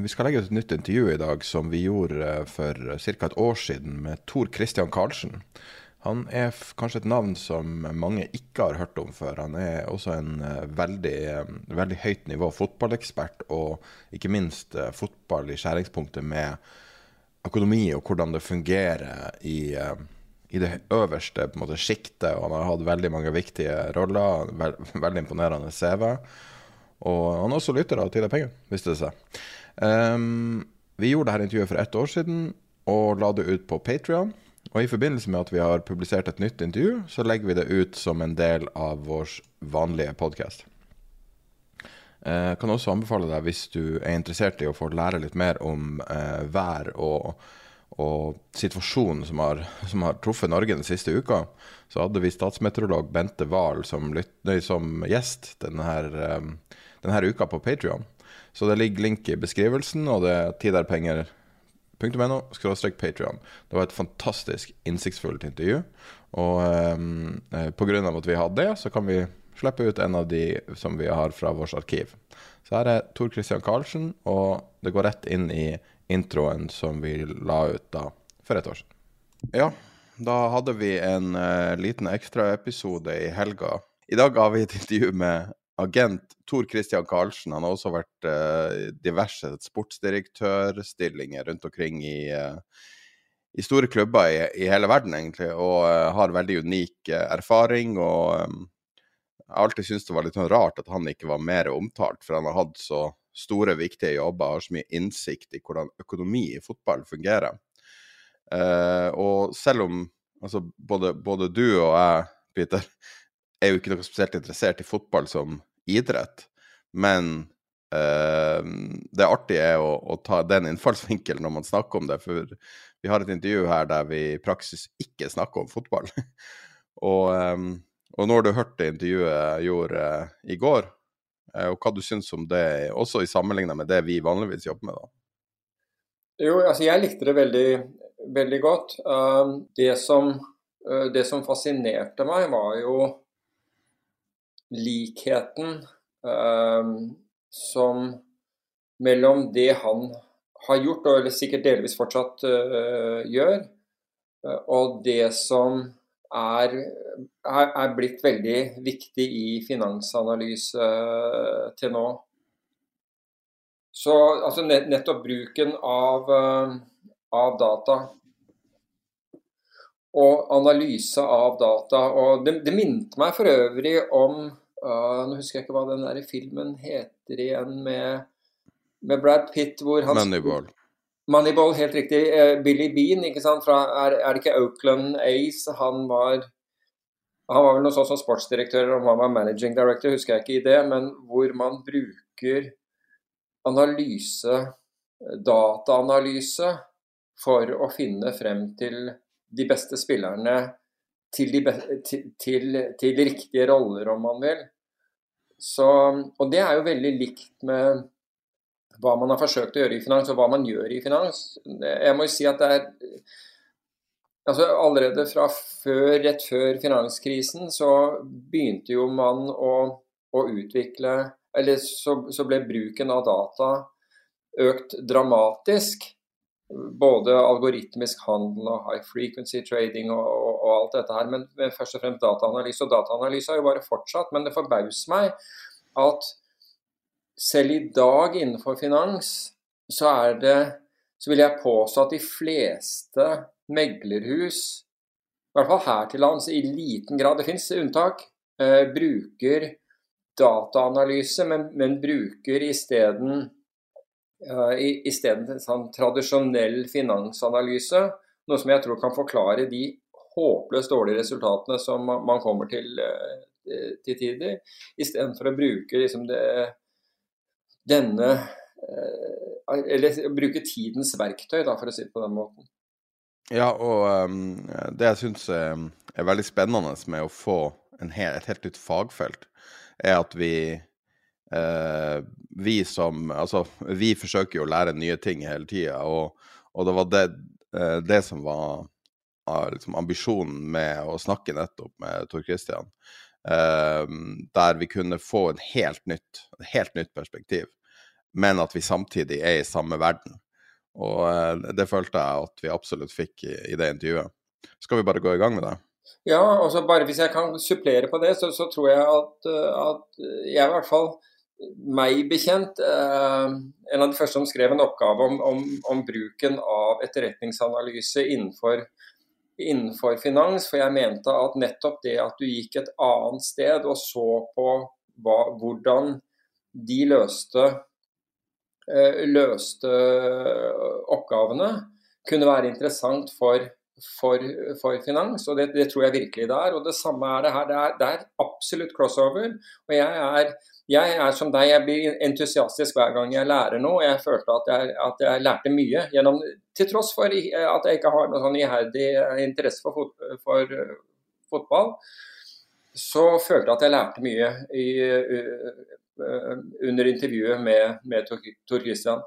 Vi skal legge ut et nytt intervju i dag som vi gjorde eh, for ca. et år siden med Tor Christian Karlsen. Han er kanskje et navn som mange ikke har hørt om før. Han er også en eh, veldig, eh, veldig høyt nivå fotballekspert, og ikke minst eh, fotball i skjæringspunktet med økonomi og hvordan det fungerer i, eh, i det øverste på sjiktet. Han har hatt veldig mange viktige roller. veld, veldig imponerende CV. Og han er også lytter av Tid er penger, viste det seg. Um, vi gjorde dette intervjuet for ett år siden og la det ut på Patrion. Og i forbindelse med at vi har publisert et nytt intervju, så legger vi det ut som en del av vår vanlige podkast. Jeg kan også anbefale deg, hvis du er interessert i å få lære litt mer om eh, vær og, og situasjonen som har, som har truffet Norge den siste uka, så hadde vi statsmeteorolog Bente Wahl som, som gjest denne, her, eh, denne uka på Patrion. Så det ligger link i beskrivelsen, og det er tiderpenger.no skråstrek Patreon. Det var et fantastisk innsiktsfullt intervju. Og eh, på grunn av at vi hadde det, så kan vi slippe ut en av de som vi har fra vårt arkiv. Så her er Tor Christian Karlsen, og det går rett inn i introen som vi la ut da for et år siden. Ja, da hadde vi en uh, liten ekstraepisode i helga. I dag har vi et intervju med agent Tor Christian Karlsen. Han har også vært uh, diverse sportsdirektørstillinger rundt omkring i, uh, i store klubber i, i hele verden, egentlig, og uh, har veldig unik erfaring. og um, jeg har alltid syntes det var litt sånn rart at han ikke var mer omtalt, for han har hatt så store, viktige jobber, har så mye innsikt i hvordan økonomi i fotball fungerer. Og selv om altså, både, både du og jeg, Peter, er jo ikke noe spesielt interessert i fotball som idrett, men uh, det artige er å, å ta den innfallsvinkelen når man snakker om det, for vi har et intervju her der vi i praksis ikke snakker om fotball. og, um, og når du hørte intervjuet jeg gjorde uh, i går, uh, og hva du syns om det, også i sammenligna med det vi vanligvis jobber med, da? Jo, altså jeg likte det veldig, veldig godt. Det, som, det som fascinerte meg, var jo likheten eh, som mellom det han har gjort, og eller sikkert delvis fortsatt eh, gjør, uh, og det som er, er, er blitt veldig viktig i finansanalyse uh, til nå. Så altså nett, nettopp bruken av, uh, av data og analyse av data. Og det, det minte meg for øvrig om uh, Nå husker jeg ikke hva den der filmen heter igjen med, med Brad Pitt hvor han Moneyball. Moneyball, helt riktig. Uh, Billy Bean, ikke sant. Fra, er, er det ikke Oakland Ace han var han var vel noe sånn som sportsdirektør, om han var managing director, husker jeg ikke i det, men hvor man bruker analyse, dataanalyse, for å finne frem til de beste spillerne til, de til, til, riktige roller, om man vil. Så, og det er jo veldig likt med hva man har forsøkt å gjøre i finans, og hva man gjør i finans. Jeg må jo si at det er altså Allerede fra før, rett før finanskrisen så begynte jo man å, å utvikle Eller så, så ble bruken av data økt dramatisk både algoritmisk handel og high frequency trading og, og, og alt dette her, men, men, først og fremst dataanalyse. Og dataanalyse har jo bare fortsatt, men det forbauser meg at selv i dag innenfor finans, så er det Så vil jeg påstå at de fleste meglerhus, i hvert fall her til lands, i liten grad, det fins unntak, eh, bruker dataanalyse, men, men bruker isteden uh, en sånn tradisjonell finansanalyse. Noe som jeg tror kan forklare de håpløst dårlige resultatene som man kommer til uh, til tider, istedenfor å bruke liksom det, denne Eller bruke tidens verktøy, da, for å si det på den måten. Ja, og um, det jeg syns er, er, veldig spennende med å få hel, et helt nytt fagfelt, er at vi eh, Vi som Altså, vi forsøker jo å lære nye ting hele tida, og, og, det var det, eh, det som var liksom, ambisjonen med å snakke nettopp med Tor Christian. Eh, der vi kunne få en helt nytt, et helt nytt perspektiv, men at vi samtidig er i samme verden. Og eh, det følte jeg at vi absolutt fikk i, i det intervjuet. Skal vi bare gå i gang med det? Ja, altså bare hvis jeg kan supplere på det, så, så tror jeg at, at, jeg i hvert fall meg bekjent eh, en av de første som skrev en oppgave om, om, om bruken av etterretningsanalyse innenfor, innenfor, finans. For jeg mente at nettopp det at du gikk et annet sted og så på hva, hvordan de løste, eh, løste oppgavene, kunne være interessant for for, for finans, og det, det, tror jeg virkelig det er. Og det samme er det her. Det er, det er absolutt crossover. Og jeg er, jeg er, som deg, jeg blir entusiastisk hver gang jeg lærer noe. Jeg følte at jeg, at jeg lærte mye, gjennom, til tross for at jeg ikke har noen sånn iherdig interesse for, fot, for uh, fotball. Så følte jeg at jeg lærte mye i, uh, under intervjuet med, med Tor Christian.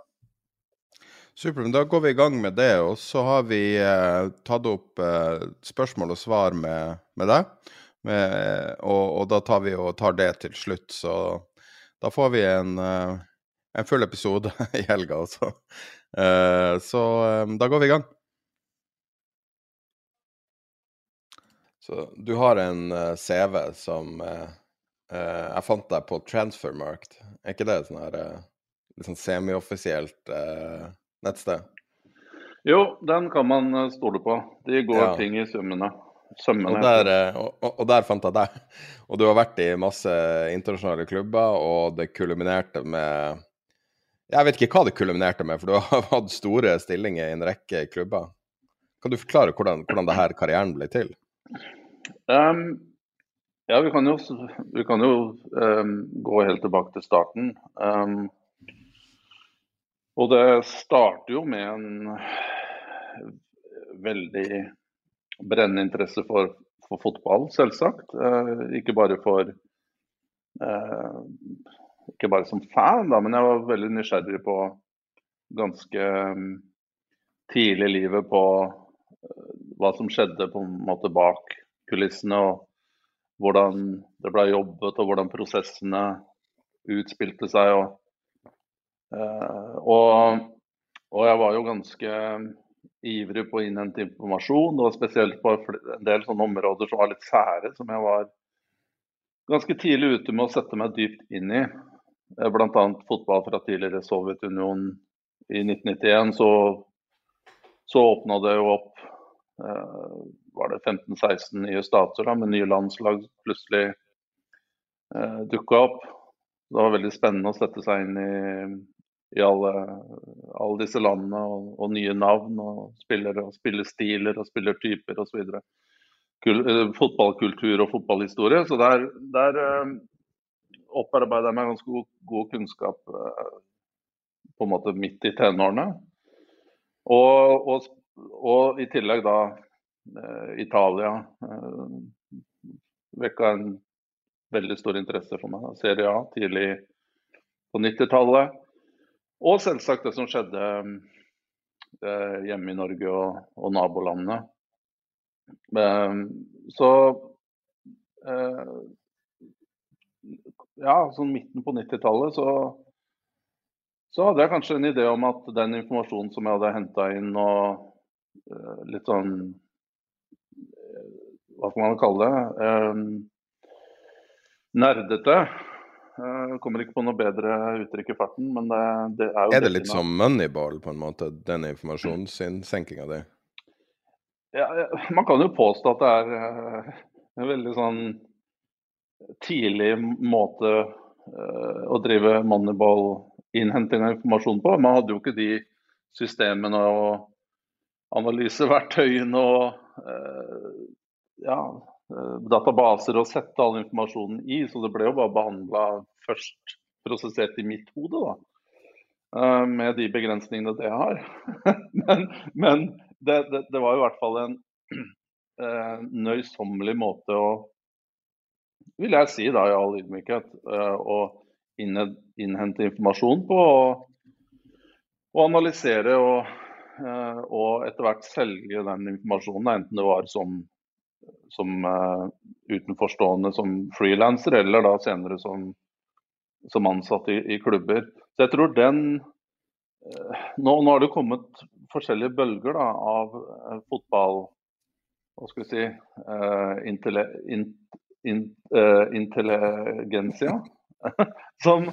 Supert. Da går vi i gang med det. Og så har vi eh, tatt opp eh, spørsmål og svar med, med deg. Med, og, og, da tar vi og tar det til slutt. Så da får vi en, eh, en full episode i helga også. Eh, så eh, da går vi i gang. Så du har en eh, CV som jeg fant deg på Transfermarkt. Er ikke det sånn her litt sånn semioffisielt nettsted? Jo, den kan man eh, stole på. De går ja. ting i sømmene. Og der, eh, og, og der, fant jeg deg. Og du har vært i masse internasjonale klubber, og det kulminerte med Jeg vet ikke hva det kulminerte med, for du har hatt store stillinger i en rekke klubber. Kan du forklare hvordan, hvordan denne karrieren ble til? Um, ja, vi kan jo, vi kan jo um, gå helt tilbake til starten. Um, og det starter jo med en veldig brennende interesse for, for fotball, selvsagt. Eh, ikke bare for eh, Ikke bare som fan, da, men jeg var veldig nysgjerrig på ganske mm, tidlig i livet på eh, hva som skjedde på en måte bak kulissene. og hvordan det ble jobbet og hvordan prosessene utspilte seg. og og, og, jeg var jo ganske ivrig på å innhente informasjon, og spesielt på en del sånne områder som var litt sære, som jeg var ganske tidlig ute med å sette meg dypt inn i. Eh, Bl.a. fotball fra tidligere Sovjetunionen. I 1991 så, så åpna det jo opp eh, var det 15-16 nye stater da, med nye landslag plutselig eh, dukka opp. Det var veldig spennende å sette seg inn i i alle, alle disse landene, og, og, nye navn og spillere og spillestiler og spillertyper osv. Eh, fotballkultur og fotballhistorie. Så der, der eh, opparbeider jeg meg ganske god, god kunnskap eh, på en måte midt i tenårene. Og, og, og i tillegg da Italia vekka en veldig stor interesse for meg. Serie A tidlig på 90-tallet. Og selvsagt det som skjedde eh, hjemme i Norge og, og nabolandene. Eh, så eh, Ja, sånn midten på 90-tallet så, så hadde jeg kanskje en idé om at den informasjonen som jeg hadde henta inn og eh, litt sånn eh, Hva skal man kalle det? Eh, nerdete Jeg kommer ikke på noe bedre uttrykk i farten, men det, det er jo Er det litt som moneyball, på en måte, den informasjonsinnsenkinga di? Ja, man kan jo påstå at det er eh, en veldig sånn tidlig måte eh, å drive moneyball-innhenting av informasjon på. Man hadde jo ikke de systemene og analyseverktøyene og eh, ja, Eh, databaser å sette all informasjonen i, så det ble jo bare behandla først prosessert i mitt hode, da. Eh, med de begrensningene det har. men, men det, det, det, var i hvert fall en uh, nøysommelig måte å vil jeg si da i all ydmykhet, å innhente informasjon på. Og analysere og, og etter hvert selge den informasjonen, enten det var som som uh, utenforstående som frilanser, eller da senere som, som ansatt i, i, klubber. Så jeg tror den uh, nå, nå, har det kommet forskjellige bølger da, av uh, fotball Hva skal vi si intelle, in, in, Intelligensia. som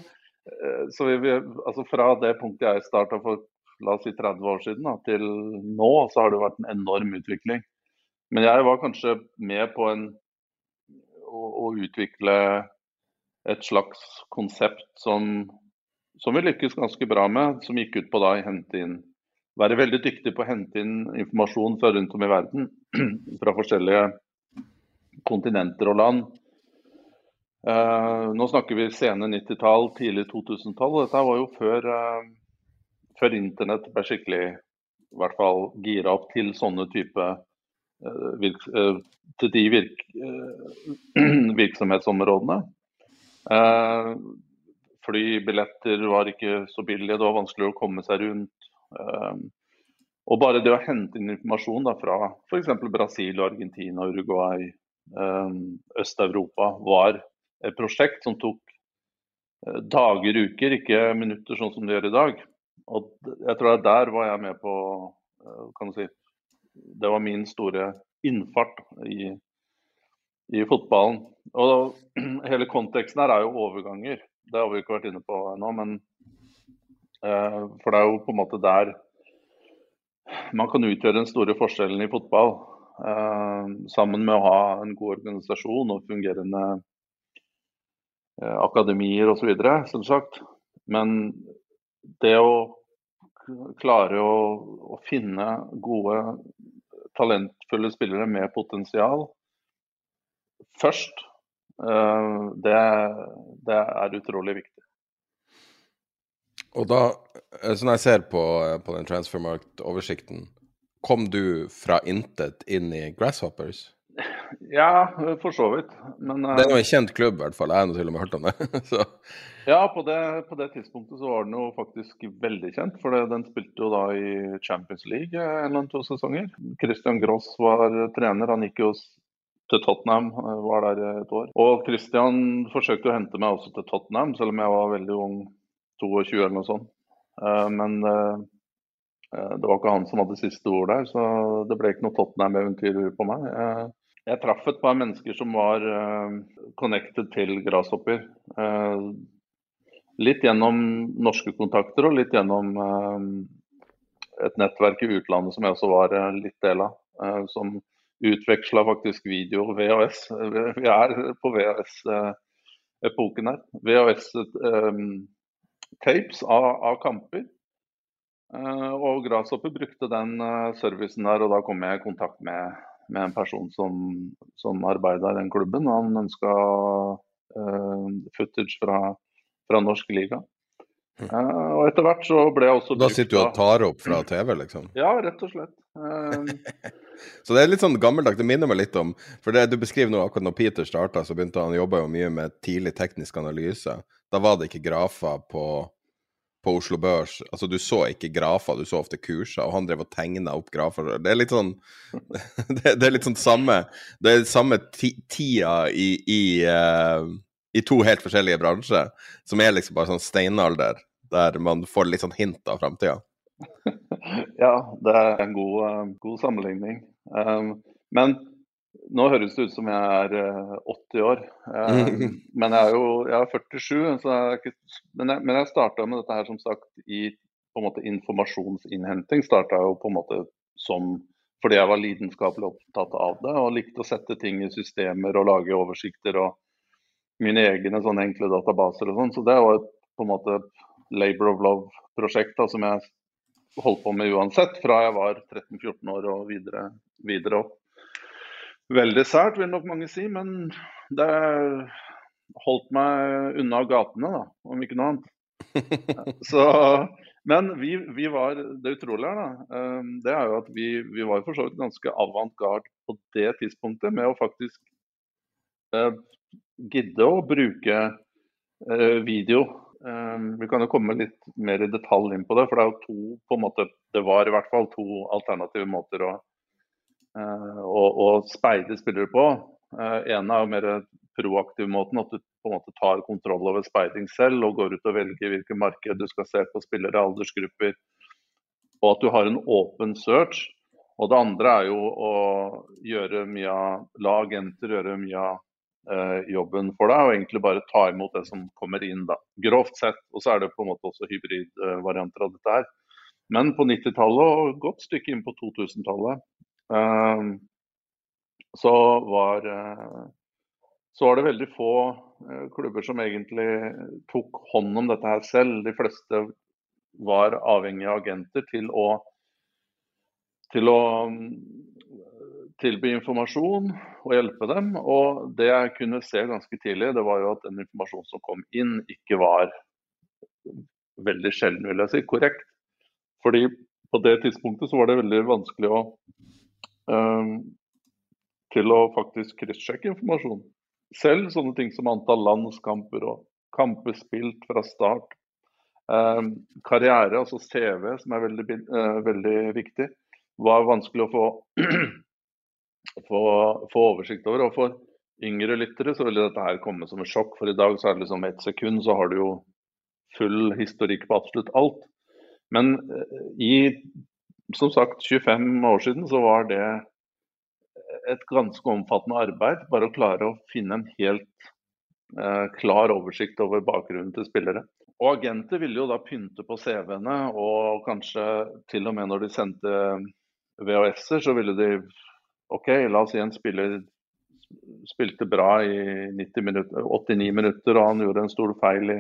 så vi, vi, altså Fra det punktet jeg starta for la oss si 30 år siden da, til nå, så har det vært en enorm utvikling. Men jeg var kanskje med på en, å, å utvikle et slags konsept som, som, vi lykkes ganske bra med, som gikk ut på da å hente inn Være veldig dyktig på å hente inn informasjon fra rundt om i verden, fra forskjellige kontinenter og land. Uh, nå snakker vi sene 90-tall, tidlig 2000-tall. Dette var jo før, uh, før internett ble skikkelig i hvert fall gira opp til sånne type virk, eh, til de virk, eh, virksomhetsområdene. Flybilletter var ikke så billige, det var vanskelig å komme seg rundt. Og bare det å hente inn informasjon da, fra f.eks. Brasil, Argentina, Uruguay, Øst-Europa var et prosjekt som tok dager, uker, ikke minutter sånn som det gjør i dag. Og jeg tror at der var jeg med på kan du si, det var min store innfart i, i fotballen. Og hele konteksten her er jo overganger. Det har vi ikke vært inne på ennå, men eh, For det er jo på en måte der man kan utgjøre den store forskjellen i fotball. Eh, sammen med å ha en god organisasjon og fungerende eh, akademier osv., som sagt. Men det å klare å, å, finne gode, talentfulle spillere med potensial først, uh, det, det, er utrolig viktig. Og da, som jeg ser på, eh, på den transfermarkt-oversikten, kom du fra intet inn i Grasshoppers? Ja, for så vidt. Men, det er jo en kjent klubb, i hvert fall. Jeg har til og med hørt om det. så. Ja, på det, på det, tidspunktet så var den jo faktisk veldig kjent. For den spilte jo da i Champions League en eller annen to sesonger. Christian Gross var trener. Han gikk jo til Tottenham, eh, var der et år. Og Christian forsøkte å hente meg også til Tottenham, selv om jeg var veldig ung, 22 eller noe sånt. Eh, men eh, det var ikke han som hadde siste ord der, så det ble ikke noe Tottenham-eventyr på meg. Jeg traff et par mennesker som var connected til Grasshopper. Litt gjennom norske kontakter og litt gjennom eh, et nettverk i utlandet som jeg også var eh, litt del av. Eh, som utveksla faktisk video VHS. Vi er på VHS-epoken her. VHS-tapes av, av, kamper. Og Grasshopper brukte den servicen der, og da kom jeg i kontakt med, med en person som, som arbeida i den klubben. Han ønska uh, footage fra fra norsk liga. Uh, og etter hvert så ble jeg også Da sitter du og tar opp fra TV, liksom? Ja, rett og slett. Uh, så det er litt sånn gammeldags. Det minner meg litt om For det du beskriver nå, akkurat når Peter starta, så begynte han jobba jo mye med tidlig teknisk analyse. Da var det ikke grafer på, på Oslo Børs. Altså, du så ikke grafer, du så ofte kurser, og han drev og tegna opp grafer. Det er litt sånn Det, er litt sånn samme Det er samme tida i, i uh, i to helt forskjellige bransjer, som er liksom bare sånn steinalder, der man får litt sånn hint av framtida. ja, det er en god, uh, god sammenligning. Um, men Nå høres det ut som jeg er 80 år, men jeg er jo jeg er 47. Jeg ikke, men jeg, men jeg starta med dette her som sagt i på en måte informasjonsinnhenting. Starta jo på en måte som fordi jeg var lidenskapelig opptatt av det og likte å sette ting i systemer og lage oversikter og mine egne sånne enkle databaser og sånn. Så det var på en måte labor of love-prosjekt som jeg holdt på med uansett, fra jeg var 13-14 år og videre, videre, opp. Veldig sært, vil nok mange si, men det holdt meg unna gatene, da, om ikke noe annet. Så men vi, vi, var Det utrolige her, da, ehm, det er jo at vi, vi var for så vidt ganske avantgarde på det tidspunktet med å faktisk eh, gidde å bruke eh, video. Eh, vi kan jo komme litt mer i detalj inn på det, for det er jo to på en måte, det var i hvert fall to alternative måter å, eh, å, å speide spillere på. En av er mer proaktiv måten, at du på en måte tar kontroll over speiding selv og går ut og velger hvilke marked du skal se på spillere, aldersgrupper, og at du har en åpen search. Og det andre er jo å gjøre mye av, la agenter gjøre mye av eh, jobben for deg, og egentlig bare ta imot det som kommer inn. da, Grovt sett. Og så er det på en måte også hybridvarianter av dette her. Men på 90-tallet og godt stykke inn på 2000-tallet eh, så var eh, så var det veldig få eh, klubber som egentlig tok hånd om dette her selv. De fleste var avhengige av agenter til å, til å mm, tilby informasjon og hjelpe dem. Og det jeg kunne se ganske tidlig, det var jo at den informasjonen som kom inn, ikke var veldig sjelden, vil jeg si, korrekt. Fordi på det tidspunktet så var det veldig vanskelig å til å faktisk kryssjekke informasjon selv. Sånne ting som antall landskamper og kamper spilt fra start. Eh, karriere, altså CV, som er veldig, eh, veldig viktig, var vanskelig å få, få, få, oversikt over. Og for yngre lyttere så ville dette her komme som et sjokk, for i dag så er det liksom ett sekund, så har du jo full historikk på absolutt alt. Men eh, i som sagt 25 år siden så var det et ganske omfattende arbeid. Bare å klare å finne en helt eh, klar oversikt over bakgrunnen til spillere. Og agenter ville jo da pynte på CV-ene, og kanskje til og med når de sendte VHS-er, så ville de OK, la oss si en spiller spilte bra i minutter, 89 minutter, og han gjorde en stor feil i,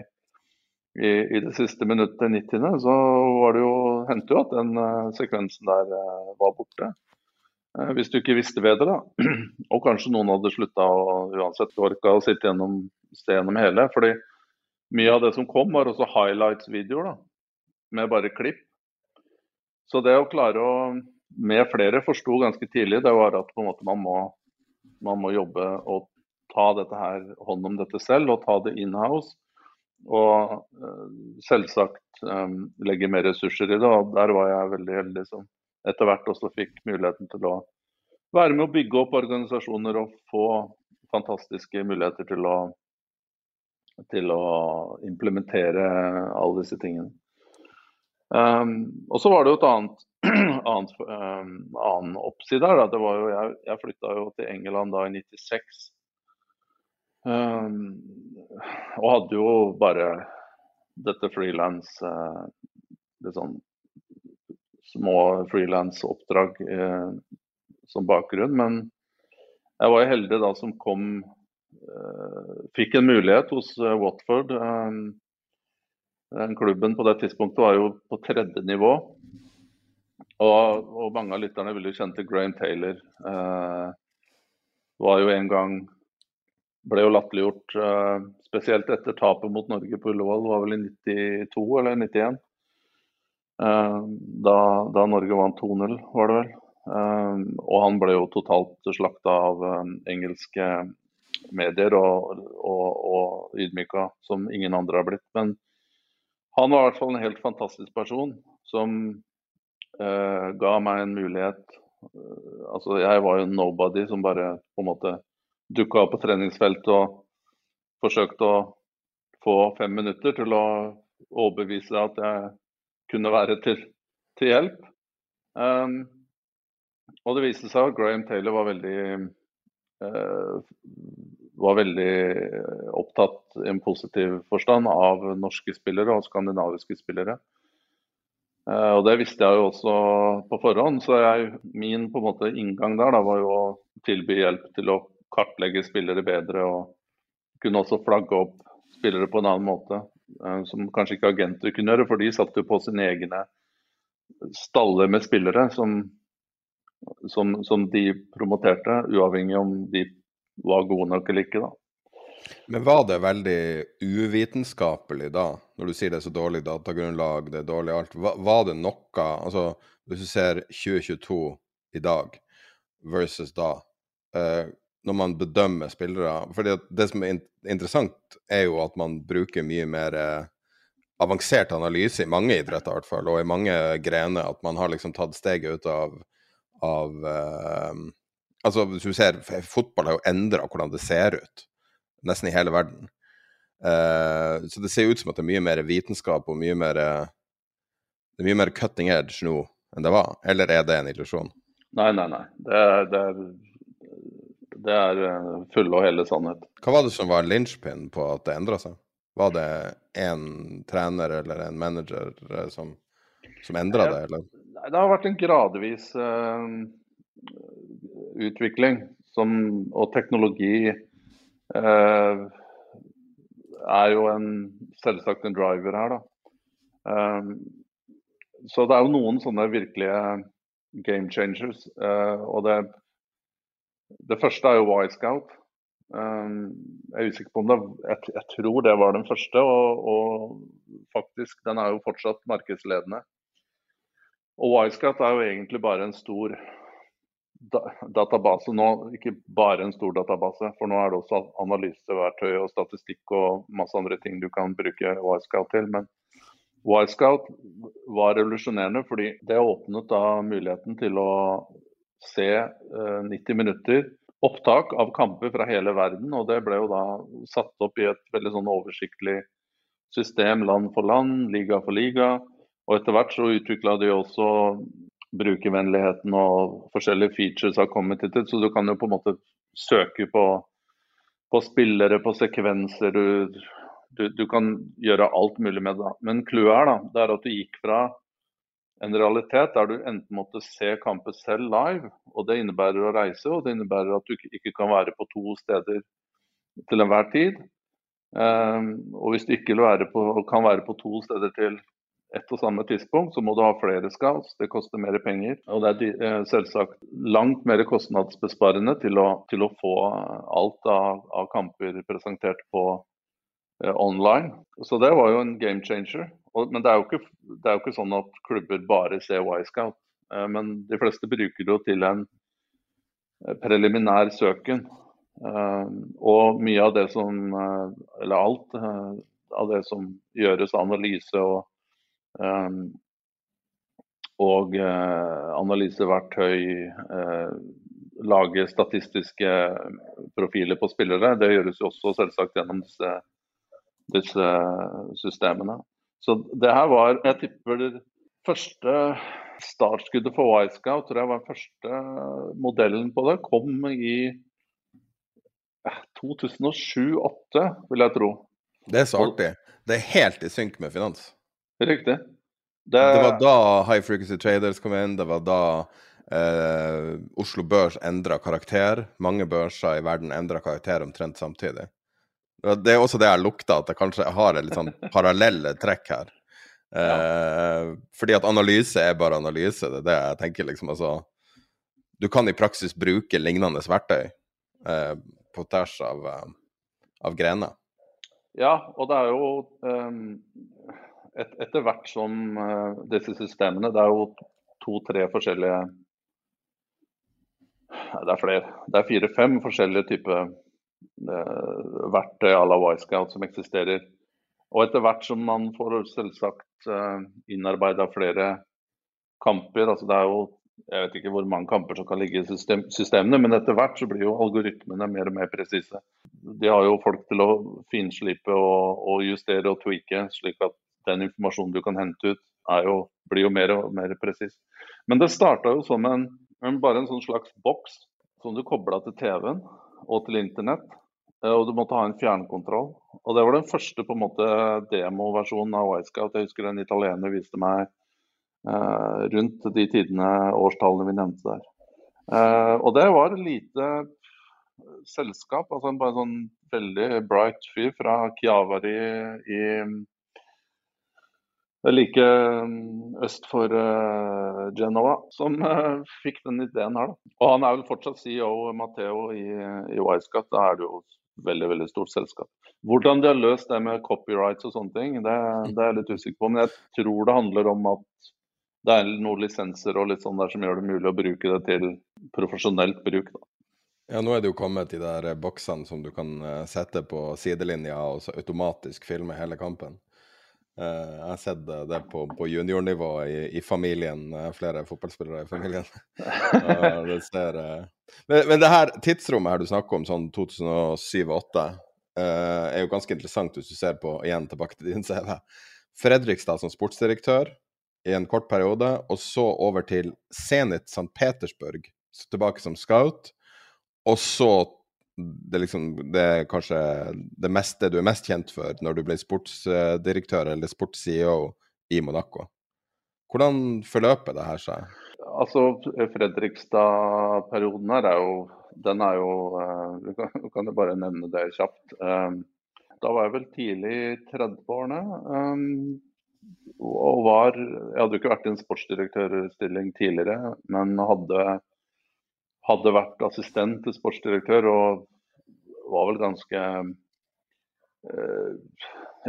i, i det siste minuttet, 90., så var det jo, hendte jo at den uh, sekvensen der uh, var borte. Eh, hvis du ikke visste bedre, da. Og kanskje noen hadde slutta å uansett orka å sitte gjennom, se gjennom hele. fordi mye av det som kom, var også highlights-videoer, da. Med bare klipp. Så det å klare å Med flere forsto ganske tidlig det var at måte man må, man må jobbe og ta dette her, hånd om dette selv og ta det in-house. Og uh, selvsagt um, legge mer ressurser i det. Og der var jeg veldig heldig som etter hvert også fikk muligheten til å være med å bygge opp organisasjoner og få fantastiske muligheter til å, til å implementere alle disse tingene. Um, og så var det jo et annet, annet um, annen oppside her. Jeg jeg flytta jo til England da i 96. Um, og hadde jo bare dette frilans uh, litt sånn små frilansoppdrag eh, som bakgrunn. Men jeg var heldig da som kom eh, Fikk en mulighet hos eh, Watford. Eh, den klubben på det tidspunktet var jo på tredje nivå. Og, og mange av lytterne ville jo kjenne til Graham Taylor. Eh, var jo en gang ble jo latterliggjort, eh, spesielt etter tapet mot Norge på Ullevål. var vel i 92 eller 91. Eh, da, da, Norge vant 2-0, var det vel. Eh, og han ble jo totalt slakta av engelske medier og, og, og ydmyka som ingen andre har blitt. Men han var i hvert fall en helt fantastisk person som uh, ga meg en mulighet. Altså, jeg var jo nobody som bare på en måte dukka opp på treningsfeltet og forsøkte å få fem minutter til å overbevise at jeg kunne være til, til hjelp. Um, og det viste seg at Graham Taylor var veldig var veldig opptatt i en positiv forstand av norske spillere og skandinaviske spillere. Uh, og Det visste jeg jo også på forhånd, så jeg, min på en måte inngang der da, var jo å tilby hjelp til å kartlegge spillere bedre. og Kunne også flagge opp spillere på en annen måte, uh, som kanskje ikke agenter kunne gjøre. For de satt jo på sine egne staller med spillere som, som, som de promoterte, uavhengig om de var gode nok eller ikke. da. Men var det veldig uvitenskapelig da, når du sier det er så dårlig datagrunnlag, det er dårlig alt. Var det noe Altså, hvis du ser 2022 i dag versus da, eh, når man bedømmer spillere For det som er interessant, er jo at man bruker mye mer eh, avansert analyse i mange idretter, i hvert fall, og i mange grener. At man har liksom tatt steget ut av, av eh, Altså, hvis du ser, fotball har jo endra hvordan det ser ut nesten i hele verden. Uh, så det ser ut som at det er mye mer vitenskap og mye mer Det er mye mer cutting edge nå enn det var, eller er det en illusjon? Nei, nei, nei. Det det det er full fulle og hele sannhet. Hva var det som var linchpin på at det endra seg? Var det en trener eller en manager eh, som, som endra det, eller? Det har vært en gradvis uh, utvikling som, og teknologi uh, er jo en, selvsagt en driver her, da. Eh, så det er jo noen sånne virkelige game changers. Eh, og det, det første er jo Y-Scout. Jeg er usikker på om det jeg, jeg tror det var den første, og, og, faktisk den er jo fortsatt markedsledende. Og Y-Scout er jo egentlig bare en stor database nå, ikke bare en stor database, for nå er det også analyseverktøy og statistikk og masse andre ting du kan bruke Wisecout til. Men Wisecout var revolusjonerende fordi det åpnet da muligheten til å se eh, 90 minutter opptak av kamper fra hele verden. Og det ble jo da satt opp i et veldig sånn oversiktlig system land for land, liga for liga. Og etter hvert så utvikla de også brukervennligheten og forskjellige features har kommet hit. Så du kan jo på en måte søke på, på spillere, på sekvenser. Du, du, du, kan gjøre alt mulig med det. Men clouet er da, det er at du gikk fra en realitet der du enten måtte se kamper selv live, og det innebærer å reise, og det innebærer at du ikke kan være på to steder til enhver tid. Um, og hvis du ikke på, kan være på to steder til ett og samme tidspunkt, så må du ha flere scouts. Det koster mer penger. Og det er eh, selvsagt langt mer kostnadsbesparende til å, til å få alt av, av, kamper presentert på online. Så det var jo en game changer. Men det er, ikke, det er, jo ikke, sånn at klubber bare ser Y-scout. Eh, men de fleste bruker det jo til en eh, preliminær søken. Eh, og mye av det som eh, Eller alt av det som gjøres analyse og og eh, analyseverktøy, eh, lage statistiske profiler på spillere. Det gjøres jo også selvsagt gjennom disse, disse systemene. Så det her var, jeg tipper, det første startskuddet for Wisecout, tror jeg var den første modellen på det, kom i 2007-2008, vil jeg tro. Det er så artig. Det er helt i synk med finans. Riktig. Det... det... var da High Frequency Traders kom inn, det var da eh, Oslo Børs endra karakter. Mange børser i verden endra karakter omtrent samtidig. Det er også det jeg lukter, at jeg kanskje har litt sånn parallelle trekk her. Eh. Fordi at analyse er bare analyse. Det er det jeg tenker, liksom. Altså, du kan i praksis bruke lignende verktøy eh, på tvers av, eh, av grener. Ja, og det er jo um et, etter hvert som uh, disse systemene Det er jo to-tre forskjellige Det er flere. Det er fire-fem forskjellige typer verktøy à la Wisecout som eksisterer. Og etter hvert som man får selvsagt uh, innarbeida flere kamper altså det er jo jeg vet ikke hvor mange kamper som kan ligge i system, systemene, men etter hvert så blir jo algoritmene mer og mer presise. De har jo folk til å finslipe og, og justere og tweake, slik at den informasjonen du kan hente ut, jo, blir jo mer og mer presis. Men det starta jo som en, bare en sånn slags boks som du kobla til TV-en. Og til internett. Eh, og du måtte ha en fjernkontroll. Og det var den første på en måte demoversjonen av Wisecout. Jeg husker en italiener viste meg eh, rundt de tidene, årstallene vi nevnte der. Eh, og det var lite selskap, altså en sånn veldig bright fyr fra Chiavari i like øst for uh, Genova, som uh, fikk den ideen her. Da. Og han er vel fortsatt CEO Matteo i, i Wisecat. Da er det jo veldig veldig stort selskap. Hvordan de har løst det med copyrights og sånne ting, det, det er jeg litt usikker på. Men jeg tror det handler om at det er noen lisenser og litt sånn der som gjør det mulig å bruke det til profesjonelt bruk. Da. Ja, nå er det jo kommet de der boksene som du kan eh, sette på sidelinja og så automatisk filme hele kampen. Uh, jeg har sett det på, på juniornivå i, i, familien, flere fotballspillere i familien. det ser, uh... men, men, det her tidsrommet her du snakker om, sånn 2007-2008, er jo ganske interessant hvis du ser på igjen tilbake til din CV. Fredrikstad som sportsdirektør i en kort periode, og så over til Zenit St. Petersburg, tilbake som scout, og så det, liksom, det er kanskje det meste du er mest kjent for når du ble sportsdirektør eller sports-CEO i Monaco. Hvordan forløper det her seg? Altså, Fredrikstad-perioden her er jo Den er jo Du kan, kan jo bare nevne det kjapt. Eh, da var jeg vel tidlig i 30-årene. Eh, og var Jeg hadde jo ikke vært i en sportsdirektørstilling tidligere, men hadde hadde vært assistent til sportsdirektør og var vel ganske eh,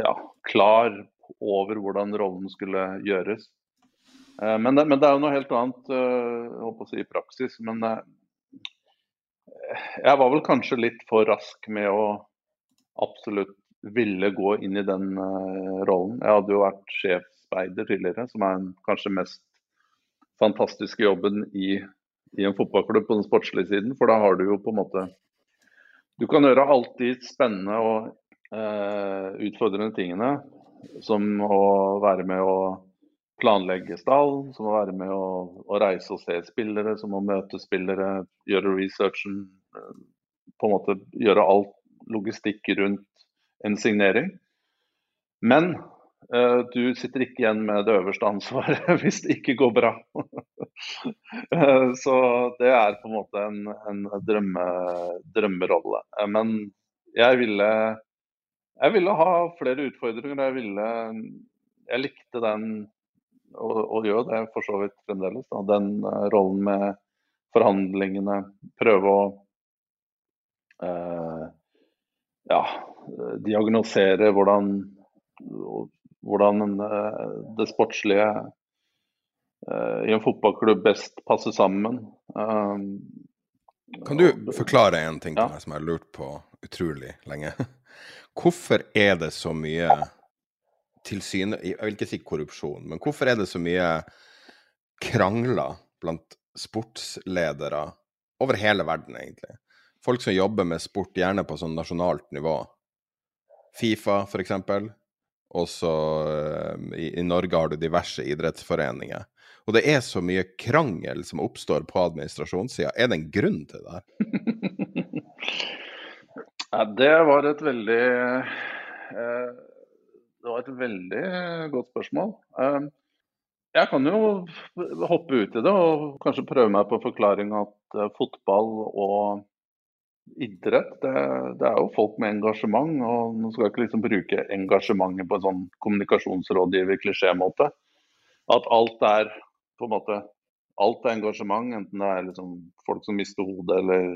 ja, klar over hvordan rollen skulle gjøres. Eh, men, det, men, det, er jo noe helt annet eh, jeg håper å si, i praksis. Men eh, jeg var vel kanskje litt for rask med å absolutt ville gå inn i den eh, rollen. Jeg hadde jo vært sjefsspeider tidligere, som er den kanskje mest fantastiske jobben i i en fotballklubb på den sportslige siden. For da har du jo på en måte Du kan gjøre alt de spennende og eh, utfordrende tingene, som å være med å planlegge stall, som å være med å, å reise og se spillere, som å møte spillere, gjøre researchen. Eh, på en måte gjøre alt logistikk rundt en signering. Men du sitter ikke igjen med det øverste ansvaret hvis det ikke går bra. Eh, så det er på en måte en, en drømme, drømmerolle. Eh, men jeg ville, jeg ville ha flere utfordringer. Jeg, ville, jeg likte den, og, og gjør det for så vidt fremdeles, da, den rollen med forhandlingene. Prøve å eh, ja, diagnosere hvordan hvordan eh, det sportslige eh, i en fotballklubb best passer sammen. Um, kan du forklare en ting til meg som jeg har lurt på utrolig lenge? Hvorfor er det så mye tilsyne... Jeg vil ikke si korrupsjon, men hvorfor er det så mye krangler blant sportsledere over hele verden, egentlig? Folk som jobber med sport, gjerne på sånn nasjonalt nivå. Fifa, for eksempel. Og så uh, i, i, Norge har du diverse idrettsforeninger. Og det er så mye krangel som oppstår på administrasjonssida. Er det en grunn til det her? ja, det var et veldig eh, Det var et veldig godt spørsmål. Eh, jeg kan jo hoppe ut i det og kanskje prøve meg på forklaring at fotball og idrett, det, det, er jo folk med engasjement. og Nå skal jeg ikke liksom bruke engasjementet på en sånn kommunikasjonsrådgiver-klisjémåte. At alt er på en måte alt er engasjement, enten det er liksom folk som mister hodet eller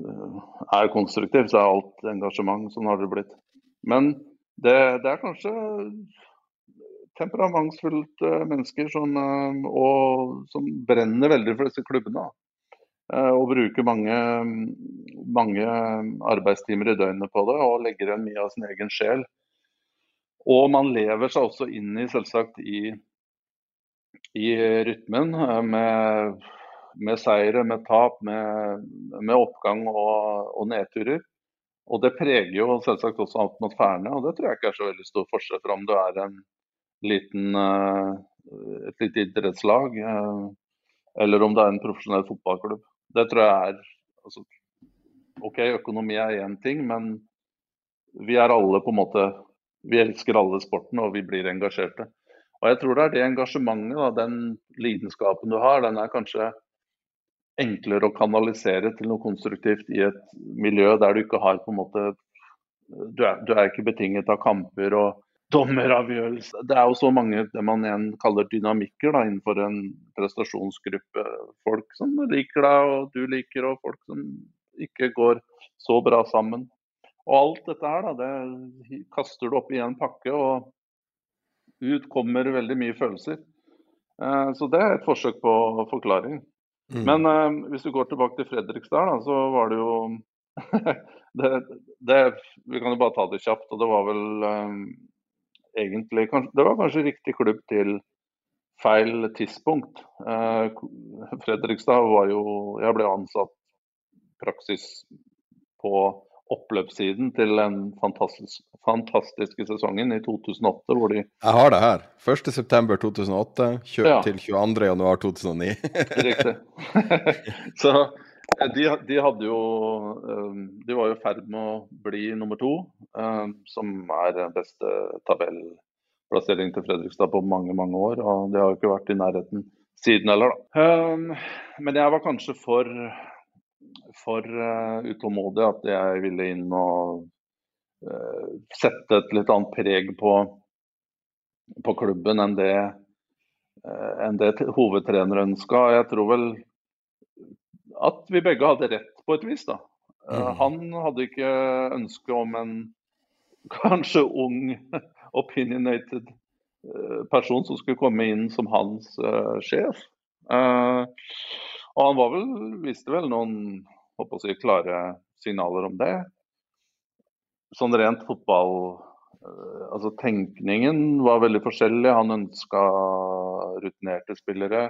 uh, er konstruktiv, så er alt engasjement. Sånn har det blitt. Men det, det er kanskje temperamentsfullte mennesker som, uh, og, som brenner veldig for disse klubbene. Da. Eh, og bruker mange, mange, arbeidstimer i døgnet på det og legger igjen mye av sin egen sjel. Og man lever seg også inn i, selvsagt, i, i rytmen eh, med, med seire, med tap, med, med oppgang og, og, nedturer. Og det preger jo selvsagt også atmosfærene, og det tror jeg ikke er så veldig stor forskjell fra om du er en liten, eh, et lite idrettslag eller om det er en profesjonell fotballklubb. Det tror jeg er altså, OK, økonomi er én ting, men vi er alle på en måte Vi elsker alle sporten, og vi blir engasjerte. Og jeg tror det er det engasjementet, da, den lidenskapen du har, den er kanskje enklere å kanalisere til noe konstruktivt i et miljø der du ikke har på en måte Du er, du er ikke betinget av kamper og dommeravgjørelse. Det er jo så mange det man igjen kaller dynamikker da, innenfor en prestasjonsgruppe. Folk som liker deg og du liker, og folk som ikke går så bra sammen. Og alt dette her, da, det kaster du opp i en pakke, og ut kommer veldig mye følelser. Eh, så det er et forsøk på forklaring. Mm. Men eh, hvis du går tilbake til Fredrikstad, da, så var det jo det, det, Vi kan jo bare ta det kjapt. og Det var vel um, egentlig Det var kanskje riktig klubb til feil tidspunkt. Uh, Fredrikstad var jo Jeg ble ansatt praksis på oppløpssiden til den fantastisk, fantastiske sesongen i 2008 hvor de Jeg har det her. 1.9.2008 ja. til 22.1.2009. Riktig. Så eh, de, de, hadde jo eh, De var jo i ferd med å bli nummer to, eh, som er beste tabellplassering til Fredrikstad på mange, mange år. Og de har jo ikke vært i nærheten siden heller, da. Men jeg var kanskje for for utålmodig at jeg ville inn og sette et litt annet preg på, på klubben enn det, enn det hovedtrener ønska. Jeg tror vel at vi begge hadde rett på et vis. da. Mm. Han hadde ikke ønske om en kanskje ung, opinionated person som skulle komme inn som hans sjef. og han var vel, visste vel noen håper å si, klare signaler om det. Sånn rent fotball uh, Altså tenkningen var veldig forskjellig. Han ønska rutinerte spillere.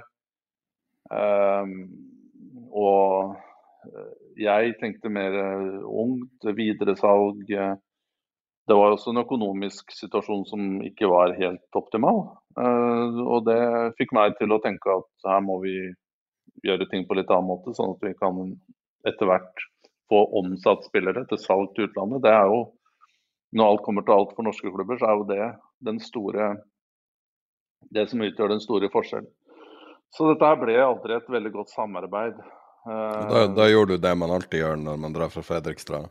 Um, og eh, jeg tenkte mer ungt, videresalg. Det var også en økonomisk situasjon som ikke var helt optimal. Og det fikk meg til å tenke at her må vi gjøre ting på litt annen måte, sånn at vi kan etter hvert få omsatt spillere til salg til utlandet. Det er jo, Når alt kommer til alt for norske klubber, så er jo det den store, det som utgjør den store forskjellen. Så dette ble aldri et veldig godt samarbeid. Da, da gjorde du det man alltid gjør når man drar fra Fredrikstad,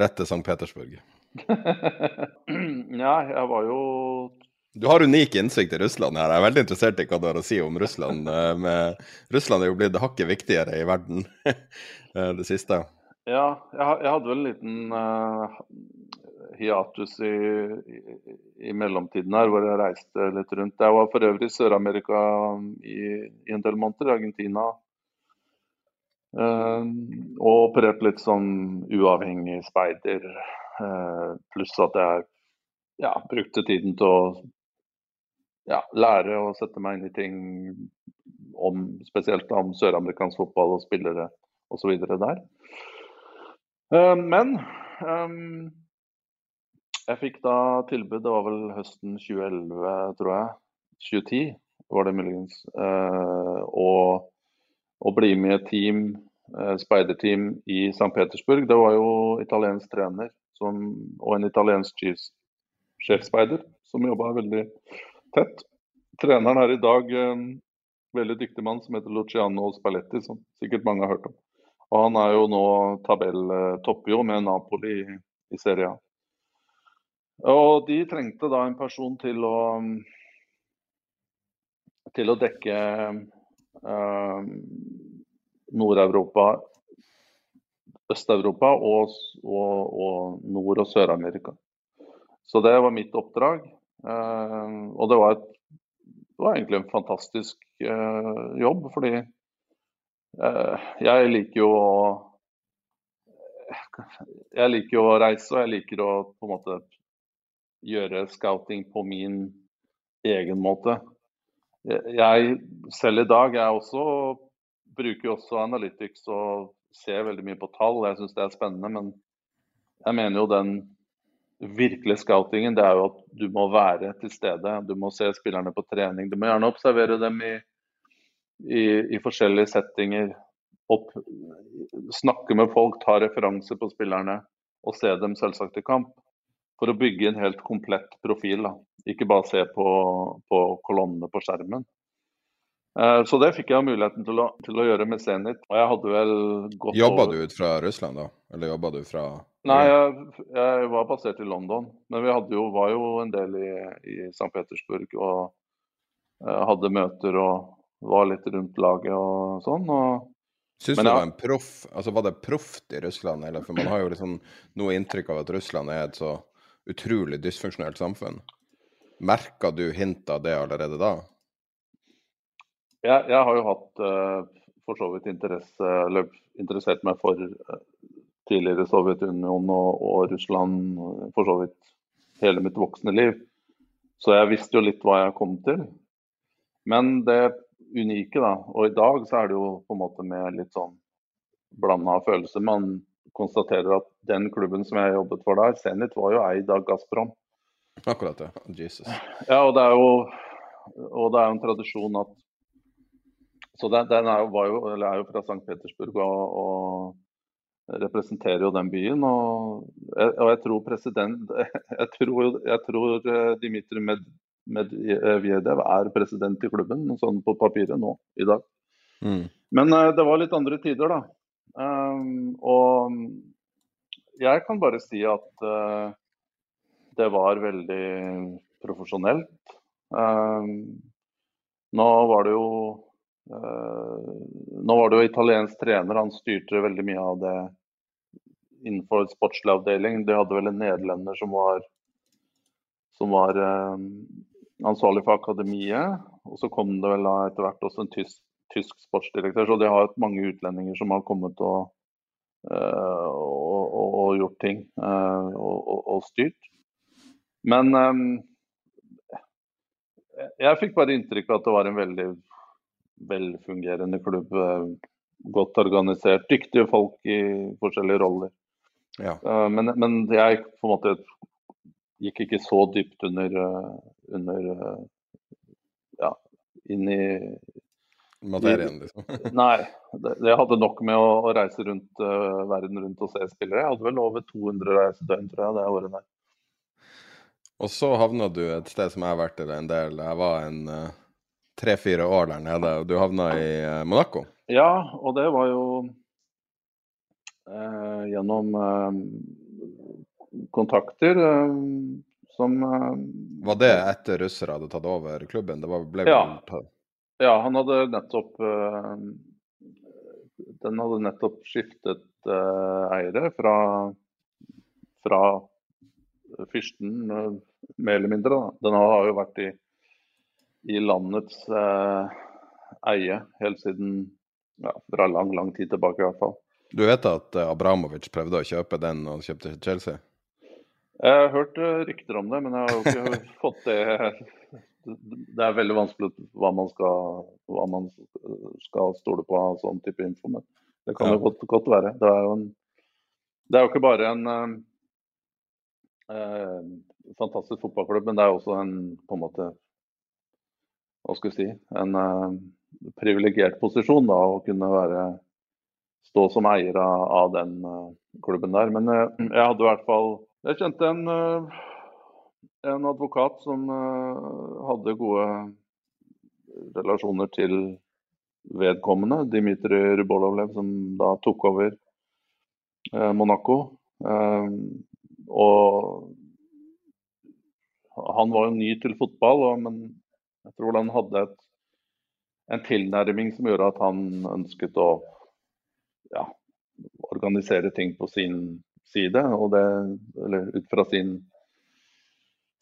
rett til St. Petersburg? ja, jeg var jo du har unik innsikt i Russland her. Jeg er veldig interessert i hva du har å si om Russland. Eh, med, Russland er jo blitt hakket viktigere i verden eh, det siste. Ja, jeg, jeg hadde vel en liten uh, hiatus i, i, i, mellomtiden her, hvor jeg reiste litt rundt. Jeg var for øvrig i Sør-Amerika i, i, en del måneder, i Argentina. Uh, og operert litt som uavhengig speider. Uh, pluss at jeg ja, brukte tiden til å ja, lære å sette meg inn i ting om, spesielt om søramerikansk fotball og spillere osv. der. Uh, men jeg fikk da tilbud, det var vel høsten 2011, tror jeg. 2010 var det muligens. Og å bli med i et team, uh, speiderteam i St. Petersburg. Det var jo italiensk trener som, og en italiensk sjefspeider som jobba veldig tett. Treneren er i dag en veldig dyktig mann som heter Luciano Spalletti, som sikkert mange har hørt om. Og han er jo nå jo med Napoli i, i Serie A. Og de trengte da en person til å til å dekke eh, Nord-Europa, Øst-Europa og, og, og Nord- og Sør-Amerika. Så det var mitt oppdrag. Eh, og det var, et, det var, egentlig en fantastisk eh, jobb, fordi eh, jeg liker jo å jeg liker jo å reise, og jeg liker å på en måte gjøre scouting på min egen måte. Jeg selv i dag jeg også, bruker også Analytics og ser veldig mye på tall. Jeg syns det er spennende, men jeg mener jo den virkelige scoutingen, det er jo at du må være til stede. Du må se spillerne på trening. Du må gjerne observere dem i, i, i forskjellige settinger. opp, snakke med folk, ta referanse på spillerne og se dem selvsagt i kamp. For å bygge en helt komplett profil. Da. Ikke bare se på, på kolonnene på skjermen. Eh, så det fikk jeg muligheten til å, til å, gjøre med Zenit. Og jeg hadde vel gått Jobba du ut fra Russland da, eller jobba du fra Nei, jeg, jeg, var basert i London. Men vi jo, var jo en del i, i St. Petersburg og eh, hadde møter og var litt rundt laget og sånn. og Syns du det var en proff, altså var det proft i Russland, eller? For man har jo liksom noe inntrykk av at Russland er et så utrolig dysfunksjonelt samfunn. Merka du hint av det allerede da? Jeg, jeg har jo hatt uh, for så vidt interesse, eller interessert meg for uh, tidligere Sovjetunionen og, og, Russland for så vidt hele mitt voksne liv. Så jeg visste jo litt hva jeg kom til. Men det unike, da, og i dag så er det jo på en måte med litt sånn blanda følelser. Man konstaterer at den klubben som jeg jobbet for der, Zenit, var jo eid av Gazprom. Akkurat det. Jesus. Ja, og det er jo, og det er jo en tradisjon at Så den, den er, jo, jo, er, jo, fra St. Petersburg og, og representerer jo den byen. Og, og jeg tror president Jeg tror, jeg tror Dimitri Dmitrij Med, Medvedev er president i klubben, sånn på papiret nå i dag. Mm. Men uh, det var litt andre tider, da. Um, og jeg kan bare si at uh, det var veldig profesjonelt. Um, nå var det jo uh, Nå var det jo italiensk trener, han styrte veldig mye av det innenfor sportslig avdeling. De hadde vel en nederlender som var, som var um, ansvarlig for akademiet. Og så kom det vel da etter hvert også en tysk, tysk sportsdirektør. Så de har hatt mange utlendinger som har kommet og, uh, og, og, og gjort ting uh, og, styrt. Men um, jeg fikk bare inntrykk av at det var en veldig velfungerende klubb. Godt organisert, dyktige folk i forskjellige roller. Ja. Men, men, jeg på en måte gikk ikke så dypt under, eh, under eh, ja, inn i Materien, liksom? nei. Det, jeg hadde nok med å, å reise rundt uh, verden rundt og se spillere. Jeg hadde vel over 200 reisedøgn, tror jeg, det året der. Og så havna du et sted som jeg har vært i en del. Jeg var en tre-fire uh, år der nede, og du havna i uh, Monaco? Ja, og det var jo gjennom kontakter eh, som eh, Var det etter russere hadde tatt over klubben? Det var, ble ja. Ja, han hadde nettopp uh, Den hadde nettopp skiftet eiere fra, fra fyrsten, mer eller mindre. Da. Den har jo vært i, i landets eie helt siden ja, fra lang, lang tid tilbake i hvert fall. Du vet at Abramovic prøvde å kjøpe den og kjøpte Chelsea? Jeg har hørt rykter om det, men jeg har jo ikke fått det Det er veldig vanskelig hva man skal, hva man skal stole på av sånn type info. Men det kan ja. jo godt, godt, være. Det er jo, en, det er jo ikke bare en eh, eh, fantastisk fotballklubb, men det er også en på en måte Hva skal vi si En eh, privilegert posisjon da, å kunne være stå som eier av, av den eh, klubben der. Men uh, jeg hadde i hvert fall jeg kjente en, eh, en advokat som eh, hadde gode relasjoner til vedkommende, Dmitrij Rubolovlev, som da tok over eh, Monaco. Og han var jo ny til fotball, men jeg tror han hadde et, en tilnærming som gjorde at han ønsket å ja, organisere ting på sin side, det, eller ut fra sin,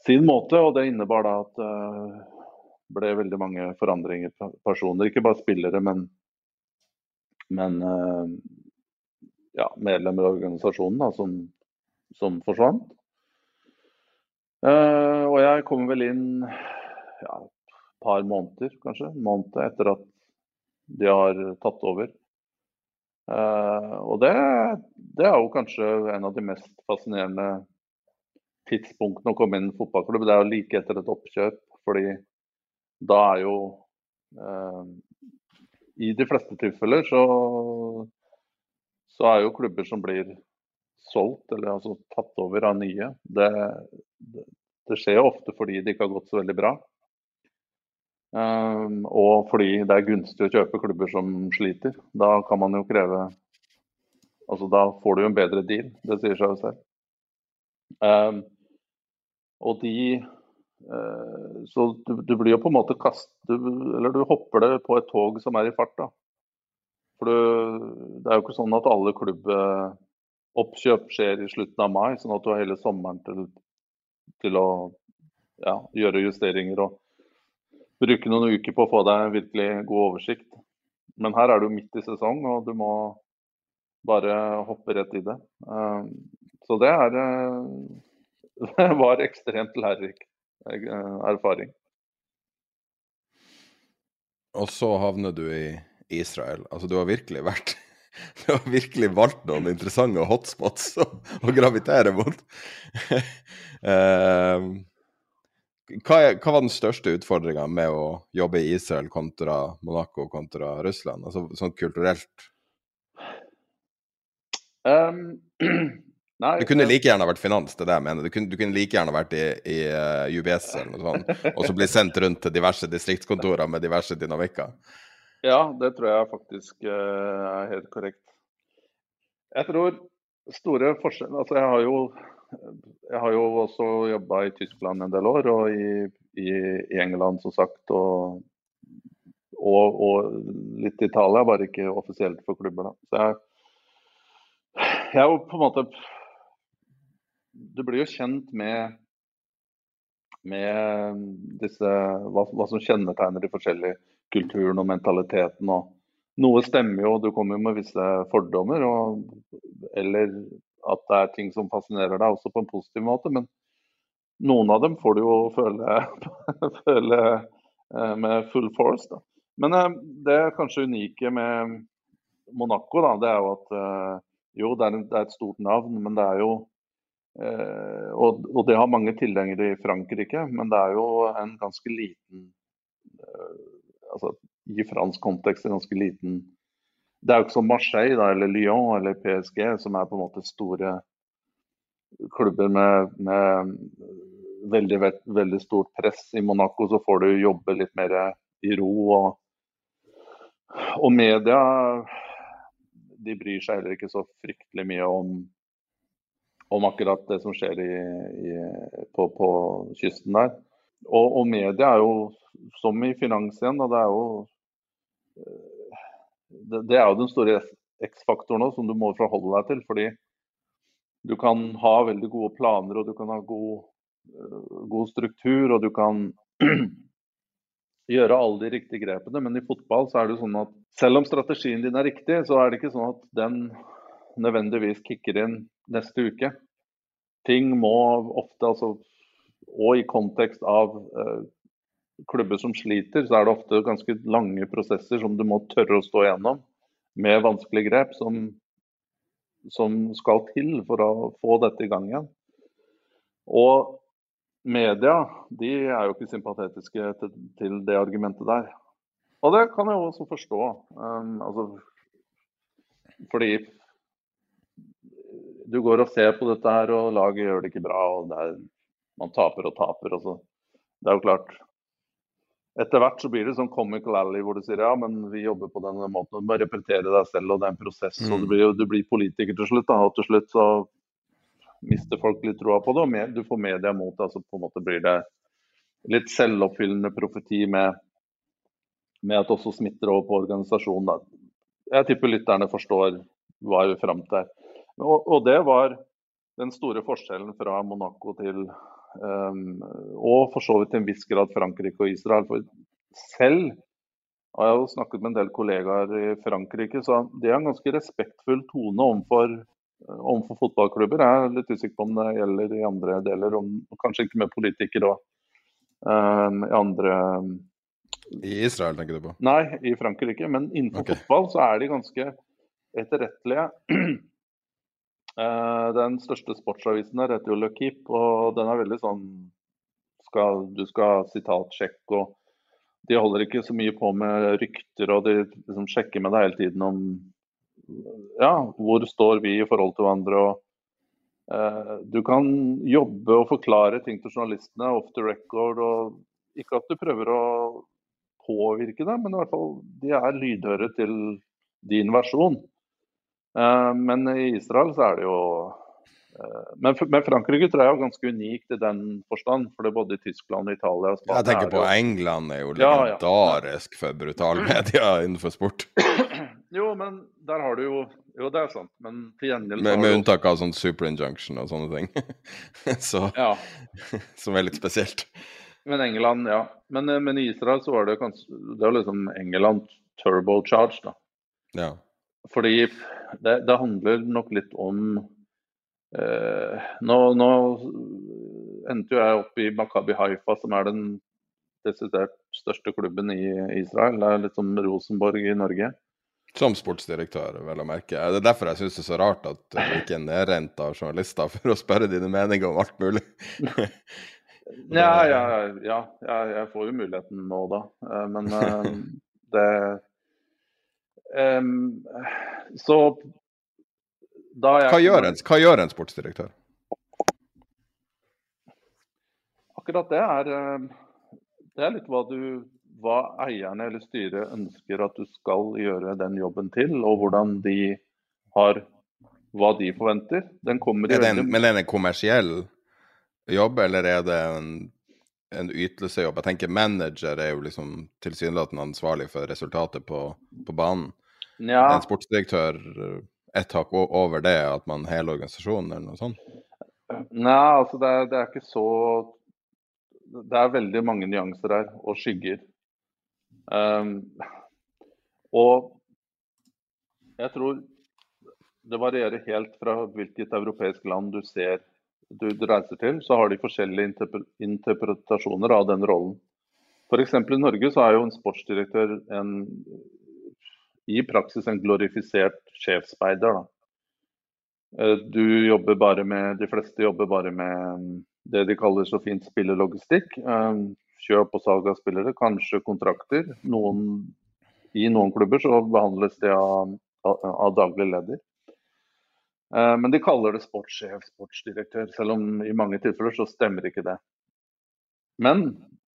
sin, måte. Og det innebar da at det uh, ble veldig mange forandringer på personer. Ikke bare spillere, men, men uh, ja, medlemmer av organisasjonen da, som, som forsvant. Uh, og jeg kom vel inn ja, et par måneder, kanskje. En etter at de har tatt over. Uh, og det, det, er jo kanskje en av de mest fascinerende tidspunktene å komme inn i en fotballklubb. Det er jo like etter et oppkjøp, fordi da er jo eh, i de fleste tilfeller så, så er jo klubber som blir solgt, eller altså tatt over av nye, det, det, det skjer jo ofte fordi det ikke har gått så veldig bra. Um, og fordi det er gunstig å kjøpe klubber som sliter. Da kan man jo kreve Altså da får du jo en bedre deal, det sier seg jo selv. Um, og de uh, Så du, du, blir jo på en måte kast... Du, eller du hopper det på et tog som er i fart, da. For du, det er jo ikke sånn at alle klubboppkjøp skjer i slutten av mai, sånn at du har hele sommeren til, til å ja, gjøre justeringer og bruke noen uker på å få deg virkelig god oversikt. Men her er du midt i sesong, og du må bare hoppe rett i det. Eh, så det er Det var ekstremt lærerik eh, erfaring. Og så havner du i Israel. Altså, du har virkelig vært Du har virkelig valgt noen interessante hotspots å, å gravitere mot. uh, hva, er, hva, var den største utfordringa med å jobbe i Israel kontra Monaco kontra Russland, altså sånn kulturelt? Um, nei, du kunne like gjerne vært finans, det er det jeg mener. Du kunne, du kunne like gjerne vært i, i uh, eh, UBS eller noe sånt, og så bli sendt rundt til diverse distriktskontorer med diverse dynamikker. Ja, det tror jeg faktisk uh, er helt korrekt. Jeg tror store forskjeller Altså, jeg har jo jeg har jo også jobba i Tyskland en del år, og i, i, i England som sagt. Og, og, og, litt Italia, bare ikke offisielt for klubber. Da. Så jeg, jeg er jo på en måte Du blir jo kjent med, med disse, hva, hva, som kjennetegner de forskjellige kulturene og mentaliteten. Og noe stemmer jo, du kommer jo med visse fordommer. Og, eller at det er ting som fascinerer deg også på en positiv måte. Men noen av dem får du jo føle, føle eh, med full force. Da. Men eh, det kanskje unike med Monaco, da, det er jo at eh, jo, det er, et stort navn, men det er jo og, og, det har mange tilhengere i Frankrike, men det er jo en ganske liten altså I fransk kontekst en ganske liten det er jo ikke som Marseille da, eller Lyon eller PSG, som er på en måte store klubber med, med veldig, veldig, stort press. I Monaco så får du jobbe litt mer i ro. Og, og media de bryr seg heller ikke så fryktelig mye om, om akkurat det som skjer i, i, på, på, kysten der. Og, og, media er jo, som i finans igjen, det er jo det, det, er jo den store X-faktoren som du må forholde deg til. fordi du kan ha veldig gode planer og du kan ha god, uh, god struktur og du kan gjøre alle de riktige grepene. Men i fotball så er det sånn at selv om strategien din er riktig, så er det ikke sånn at den nødvendigvis kicker inn neste uke. Ting må ofte, altså, og i kontekst av eh, klubber som sliter, så er det ofte ganske lange prosesser som du må tørre å stå igjennom med vanskelige grep som, som skal til for å få dette i gang igjen. Og media de er jo ikke sympatetiske til, til det argumentet der. Og det kan jeg også forstå. Um, altså, fordi du går og ser på dette her, og laget gjør det ikke bra. og er, Man taper og taper. Og så. Det er jo klart, etter hvert så blir det sånn comical alley hvor du sier ja, men vi jobber på denne måten. Du må repetere deg selv, og det er en prosess. Mm. og Du blir, du blir politiker til slutt. Da, og til slutt så mister folk litt troa på det, og du får media mot deg. Så på en måte blir det litt selvoppfyllende profeti med, med at også smitter over på organisasjonen. Da. Jeg tipper lytterne forstår hva vi er fram til. Og, og det var den store forskjellen fra Monaco til Um, og for så vidt til en viss grad Frankrike og Israel. For selv og jeg har jo snakket med en del kollegaer i Frankrike, så det er en ganske respektfull tone overfor, overfor fotballklubber. Jeg er litt usikker på om det gjelder i andre deler, om, kanskje ikke med politikere og um, i andre I Israel, tenker du på? Nei, i Frankrike. Men innenfor okay. fotball så er de ganske etterrettelige. Eh, den største sportsavisen der heter jo Le Keep, og den er veldig sånn skal, Du skal sitat sjekke og de holder ikke så mye på med rykter, og de liksom sjekker med deg hele tiden om ja, hvor står vi i forhold til hverandre. og eh, Du kan jobbe og forklare ting til journalistene off the record. og Ikke at du prøver å påvirke dem, men i hvert fall de er lydhøre til din versjon. Eh, men i Israel så er det jo Eh, men, men, Frankrike tror jeg er ganske unikt i den forstand. For det er både i Tyskland, Italia og Jeg tenker på England er jo legendarisk ja, ja. for brutal media innenfor sport. Jo, men der har du jo Jo, det er sant, men til gjengjeld Med, med unntak av sånn super injunction og sånne ting. så, ja. Som er litt spesielt. Men England, ja. Men, eh, men i Israel så var det kanskje Det var liksom England turbocharge, da. Ja. Fordi det, det handler nok litt om Eh, nå, nå, endte jo jeg opp i Makabi Haifa, som er den desidert største klubben i Israel. Det er litt som Rosenborg i Norge. Som sportsdirektør, vel å merke. Det er derfor jeg syns det er så rart at du ikke er nedrent av journalister for å spørre dine meninger om alt mulig. ja, ja, ja, jeg får jo muligheten nå da. Eh, men eh, det um, Så hva gjør, en, hva, gjør en, sportsdirektør? Akkurat det er, eh, det er litt hva, du, hva eierne eller styret ønsker at du skal gjøre den jobben til, og hvordan de har hva de forventer. Den kommer er det en, men er det en kommersiell jobb, eller er det en, en ytelsejobb? Jeg tenker Manager er jo liksom tilsynelatende ansvarlig for resultatet på, på banen. Ja. En sportsdirektør ett hakk over det, at man hele organisasjonen eller noe sånt? Nei, altså det er, det er, ikke så Det er veldig mange nyanser her, og skygger. Um, og jeg tror det varierer helt fra hvilket europeisk land du ser du, du reiser til, så har de forskjellige interpretasjoner av den rollen. F.eks. i Norge så er jo en sportsdirektør en i praksis en glorifisert sjefsspeider. Eh, du jobber bare med, De fleste jobber bare med mm, det de kaller så fint spillerlogistikk. Eh, kjøp og salg av spillere, kanskje kontrakter. Noen, I noen klubber så behandles det av, av daglig leder. Eh, men de kaller det sportssjef, sportsdirektør, selv om i mange tilfeller så stemmer ikke det. Men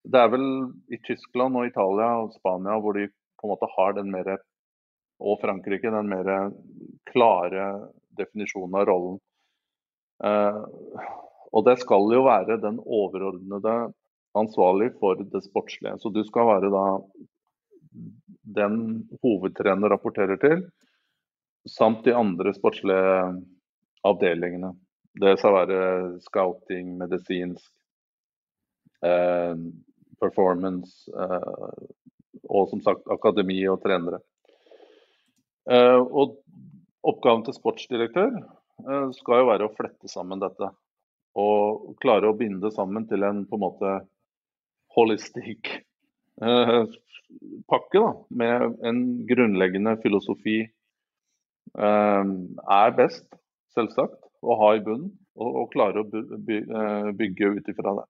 det er vel i Tyskland og Italia og Spania hvor de på en måte har den mer og Frankrike den mer klare definisjonen av rollen. Eh, og det skal jo være den overordnede ansvarlig for det sportslige. Så du skal være da den hovedtrener rapporterer til, samt de andre sportslige avdelingene. Det skal være scouting, medisinsk, eh, performance eh, og som sagt akademi og trenere. Eh, og oppgaven til sportsdirektør eh, skal jo være å flette sammen dette. Og klare å binde sammen til en på en måte holistisk eh, pakke da, med en grunnleggende filosofi er best, selvsagt, å ha i bunnen. Og, og klare å bygge ut ifra det.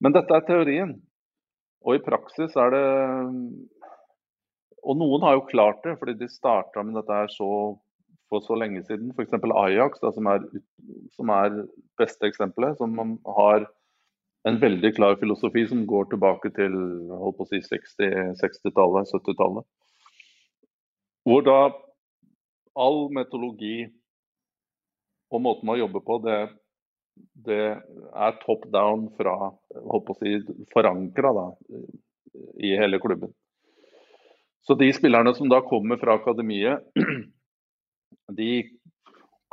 Men dette er teorien. Og i praksis er det og noen har jo klart det, fordi de starta med dette her så, for så lenge siden. F.eks. Ajax, da, som, er, som er beste eksempelet. Som har en veldig klar filosofi som går tilbake til holdt på å si 60-tallet, 60 70-tallet. Hvor da all metodologi og måten man jobber på, det, det er top down fra holdt på å si, forankra i hele klubben. Så de spillerne som da kommer fra akademiet, de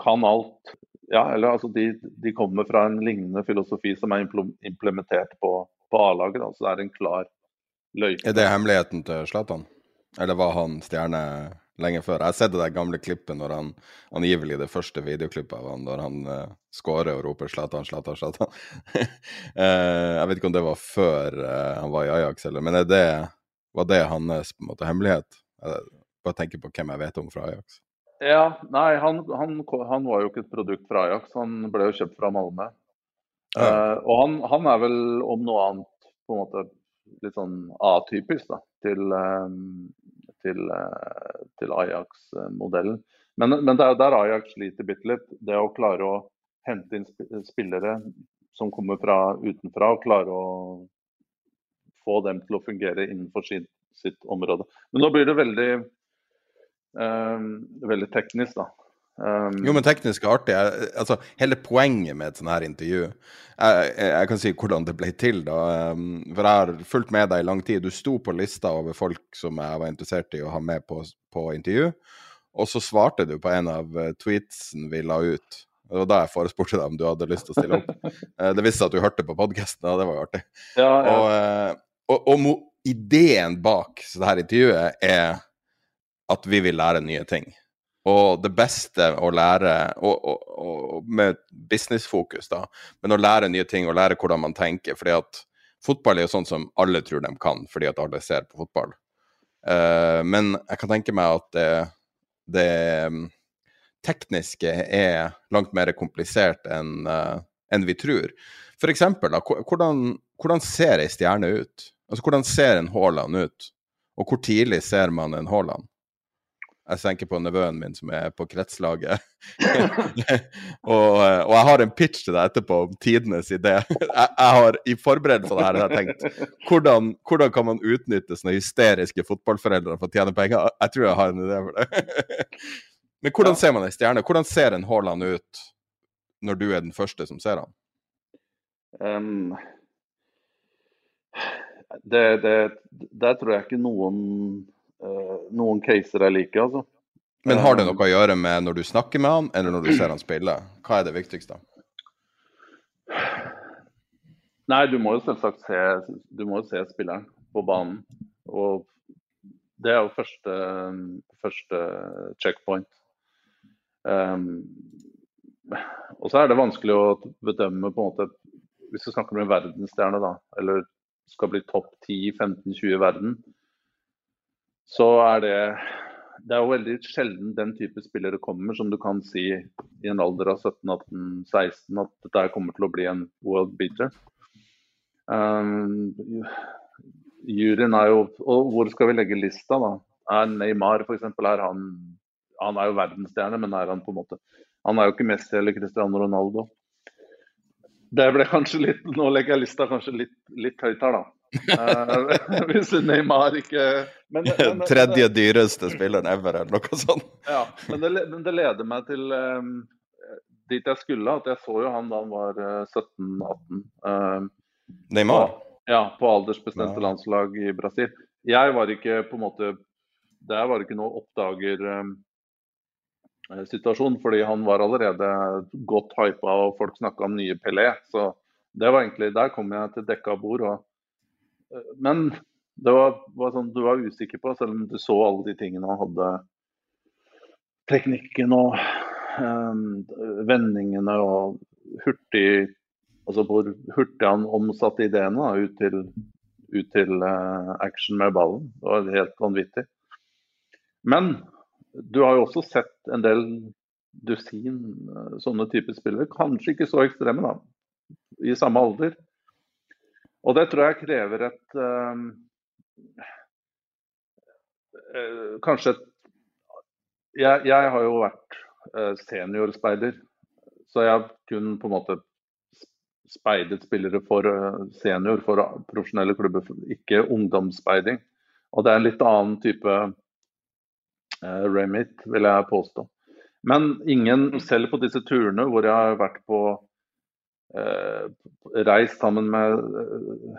kan alt. Ja, eller altså de, de kommer fra en lignende filosofi som er implementert på, på A-laget. Så det er en klar løype. Er det hemmeligheten til Zlatan? Eller var han stjerne lenge før? Jeg har sett det der gamle klippet når han angivelig det første videoklippet av han, når han uh, scorer og roper 'Zlatan, Zlatan, Zlatan'. uh, jeg vet ikke om det var før uh, han var i Ajax, eller Men er det var det hans på en måte hemmelighet? Jeg bare tenker på hvem jeg vet om fra Ajax. Ja, nei, han, han, han var jo ikke et produkt fra Ajax, han ble jo kjøpt fra Malmö. Ja. Uh, og han, han, er vel om noe annet på en måte litt sånn atypisk da, til, til, til Ajax-modellen. Men, men det er der Ajax sliter bitte litt. Det å klare å hente inn spillere som kommer fra utenfra, og klare å få dem til å fungere innenfor sitt, sitt område. Men nå blir det veldig, um, veldig teknisk, da. Um, jo, men teknisk er artig. Altså, hele poenget med et sånt her intervju jeg, jeg, kan si hvordan det ble til, da. Um, for jeg har fulgt med deg i lang tid. Du sto på lista over folk som jeg var interessert i å ha med på, på intervju. Og så svarte du på en av eh, tweetsen vi la ut. Det var da jeg forespurte deg om du hadde lyst til å stille opp. Eh, det viste seg at du hørte på podkasten, og det var jo artig. Ja, ja. Og, eh, og, og, ideen bak dette intervjuet er at vi vil lære nye ting. Og det beste å lære, og, og med businessfokus, da, men å lære nye ting og lære hvordan man tenker. fordi at fotball er jo sånn som alle tror de kan, fordi at alle ser på fotball. Uh, men jeg kan tenke meg at det, det tekniske er langt mer komplisert enn uh, enn vi tror. For eksempel, da, hvordan, hvordan ser ei stjerne ut? Altså, Hvordan ser en Haaland ut? Og hvor tidlig ser man en Haaland? Jeg tenker på nevøen min som er på kretslaget. og, og, jeg har en pitch til deg etterpå om tidenes idé. jeg, jeg har I forberedelse av det her tenkt hvordan, hvordan kan man utnytte sånne hysteriske fotballforeldre for å tjene penger? Jeg tror jeg har en idé for det. Men hvordan ser man ei stjerne? Hvordan ser en Haaland ut når du er den første som ser han? Um, det, det, der tror jeg ikke noen, uh, noen caser er like, altså. Men har det noe å gjøre med når du snakker med han, eller når du ser han spille? Hva er det viktigste? Nei, du må jo selvsagt se, du må jo se spilleren på banen. Og det er jo første, første checkpoint. Um, og så er det vanskelig å bedømme på en måte Hvis du snakker om en verdensstjerne, da, eller skal bli topp 10-15-20 i verden, så er det det er jo veldig sjelden den type spillere kommer som du kan si i en alder av 17-18-16 at dette kommer til å bli en world beater. Um, juryen er jo Og hvor skal vi legge lista, da? Er Neymar f.eks. er han han er jo verdensstjerne, men er han på en måte Han er jo ikke Messi eller Cristiano Ronaldo. Det ble kanskje litt Nå legger jeg lista kanskje litt, litt høyt her, da. uh, hvis Neymar ikke men, men, Tredje dyreste spilleren ever, eller noe sånt. ja, men det, men det, leder meg til um, dit jeg skulle. At jeg så jo han da han var uh, 17-18. Uh, Neymar? ja, på aldersbestemte ja. landslag i Brasil. Jeg var ikke på en måte Der var det ikke noe oppdager um, Eh, situasjon, fordi han var allerede godt hypa og folk snakka om nye Pelé. Så det var egentlig, der kom jeg til dekka bord. Og, eh, men det var, var, sånn du var usikker på, selv om du så alle de tingene han hadde. Teknikken og um, vendingene og hurtig Altså hvor hurtig han omsatte ideene da, ut til, ut til uh, action med ballen. Det var helt vanvittig. Men du har jo også sett en del dusin eh, sånne typer spillere. Kanskje ikke så ekstreme, da, i samme alder. Og det tror jeg krever et øh, Kanskje et jeg, jeg, har jo vært øh, seniorspeider, så jeg har kun på en måte speidet spillere for senior, for profesjonelle klubber, ikke ungdomsspeiding. Og det er en litt annen type remit, vil jeg påstå. Men ingen, selv på disse turene hvor jeg har vært på eh, reist sammen med eh,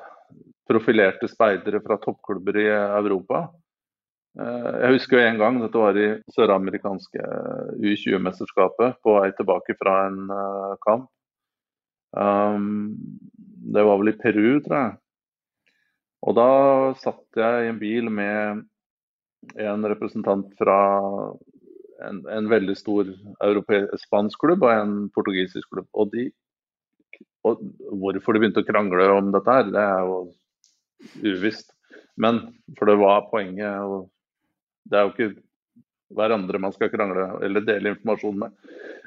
profilerte speidere fra toppklubber i Europa. Eh, jeg husker jo en gang, dette var i søramerikanske eh, U20-mesterskapet, på vei tilbake fra en kamp. Um, det var vel i Peru, tror jeg. Og da satt jeg i en bil med en representant fra en, en veldig stor spansk klubb og en portugisisk klubb. Og, de, og hvorfor de begynte å krangle om dette her, det er jo uvisst. Men for det var poenget. og Det er jo ikke hverandre man skal krangle eller dele informasjon med.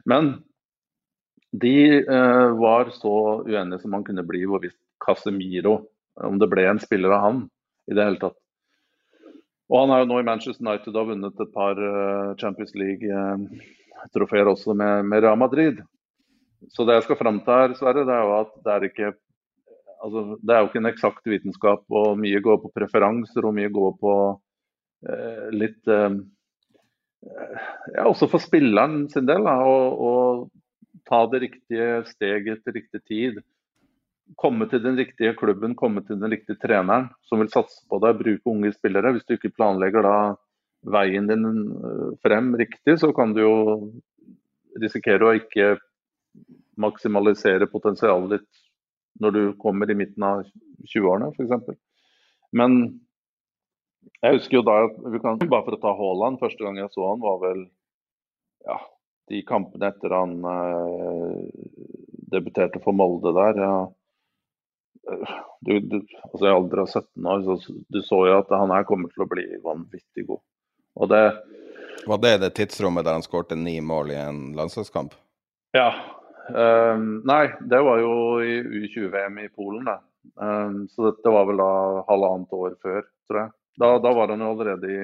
Men de eh, var så uenige som man kunne bli hvorvidt Casemiro om det ble en spiller av han i det hele tatt. Og han er jo nå i Manchester United og har vunnet et par Champions League-trofeer også med, med Real Madrid. Så det jeg skal fram til her, Sverre, det er jo at det er ikke altså, det er jo ikke en eksakt vitenskap. og Mye går på preferanser og mye går på eh, litt eh, ja, Også for spilleren sin del. å ta det riktige steget til riktig tid. Komme til den riktige klubben, komme til den riktige treneren som vil satse på deg, bruke unge spillere. Hvis du ikke planlegger da veien din eh, frem riktig, så kan du jo risikere å ikke maksimalisere potensialet ditt når du kommer i midten av 20-årene f.eks. Men jeg husker jo da vi kan, Bare for å ta Haaland, første gang jeg så han var vel ja, de kampene etter han eh, debuterte for Molde der. Ja. Du, du, altså I alder av 17 år så du så jo at han her kommer til å bli vanvittig god. Og det, var det det tidsrommet der han skårte ni mål i en landslagskamp? Ja, Um, nei, det var jo i U20-VM i Polen, det. Um, så dette var vel da halvannet år før, tror jeg. Da, da var han jo allerede i,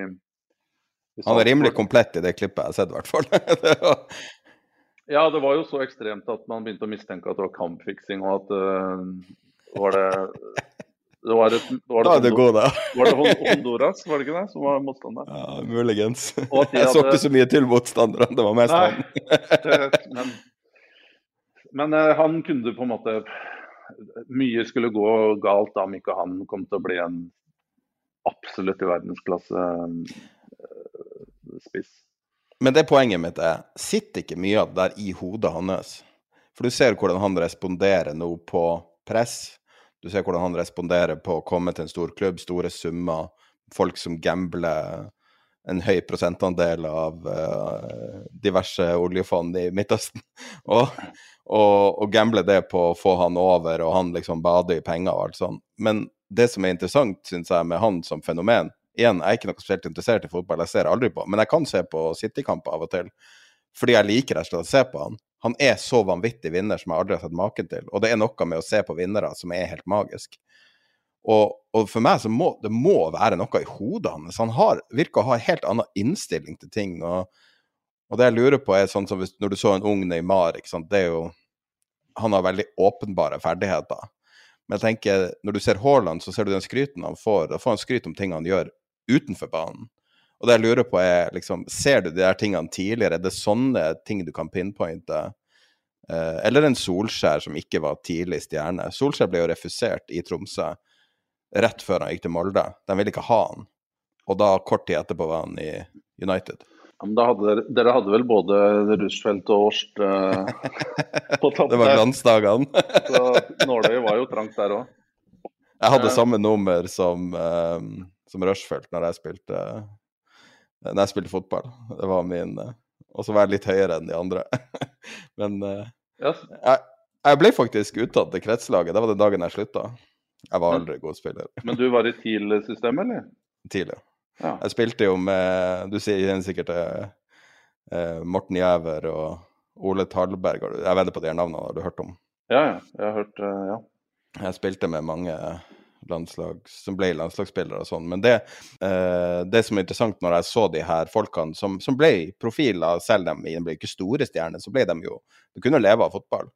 i Han er rimelig komplett i det klippet jeg har sett, i hvert fall. ja, det var jo så ekstremt at man begynte å mistenke at det var kampfiksing, og at uh, var det det var et, var det, da er det, god, da. Var det Honduras, var det ikke det, som var motstander? Ja, muligens. Jeg så ikke så mye til motstanderne, det var mest han. men men uh, han kunne på en måte Mye skulle gå galt da om ikke han kom til å bli en absolutt i verdensklasse uh, spiss. Men det poenget mitt er, sitter ikke mye av det der i hodet hans? For du ser hvordan han responderer nå på press. Du ser hvordan han responderer på å komme til en stor klubb, store summer, folk som gambler en høy prosentandel av uh, diverse oljefond i Midtøsten. og, og, og gamble det på å få han over, og han liksom bader i penger og alt sånt. Men det som er interessant, syns jeg, med han som fenomen Igjen, jeg er ikke noe spesielt interessert i fotball, jeg ser aldri på, men jeg kan se på City-kamper av og til. Fordi jeg liker rett og slett å se på han. Han er så vanvittig vinner som jeg aldri har sett maken til. Og det er noe med å se på vinnere som er helt magisk. Og, og, for meg så må det må være noe i hodet hans. Han har, virker å ha en helt annen innstilling til ting. Og, og det jeg lurer på, er sånn som hvis, når du så en ung Neymar, ikke sant? det er jo Han har veldig åpenbare ferdigheter. Men jeg tenker, når du ser Haaland, så ser du den skryten han får. Da får han skryt om ting han gjør utenfor banen. Og det jeg lurer på, er liksom Ser du de der tingene tidligere? Er det sånne ting du kan pinpointe? Eh, eller en Solskjær som ikke var tidlig stjerne. Solskjær ble jo refusert i Tromsø rett før han gikk til Molde. De ville ikke ha han. Og da, kort tid etterpå, var han i United. Ja, men hadde dere, dere hadde vel både Rushfeldt og Årst eh, på topp der? det var glansdagene. så nåløyet var jo trangt der òg. Jeg hadde eh. samme nummer som, eh, som Rushfeldt når jeg spilte når jeg spilte fotball. Det var min Og så var jeg litt høyere enn de andre. men yes. jeg, jeg, ble faktisk uttatt til kretslaget. Det var den dagen jeg slutta. Jeg var aldri god spiller. Men du var i TIL-systemet, eller? TIL, ja. Jeg spilte jo med Du sier sikkert eh, Morten Jæver og Ole Talberg. Jeg vedder på de navnene, har du hørt om? Ja, ja. Jeg har hørt Ja. Jeg spilte med mange landslag, som ble landslagsspillere og sånn. Men det, eh, det, som er interessant når jeg så de her folkene som, som ble profiler, selv om de ble ikke store stjerner, så ble de jo De kunne leve av fotball.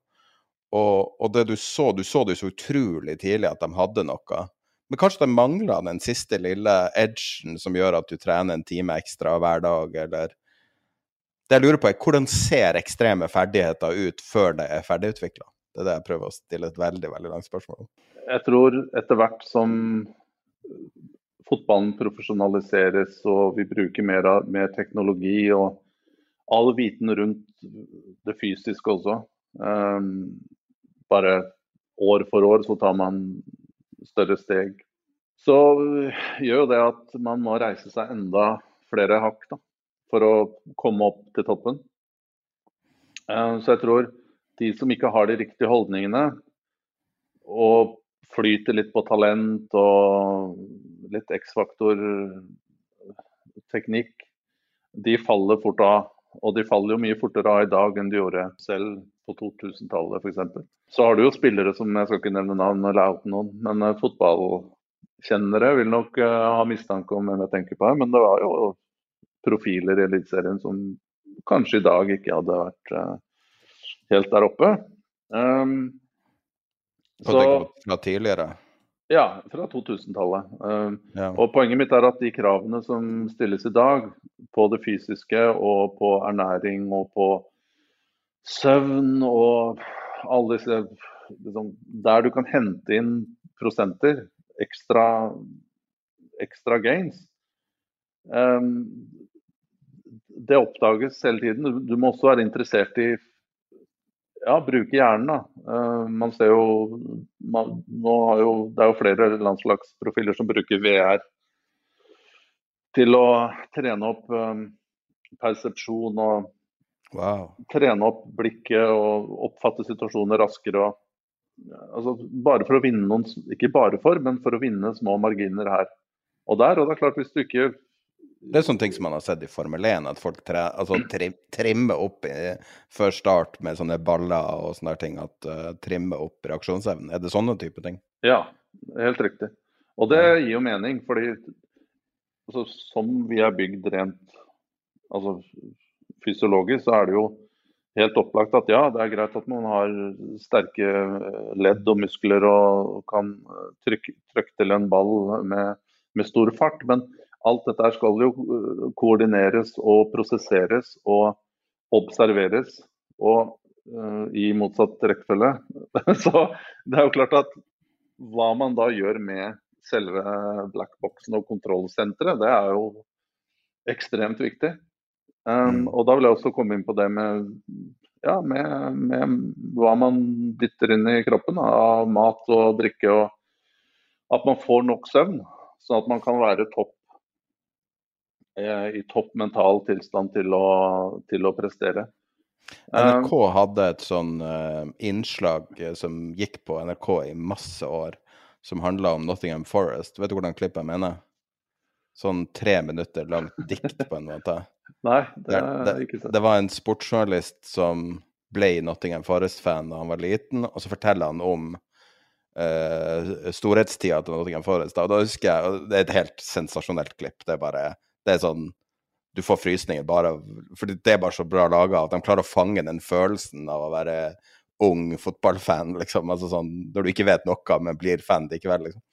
Og, og, det du så, du så det så utrolig tidlig at de hadde noe. Men kanskje de mangla den siste lille edgen som gjør at du trener en time ekstra hver dag, eller Det jeg lurer på, er hvordan ser ekstreme ferdigheter ut før det er ferdigutvikla? Det er det jeg prøver å stille et veldig veldig langt spørsmål om. Jeg tror etter hvert som fotballen profesjonaliseres og vi bruker mer, mer teknologi og all viten rundt det fysiske også, um, bare år for år så tar man større steg. Så gjør jo det at man må reise seg enda flere hakk da, for å komme opp til toppen. Eh, så jeg tror de som ikke har de riktige holdningene, og flyter litt på talent og litt X-faktor teknikk, de faller fort av. Og de faller jo mye fortere av i dag enn de gjorde selv på 2000-tallet f.eks. Så har du jo spillere som jeg skal ikke nevne navn eller oute noen, men uh, fotballkjennere vil nok uh, ha mistanke om hvem jeg tenker på her. Men det var jo profiler i Eliteserien som kanskje i dag ikke hadde vært uh, helt der oppe. Um, så, fra tidligere? Ja, fra 2000-tallet. Um, ja. Og Poenget mitt er at de kravene som stilles i dag, på det fysiske og på ernæring og på søvn og alle disse liksom, Der du kan hente inn prosenter, ekstra, ekstra gains, um, det oppdages hele tiden. Du må også være interessert i ja, bruke hjernen. da. Uh, man ser jo, man, nå har jo, Det er jo flere landslagsprofiler som bruker VR til å trene opp um, persepsjon og wow. trene opp blikket og oppfatte situasjoner raskere. Og, altså, bare for å vinne noen, Ikke bare for, men for å vinne små marginer her og der. og det er klart Hvis du ikke det er sånne ting som man har sett i Formel 1, at folk tre, altså, tri, trimmer opp i, før start med sånne baller og sånne ting. At uh, trimmer opp reaksjonsevnen. Er det sånne type ting? Ja, helt riktig. Og det gir jo mening, fordi altså, som vi er bygd rent altså, fysiologisk, så er det jo helt opplagt at ja, det er greit at man har sterke ledd og muskler og kan trykke, trykke til en ball med, med stor fart. men Alt dette skal jo eh, koordineres og prosesseres og observeres. Og uh, i motsatt rekkefølge. Så det er jo klart at hva man da gjør med selve blackboxen og kontrollsenteret, det er jo ekstremt viktig. Um, mm. og da vil jeg også komme inn på det med, ja, med, med hva man dytter inn i kroppen av mat og drikke. og At man får nok søvn, sånn at man kan være topp i topp mental tilstand til å, til å prestere. NRK eh, hadde et sånn uh, innslag eh, som gikk på NRK i masse år, som handla om Nottingham Forest. Vet du hvordan klippet jeg mener? Sånn tre minutter langt dikt, på en måte. Nei, det er ikke sant. Det, det var en sportsjournalist som ble Nottingham Forest-fan da han var liten, og så forteller han om uh, storhetstida til Nottingham Forest. Og da husker jeg, Det er et helt sensasjonelt klipp. Det er bare det er sånn Du får frysninger bare For det er bare så bra laga at de klarer å fange den følelsen av å være ung fotballfan, liksom. Altså sånn når du ikke vet noe, men blir fan likevel, liksom.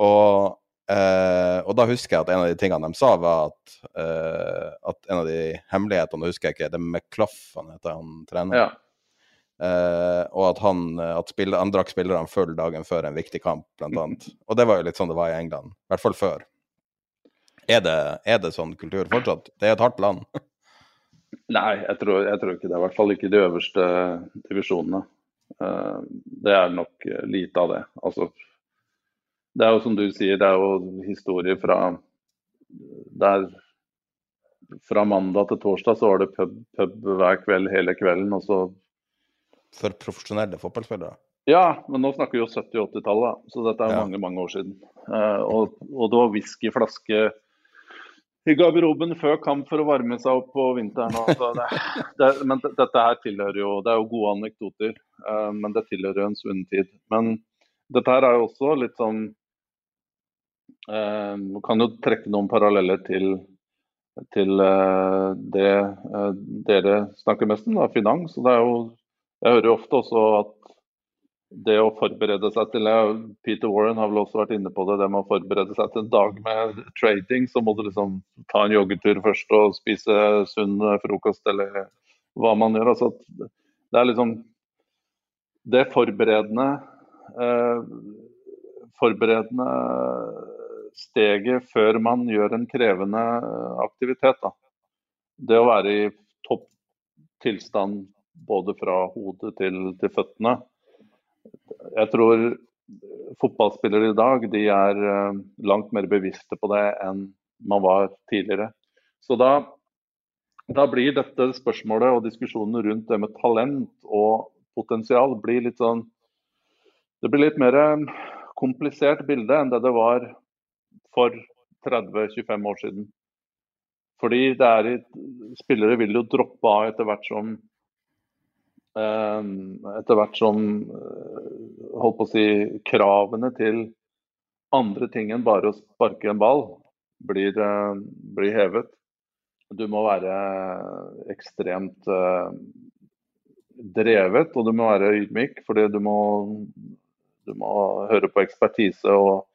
Og, eh, og da husker jeg at en av de tingene de sa, var at, eh, at en av de hemmelighetene, husker jeg ikke, det med Klaff, han heter han trener. Ja. Uh, og at han, at spiller, han drakk spillerne full dagen før en viktig kamp, blant annet. Og det var jo litt sånn det var i England. I hvert fall før. Er det, er det sånn kultur fortsatt? Det er et hardt land. Nei, jeg tror, jeg tror, ikke det. I hvert fall ikke de øverste divisjonene. Eh, det er nok lite av det. Altså, det er jo som du sier, det er jo historier fra der fra mandag til torsdag så var det pub, pub hver kveld hele kvelden. og så For profesjonelle fotballspillere? Ja, men nå snakker vi jo 70-80-tallet, så dette er ja. mange mange år siden. Uh, og, og, det var whiskyflaske i garderoben før kamp for å varme seg opp på vinteren. Det, det, men dette her tilhører jo Det er jo gode anekdoter, uh, men det tilhører jo en svunnen. Men dette her er jo også litt sånn uh, Kan jo trekke noen paralleller til, til uh, det dere snakker mest om, da, finans. Og det er jo, jeg hører jo ofte også at det å forberede seg til Peter Warren har vel også vært inne på det. Det med å forberede seg til en dag med trading, så må du liksom ta en joggetur først og spise sunn frokost eller hva man gjør. Altså, det er liksom det forberedende eh, forberedende steget før man gjør en krevende aktivitet. Da. Det å være i topp tilstand både fra hodet til, til føttene jeg tror fotballspillere i dag de er eh, langt mer bevisste på det enn man var tidligere. Så da, da blir dette spørsmålet og diskusjonen rundt det med talent og potensial blir litt sånn Det blir litt mer eh, komplisert bilde enn det det var for 30-25 år siden. Fordi det er, spillere vil jo droppe av etter hvert som etter hvert som holdt på å si, kravene til andre ting enn bare å sparke en ball blir, blir hevet. Du må være ekstremt drevet, og du må være ydmyk. Fordi du må, du må høre på ekspertise og,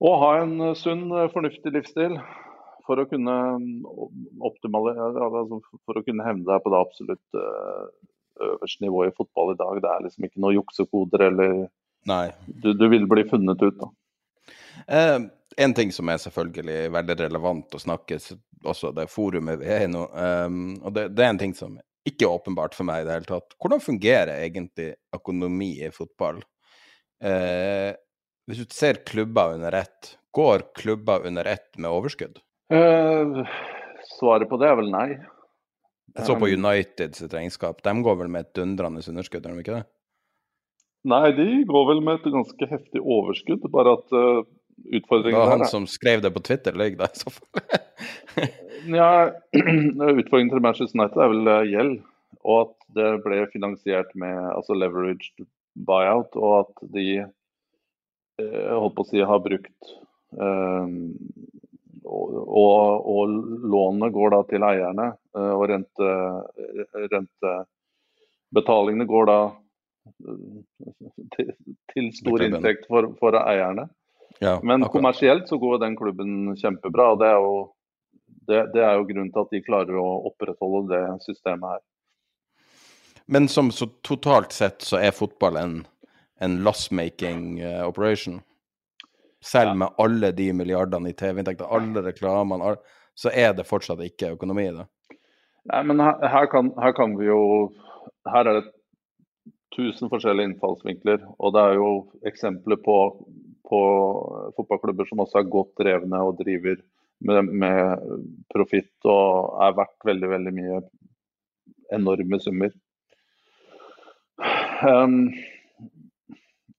og ha en sunn, fornuftig livsstil for å kunne altså for å kunne hevne deg på det absolutt eh, øverste nivået i fotball i dag. Det er liksom ikke noe juksekoder eller du, du, vil bli funnet ut, da. Eh, en ting som er selvfølgelig veldig relevant å snakke også det forumet vi er i nå, um, og det, det, er en ting som ikke er åpenbart for meg i det hele tatt. Hvordan fungerer egentlig økonomi i fotball? Eh, hvis du ser klubber under ett, går klubber under ett med overskudd? Uh, svaret på det er vel nei. Jeg så på Uniteds United sitt regnskap. De går vel med et dundrende underskudd, gjør de ikke det? Nei, de går vel med et ganske heftig overskudd, bare at uh, utfordringen Det var han som skrev det på Twitter, ligger der i så fall. ja, utfordringen til Manchester United er vel gjeld, og at det ble finansiert med altså leveraged buyout, og at de holdt på å si har brukt og, og, lånene går da til eierne, eh, og rente, rentebetalingene går da eh, til, til stor inntekt for, for eierne. Ja, Men kommersielt så går den klubben kjempebra. og det er, jo, det, det er jo grunnen til at de klarer å opprettholde det systemet her. Men som så totalt sett så er fotball en, en loss-making uh, operation? Selv med alle de milliardene i TV-inntekter, alle reklamene, all, så er det fortsatt ikke økonomi i det. Nei, men her, her, kan, her, kan, vi jo Her er det tusen forskjellige innfallsvinkler. Og det er jo eksempler på, på fotballklubber som også er godt drevne og driver med, med profitt og er verdt veldig, veldig mye enorme summer. Um,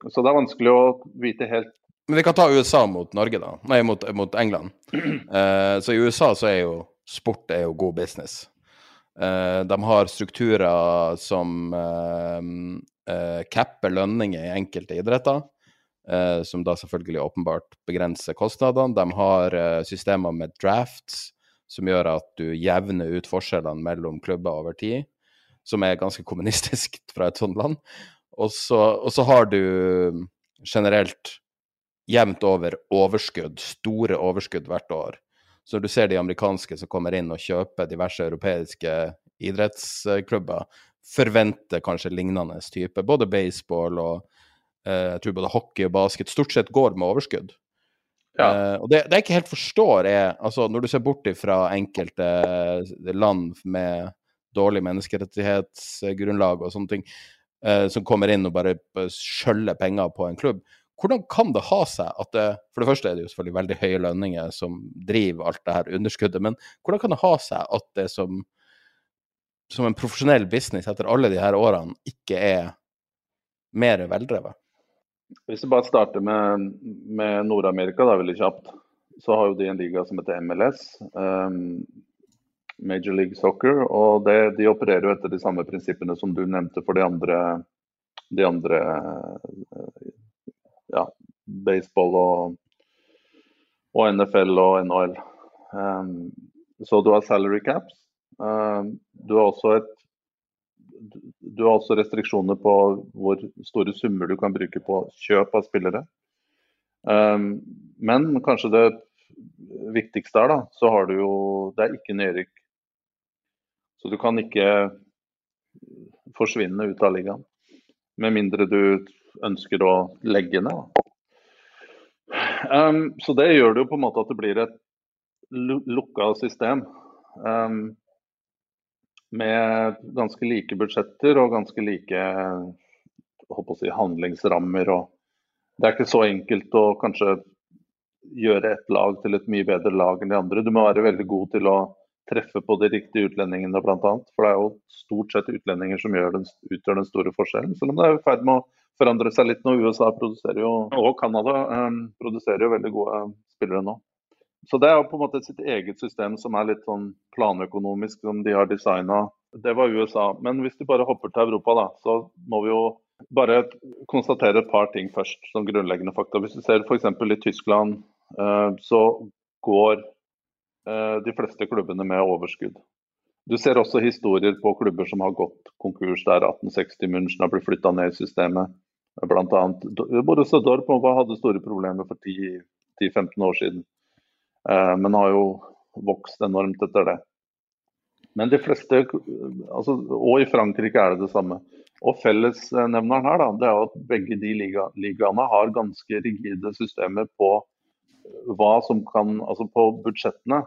så det er vanskelig å vite helt men vi kan ta USA mot Norge, da. Nei, mot, mot England. Uh, så i USA så er jo sport er jo god business. Uh, de har strukturer som uh, capper lønninger i enkelte idretter. som da selvfølgelig åpenbart begrenser kostnadene. De har systemer med drafts som gjør at du jevner ut forskjellene mellom klubber over tid. Som er ganske kommunistisk fra et sånt land. Og så, har du generelt jevnt over overskudd, store overskudd hvert år. Så du ser de amerikanske som kommer inn og kjøper diverse europeiske idrettsklubber, forventer kanskje lignende type. Både baseball og eh, jeg tror både hockey og basket stort sett går med overskudd. Ja. Eh, og det, det, jeg ikke helt forstår, er altså Når du ser bort fra enkelte land med dårlig menneskerettighetsgrunnlag og sånne ting, eh, som kommer inn og bare skjøller penger på en klubb, hvordan kan det ha seg at det For det første er det jo selvfølgelig veldig høye lønninger som driver alt det her underskuddet, men hvordan kan det ha seg at det som, som en profesjonell business etter alle de her årene ikke er mer veldrevet? Hvis vi bare starter med, med Nord-Amerika, da veldig kjapt, så har jo de en liga som heter MLS. Um, Major League Soccer. Og det, de opererer jo etter de samme prinsippene som du nevnte for de andre, de andre ja, baseball og, og, NFL og NHL. Um, så du har salary caps. Um, du har et du har også restriksjoner på hvor store summer du kan bruke på kjøp av spillere. Um, men kanskje det viktigste er da, så har du jo Det er ikke nedrykk. Så du kan ikke forsvinne ut av ligaen. Med mindre du ønsker å legge ned. Um, så det gjør det jo på en måte at det blir et lukka system. Um, med ganske like budsjetter og ganske like si, handlingsrammer. Og det er ikke så enkelt å kanskje gjøre et lag til et mye bedre lag enn de andre. Du må være veldig god til å treffe på de riktige utlendingene bl.a. For det er jo stort sett utlendinger som den, utgjør den store forskjellen. Selv om det er i ferd med å forandre seg litt nå. USA produserer jo, og Canada um, produserer jo veldig gode spillere nå. Så det er jo på en måte sitt eget system som er litt sånn planøkonomisk, som de har designa Det var USA. Men hvis du bare hopper til Europa, da, så må vi jo bare konstatere et par ting først som grunnleggende fakta. Hvis du ser f.eks. i Tyskland, eh, så går eh, de fleste klubbene med overskudd. Du ser også historier på klubber som har gått konkurs der 1860 München har blitt flytta ned i systemet. Blant annet, Borussia Dortmund hadde store problemer for 10-15 år siden, eh, men har jo vokst enormt etter det. Men de fleste, altså, og i Frankrike er det det samme. Og Fellesnevneren her da, det er at begge de liga, ligaene har ganske rigide systemer på hva som kan, altså på budsjettene.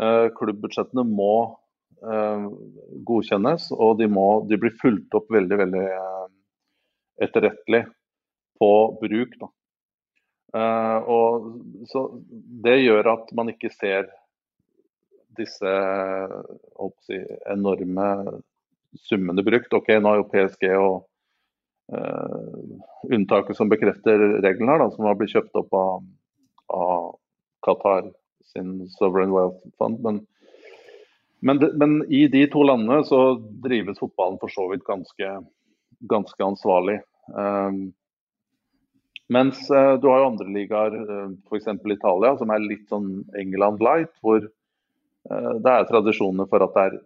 Eh, klubbbudsjettene må eh, godkjennes, og de, må, de, blir fulgt opp veldig veldig eh, etterrettelig på bruk. Da. Og, så det gjør at man ikke ser disse si, enorme summene brukt. Ok, Nå er jo PSG og uh, unntaket som bekrefter reglene, her, da, som har blitt kjøpt opp av, av Qatar sin Sovereign Wealth Fund. Men, men, men, i de to landene så drives fotballen for så vidt ganske, ganske ansvarlig. Um, mens uh, du har jo andre ligaer, uh, f.eks. Italia, som er litt sånn England light, hvor uh, det er tradisjoner for at det er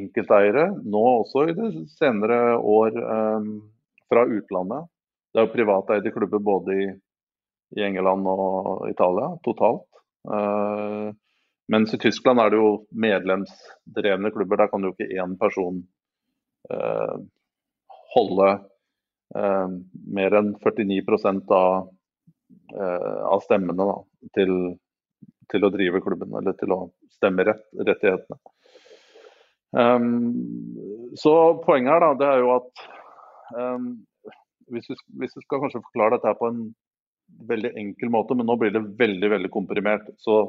enkelteiere, nå også i det senere år um, fra utlandet. Det er jo privateide klubber både i, i, England og Italia totalt. Uh, mens i Tyskland er det jo medlemsdrevne klubber. Der kan jo ikke én person uh, holde uh, mer enn 49 av, av stemmene da, til, til å drive klubben, eller til å stemmerettighetene. Um, så poenget her da, det er jo at um, hvis, vi, hvis, vi, skal kanskje forklare dette på en veldig enkel måte, men nå blir det veldig veldig komprimert. Så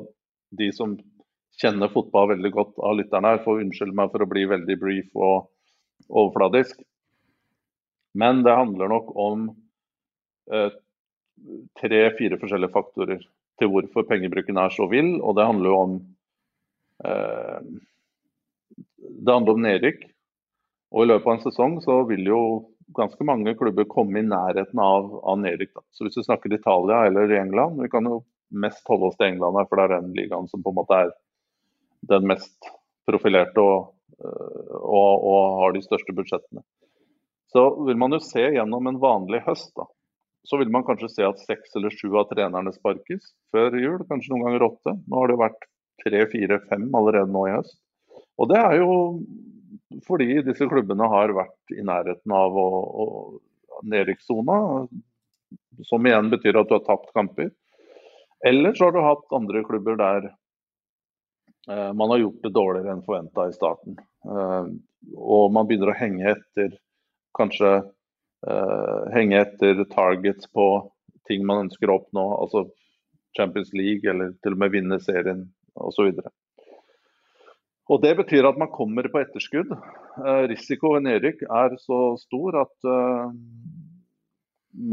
de som kjenner fotball veldig godt av lytterne her, får unnskylde meg for å bli veldig brief og overfladisk. Men det handler nok om eh, tre-fire forskjellige faktorer til hvorfor pengebruken er så vill. Og det handler jo om Eh, det handler om nedrykk. Og i løpet av en sesong så vil jo ganske mange klubber komme i nærheten av, av nedrykk. Så hvis du snakker Italia eller England, vi kan jo mest holde oss til England her, for det er den ligaen som på en måte er den mest profilerte og, eh, og, og har de største budsjettene. Så vil man jo se gjennom en vanlig høst, da, så vil man kanskje se at seks eller sju av trenerne sparkes før jul, kanskje noen ganger åtte. Nå har det jo vært tre, fire, fem allerede nå i høst. Og det er jo fordi disse klubbene har vært i nærheten av å, nedrykkssona, som igjen betyr at du har tapt kamper. Eller så har du hatt andre klubber der eh, man har gjort det dårligere enn forventa i starten. Eh, og man begynner å henge etter kanskje eh, henge etter targets på ting man ønsker å oppnå. Altså Champions League eller til og med vinne serien osv. Og Det betyr at man kommer på etterskudd. Eh, risiko ved nedrykk er så stor at eh,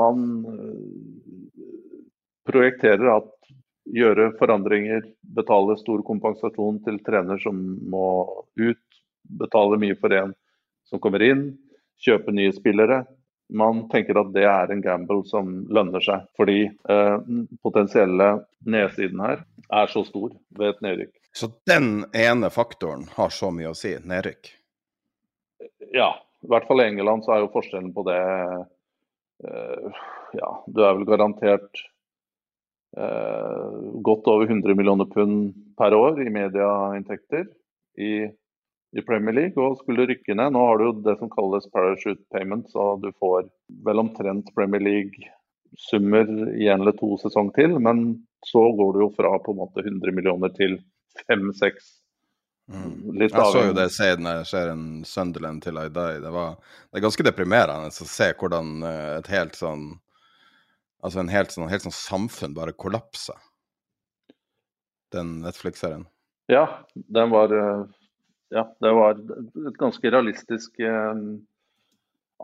man eh, projekterer at gjøre forandringer, betale stor kompensasjon til trener som må ut, betale mye for en som kommer inn, kjøpe nye spillere man tenker at det er en gamble som lønner seg. Fordi eh, potensielle nedsiden her er så stor ved et nedrykk. Så den ene faktoren har så mye å si, nedrykk? Ja, i hvert fall i England så er jo forskjellen på det eh, Ja, du er vel garantert eh, godt over 100 millioner pund per år i medieinntekter. I i Premier League og skulle rykke ned. Nå har du jo det som kalles parachute payment, så du får vel omtrent Premier League-summer i en eller to sesong til. Men så går du jo fra på en måte 100 millioner til 5-6. Mm. Jeg så jo det serien Sunderland til I Die. Det, var, det er ganske deprimerende å se hvordan eh, et helt sånn Altså en helt sånn, helt sånn samfunn bare kollapser. Den Netflix-serien. Ja, den var eh, ja, det var et ganske realistisk eh,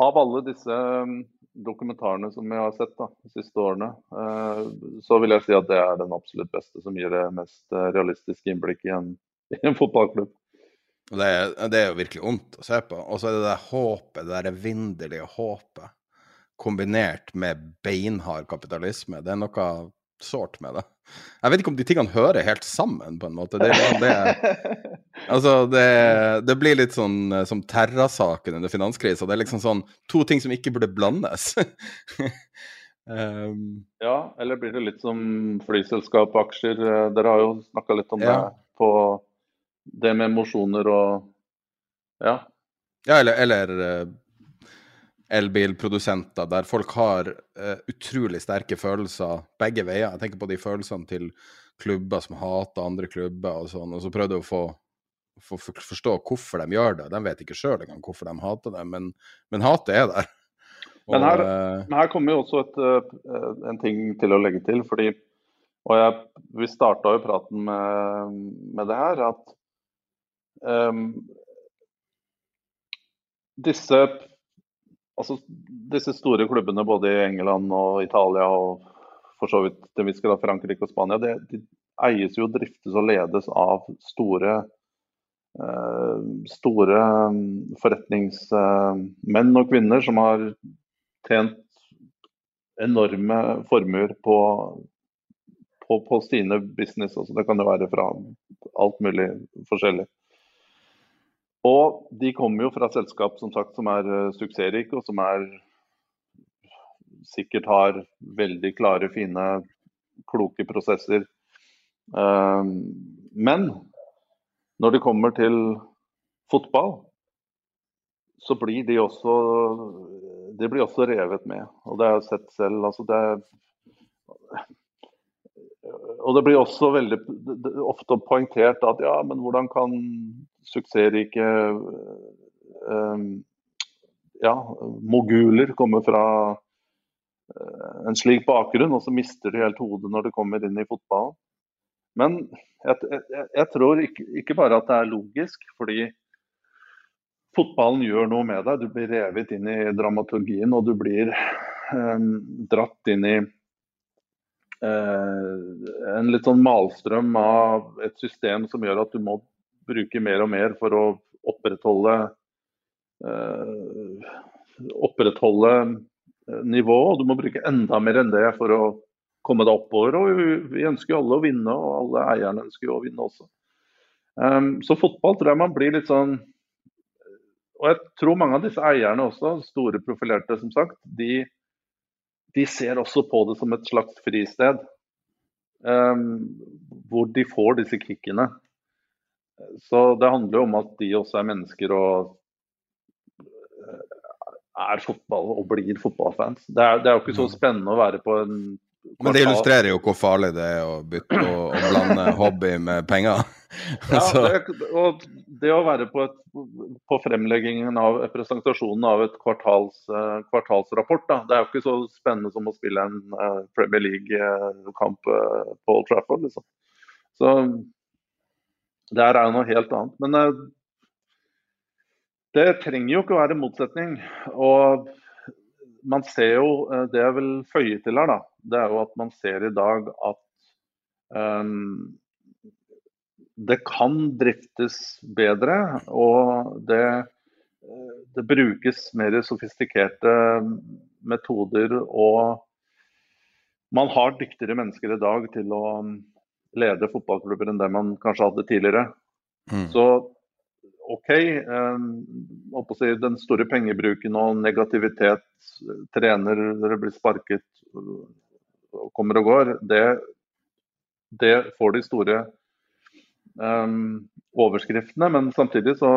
Av alle disse dokumentarene som jeg har sett da, de siste årene, eh, så vil jeg si at det er den absolutt beste som gir det mest realistiske innblikk i en, i en fotballklubb. Det er, det er jo virkelig vondt å se på. Og så er det det håpet, det der håpet, kombinert med beinhard kapitalisme. Det er noe sårt med det. Jeg vet ikke om de tingene hører helt sammen, på en måte. Det, det, altså, det, det blir litt sånn eh, som Terra-saken under finanskrisa. Det er liksom sånn to ting som ikke burde blandes. um, ja, eller blir det litt som flyselskap aksjer? Eh, dere har jo snakka litt om ja. det på det med emosjoner og Ja. Ja, eller, eller uh, elbilprodusenter, der folk har uh, utrolig sterke følelser begge veier. Jeg tenker på de følelsene til klubber som hater andre klubber og sånn, og så prøvde jeg å få, få forstå hvorfor de gjør det. De vet ikke sjøl engang hvorfor de hater det, men, men hatet er der. Og, men her, men, her, kommer jo også et, uh, en ting til å legge til. fordi og jeg, Vi starta jo praten med, med, det her at um, disse altså, disse store klubbene både i England og Italia og for så vidt det vi skal ha Frankrike og Spania, det, de eies jo, driftes og ledes av store, eh, store mm, forretningsmenn og -kvinner som har tjent enorme formuer på, på, på sine business. Altså, det kan jo være fra alt mulig forskjellig. Og de kommer jo fra selskap som, sagt, som er uh, suksessrike, og som er sikkert har veldig klare, fine, kloke prosesser. Uh, men når det kommer til fotball, så blir de også de blir også revet med. Og det har jeg sett selv. Altså det, og det blir også veldig ofte poengtert at ja, men hvordan kan suksessrike um, ja, moguler kommer fra uh, en slik bakgrunn, og så mister de helt hodet når de kommer inn i fotballen. Men jeg, jeg, jeg tror ikke, ikke, bare at det er logisk, fordi fotballen gjør noe med deg. Du blir revet inn i dramaturgien, og du blir um, dratt inn i uh, en litt sånn malstrøm av et system som gjør at du må bruker mer og mer for å opprettholde eh, opprettholde nivået. Og Du må bruke enda mer enn det for å komme deg oppover. og Vi ønsker jo alle å vinne, og alle eierne ønsker jo å vinne også. Um, så fotball tror jeg man blir litt sånn Og jeg tror mange av disse eierne også, store profilerte som sagt, de, de ser også på det som et slags fristed. Um, hvor de får disse kickene. Så det handler jo om at de også er mennesker og eh, er fotball og blir fotballfans. Det er, det er jo ikke så mm. spennende å være på en kvartal. Men det illustrerer jo hvor farlig det er å bytte og, og blande hobby med penger. ja, det, og det å være på, et, på fremleggingen av presentasjonen av et kvartals, uh, kvartalsrapport, da. det er jo ikke så spennende som å spille en uh, Premier League-kamp på Old Trafford. Liksom. Så det er jo noe helt annet. Men uh, det trenger jo ikke å være motsetning. Og man ser jo, uh, det jeg vil føye til her, da, det er jo at man ser i dag at um, det kan driftes bedre. Og det, det brukes mer sofistikerte metoder. Og man har dyktigere mennesker i dag til å lede fotballklubber enn det man kanskje hadde tidligere. Mm. Så OK, eh, si, den store pengebruken og negativitet, trener dere blir sparket og kommer og går, det, det får de store um, overskriftene. Men samtidig så,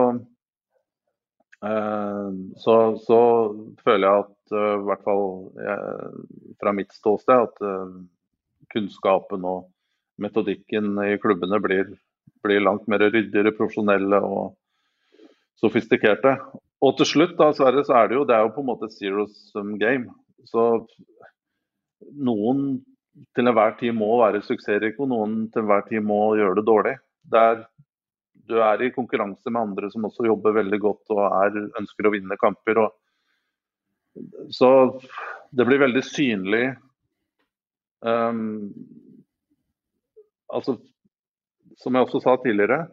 uh, så, så føler jeg at uh, i hvert fall jeg, fra mitt ståsted at uh, kunnskapen og metodikken i klubbene blir, blir langt mer ryddigere, profesjonelle og sofistikerte. Og til slutt, da, så er det jo, det er jo på en måte zero sum game. Så noen til enhver tid må være suksessrike, og noen til enhver tid må gjøre det dårlig. Der du er i konkurranse med andre som også jobber veldig godt og er, ønsker å vinne kamper. Og, så det blir veldig synlig um, altså, som jeg også sa tidligere,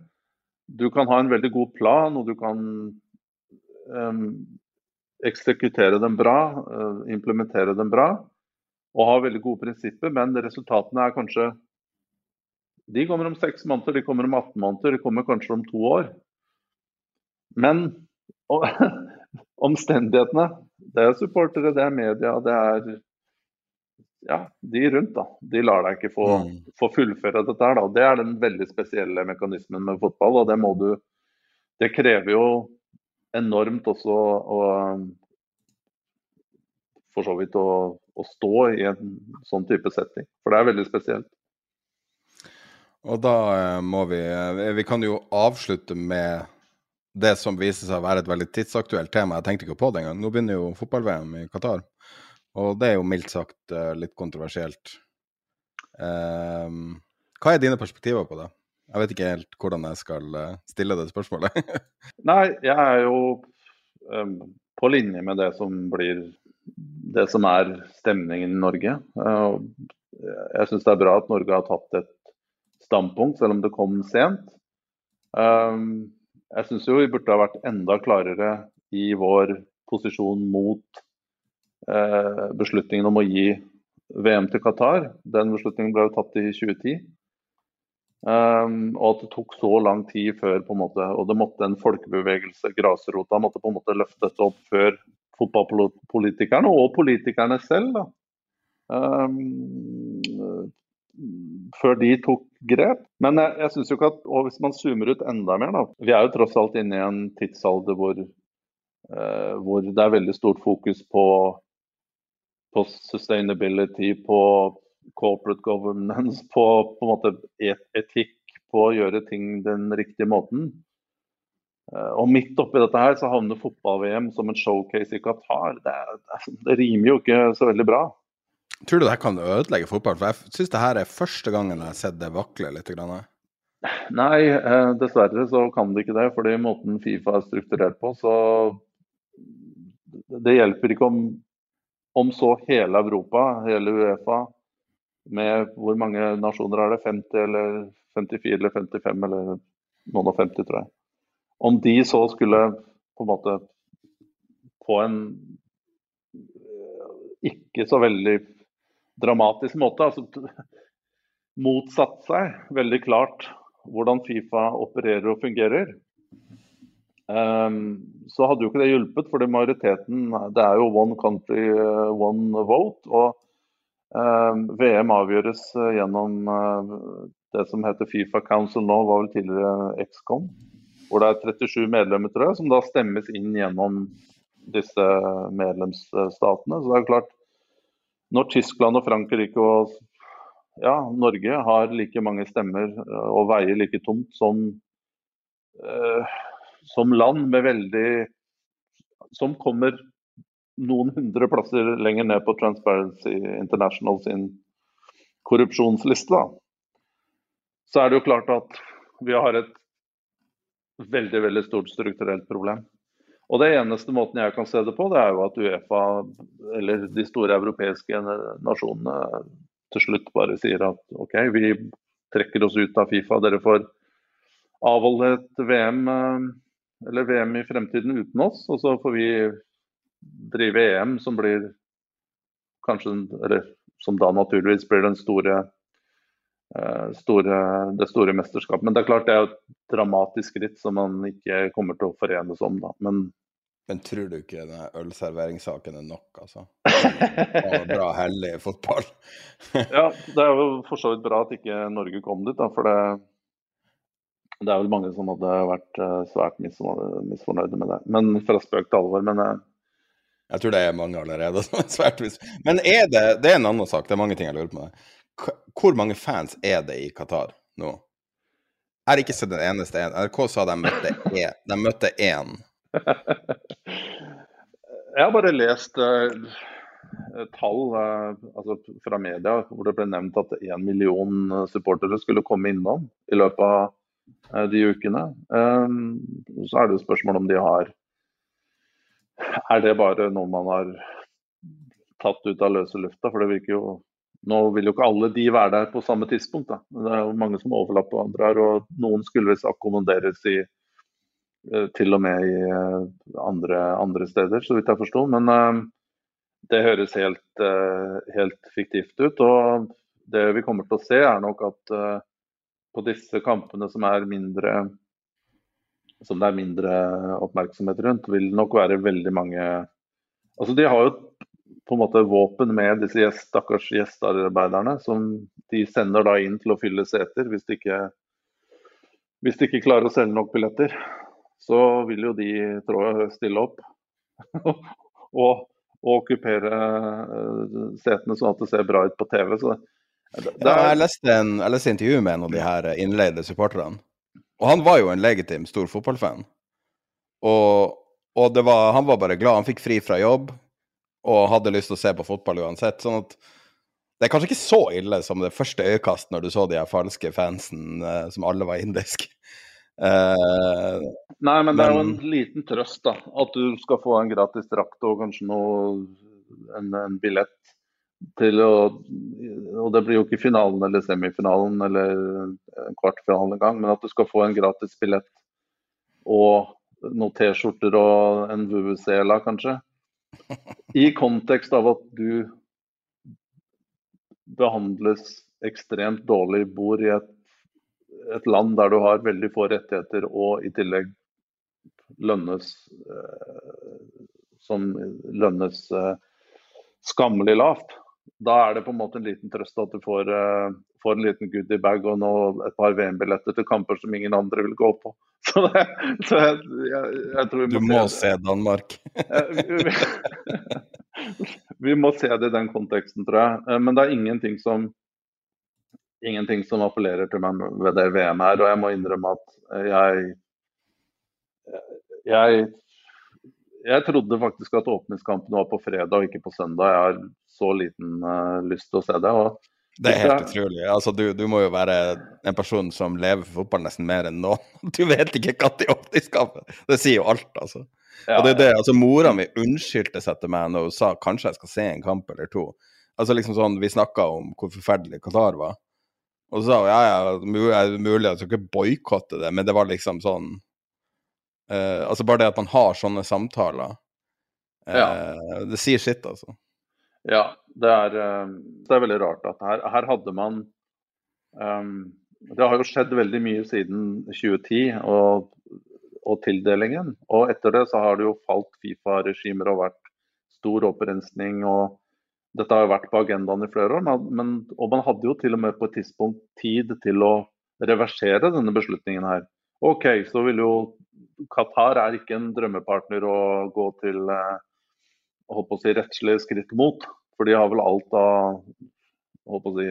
du kan ha en veldig god plan, og du kan um, eksekutere den bra, uh, implementere den bra, og ha veldig gode prinsipper, men resultatene er kanskje De kommer om seks måneder, de kommer om 18 måneder, de kommer kanskje om to år. Men og, omstendighetene Det er supportere, det er media, det er ja, de rundt. da, De lar deg ikke få, mm. få fullføre dette. her da, Det er den veldig spesielle mekanismen med fotball. og Det må du, det krever jo enormt også å for så vidt å, å, stå i en sånn type setting. For det er veldig spesielt. Og da eh, må vi eh, Vi kan jo avslutte med det som viser seg å være et veldig tidsaktuelt tema. Jeg tenkte ikke på det engang. Nå begynner jo fotball-VM i Qatar. Og det er jo mildt sagt uh, litt kontroversielt. Um, hva er dine perspektiver på det? Jeg vet ikke helt hvordan jeg skal uh, stille det spørsmålet. Nei, jeg er jo um, på linje med det som blir det som er stemningen i Norge. Uh, jeg syns det er bra at Norge har tatt et standpunkt, selv om det kom sent. Um, jeg syns jo vi burde ha vært enda klarere i vår posisjon mot Eh, beslutningen om å gi VM til Qatar. Den beslutningen ble jo tatt i 2010. Um, ehm, og at det tok så lang tid før på en måte, og det måtte en folkebevegelse, grasrota, måtte på en måte løftes opp før fotballpolitikerne og politikerne selv. da. Um, før de tok grep. Men jeg, jeg synes jo ikke at, og hvis man zoomer ut enda mer, da Vi er jo tross alt inne i en tidsalder hvor, uh, hvor det er veldig stort fokus på på sustainability, på corporate governance, på, på en måte etikk, på å gjøre ting den riktige måten. Eh, og midt oppi dette her så havner fotball-VM som en showcase i Qatar. Det, det, rimer jo ikke så veldig bra. Tror du det her kan ødelegge fotball? For jeg syns det her er første gangen jeg har sett det vakle litt. Grann. Nei, eh, dessverre så kan det ikke det. fordi måten Fifa er strukturert på, så det hjelper ikke om om så hele Europa, hele Uefa, med hvor mange nasjoner er det? 50 eller 54 eller 55 eller noen og 50, tror jeg. Om de så skulle på en måte på en eh, ikke så veldig dramatisk måte, altså motsatt seg veldig klart hvordan Fifa opererer og fungerer, så hadde jo ikke det hjulpet, fordi majoriteten Det er jo one country, uh, one vote. Og VM avgjøres uh, gjennom uh, det som heter Fifa Council nå, var vel tidligere XCOM. Hvor det er 37 medlemmer, tror jeg, som da stemmes inn gjennom disse medlemsstatene. Så det er klart, når Tyskland og Frankrike og ja, Norge har like mange stemmer og veier like tomt som uh, som land med veldig Som kommer noen hundre plasser lenger ned på Transparency International sin korrupsjonsliste, så er det jo klart at vi har et veldig veldig stort strukturelt problem. Og Det eneste måten jeg kan se det på, det er jo at Uefa, eller de store europeiske nasjonene, til slutt bare sier at OK, vi trekker oss ut av Fifa. Dere får avholde et VM eh, eller VM i fremtiden uten oss. Og så får vi drive EM som blir kanskje Eller som da naturligvis blir den store, eh, store, det store mesterskapet. Men det er klart det er et dramatisk skritt som man ikke kommer til å forenes om, da. Men men tror du ikke den ølserveringssaken er nok, altså? Bra hellig fotball. ja, det er jo for så vidt bra at ikke Norge kom dit, da. For det, det er vel mange som hadde vært uh, svært misfornøyde med det. Men fra spøk til alvor. Men uh, Jeg tror det er mange allerede som er svært misfornøyde. Men er det Det er en annen sak, det er mange ting jeg lurer på. Hvor mange fans er det i Qatar nå? Jeg har ikke sett den eneste en. NRK sa de møtte én. De møtte én. jeg har bare lest uh, tall altså fra media hvor det ble nevnt at én million supportere skulle komme innom i løpet av Eh, de ukene. Eh, så er det jo spørsmål om de har Er det bare noe man har tatt ut av løse lufta? For det virker jo Nå vil jo ikke alle de være der på samme tidspunkt. Da. Det er jo mange som overlapper andre her, og noen skulle visst akkommoderes i eh, til og med i eh, andre, andre steder, så vidt jeg forsto. Men uh, det høres helt, helt, fiktivt ut. Og det vi kommer til å se, er nok at på disse kampene som er mindre som det er mindre oppmerksomhet rundt, vil nok være veldig mange Altså De har jo på en måte våpen med disse stakkars gjestearbeiderne, som de sender da inn til å fylle seter hvis de ikke, hvis de ikke klarer å selge nok billetter. Så vil jo de tror jeg, stille opp og, og okkupere eh, setene sånn at det ser bra ut på TV. Så er... jeg, leste en, jeg leste intervju med en av de her innleide supporterne. Og han var jo en legitim stor fotballfan. Og, og var, han var bare glad. Han fikk fri fra jobb og hadde lyst til å se på fotball uansett. sånn at det er kanskje ikke så ille som det første øyekast når du så de her falske fansen uh, som alle var indiske. Uh, Nei, men det er jo en liten trøst, da. At du skal få en gratis drakt og kanskje noe, en, en, billett til å Og det blir jo ikke finalen eller semifinalen eller en kvartfinale engang, men at du skal få en gratis billett og noen T-skjorter og en VVC-la, kanskje. I kontekst av at du behandles ekstremt dårlig, bor i et, et, land der du har veldig få rettigheter og i tillegg lønnes eh, som lønnes eh, skammelig lavt. Da er det på en måte en liten trøst at du får, uh, får en liten goodiebag og nå et par VM-billetter til kamper som ingen andre vil gå på. Så, det, så jeg, jeg, jeg, tror vi må Du må se, se Danmark. vi må se det i den konteksten, tror jeg. Eh, men det er ingenting som ingenting som appellerer til meg ved det VM her. Og jeg må innrømme at jeg jeg, jeg trodde faktisk at åpningskampen var på fredag ikke på søndag. Jeg har så liten uh, lyst til å se det. og det er helt utrolig. Altså, du, du, må jo være en person som lever for fotball nesten mer enn nå. Du vet ikke når åpningskampen Det sier jo alt, altså. Ja, og det er det, altså Mora mi unnskyldte seg til meg når hun sa kanskje jeg skal se en kamp eller to. Altså liksom sånn, Vi snakka om hvor forferdelig Qatar var. Og så sa hun ja, ja, er mulig, jeg skal ikke boikotte det, men det var liksom sånn uh, Altså bare det at man har sånne samtaler, uh, ja. det sier sitt, altså. Ja, det er, eh, det er veldig rart at her, her hadde man um, Det har jo skjedd veldig mye siden 2010 og, og, tildelingen. Og etter det så har det jo falt Fifa-regimer og vært stor opprensning. og Dette har jo vært på agendaen i flere år. Men, og man hadde jo til og med på et tidspunkt tid til å reversere denne beslutningen her. OK, så vil jo Qatar er ikke en drømmepartner å gå til eh, holdt å si, rettslige skritt mot. For de har vel alt av å si,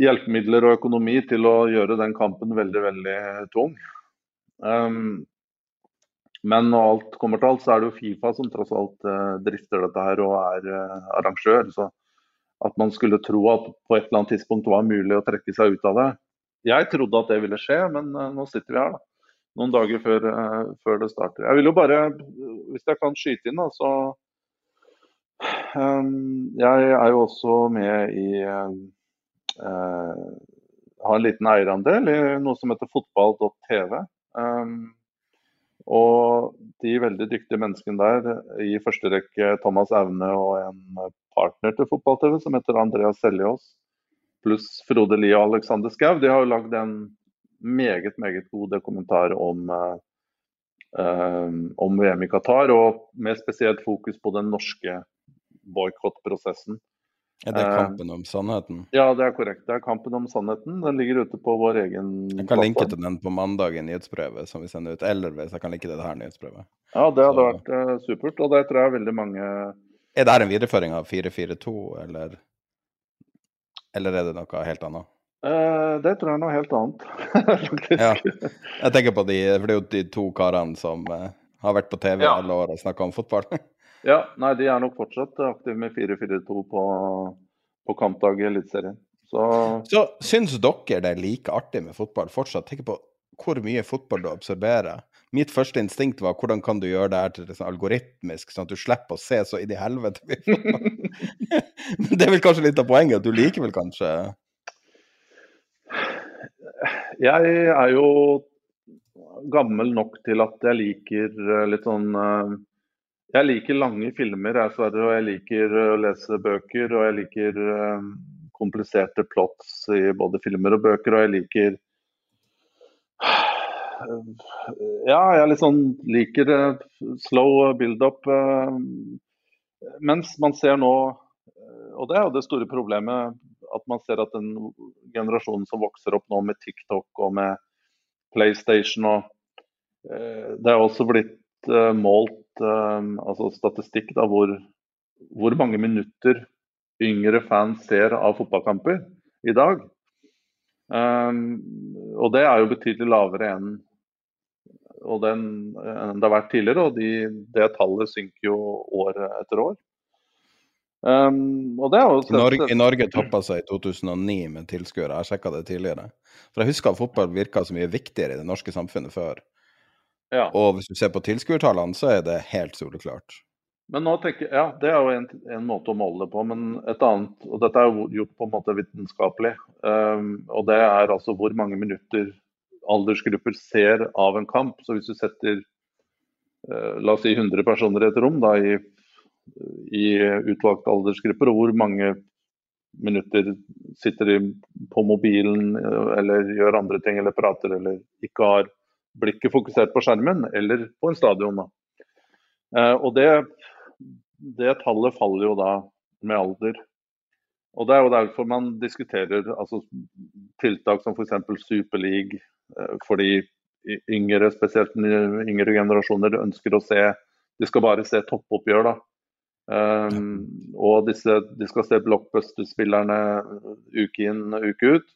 hjelpemidler og økonomi til å gjøre den kampen veldig, veldig tung. Um, men når alt kommer til alt, så er det jo Fifa som tross alt uh, drifter dette her og er uh, arrangør. Så at man skulle tro at på et eller annet tidspunkt var mulig å trekke seg ut av det. Jeg trodde at det ville skje, men nå sitter vi her, da noen dager før, uh, før, det starter. Jeg vil jo bare, hvis jeg kan skyte inn, da, så um, Jeg er jo også med i uh, Har en liten eierandel i noe som heter fotball.tv. Um, og de veldig dyktige menneskene der, i første rekke Thomas Aune og en partner til fotball-TV som heter Andreas Seljås, pluss Frode Lie og Alexander Skau, de har jo lagd en meget, meget god dokumentar om, uh, om VM i Qatar, og med spesielt fokus på den norske boikottprosessen. Er det kampen om sannheten? Ja, det er korrekt. Det er kampen om sannheten. Den ligger ute på vår egen Jeg kan linke til den på mandag i nyhetsbrevet som vi sender ut, eller hvis jeg kan linke til det her nyhetsbrevet. Ja, det hadde Så... vært uh, supert, og det tror jeg veldig mange Er det her en videreføring av 442, eller, eller er det noe helt annet? Uh, det tror jeg er noe helt annet, ja. Jeg tenker på de, for det er jo de to karene som uh, har vært på TV ja. alle år og snakka om fotball. ja, nei, de er nok fortsatt aktive med 4-4-2 på, på kampdag i Eliteserien. Så... Så syns dere det er like artig med fotball fortsatt? Tenk på hvor mye fotball du absorberer. Mitt første instinkt var hvordan kan du gjøre det her til sånn algoritmisk, sånn at du slipper å se så inn i helvete Men det er vel kanskje litt av poenget, at du liker vel kanskje Jeg er jo gammel nok til at jeg liker eh, litt sånn eh, Jeg liker lange filmer, jeg, Sverre, og jeg liker å lese bøker. Og jeg liker eh, kompliserte plots i både filmer og bøker, og jeg liker Ja, jeg sånn liker slow build-up. Mens man ser nå, og det er jo det store problemet, at man ser at den generasjonen som vokser opp nå med TikTok og med PlayStation og eh, Det er også blitt eh, målt eh, altså statistikk da, hvor, hvor mange minutter yngre fans ser av fotballkamper i dag. Um, og det er jo betydelig lavere enn den, det har vært tidligere. Og de, det tallet synker jo år etter år. Um, I Norge, i Norge toppa seg i 2009 med tilskuere. Jeg sjekka det tidligere. For jeg husker at fotball virka så mye viktigere i det norske samfunnet før. Ja. Og hvis du ser på tilskuertallene, så er det helt soleklart. Men nå tenker jeg, ja, Det er jo en, en, måte å måle det på, men et annet Og dette er jo gjort på en måte vitenskapelig. Um, og det er altså hvor mange minutter aldersgrupper ser av en kamp. Så hvis du setter uh, la oss si 100 personer i et rom da, i i utvalgte aldersgrupper, og hvor mange minutter sitter de på mobilen eller gjør andre ting eller prater eller ikke har blikket fokusert på skjermen eller på en stadion. Eh, og det, det tallet faller jo da med alder. Og Det er jo derfor man diskuterer altså, tiltak som f.eks. Superleague, eh, fordi yngre, spesielt yngre generasjoner ønsker å se De skal bare se toppoppgjør. da, Um, og disse, de skal se blockbuster-spillerne uke inn og uke ut.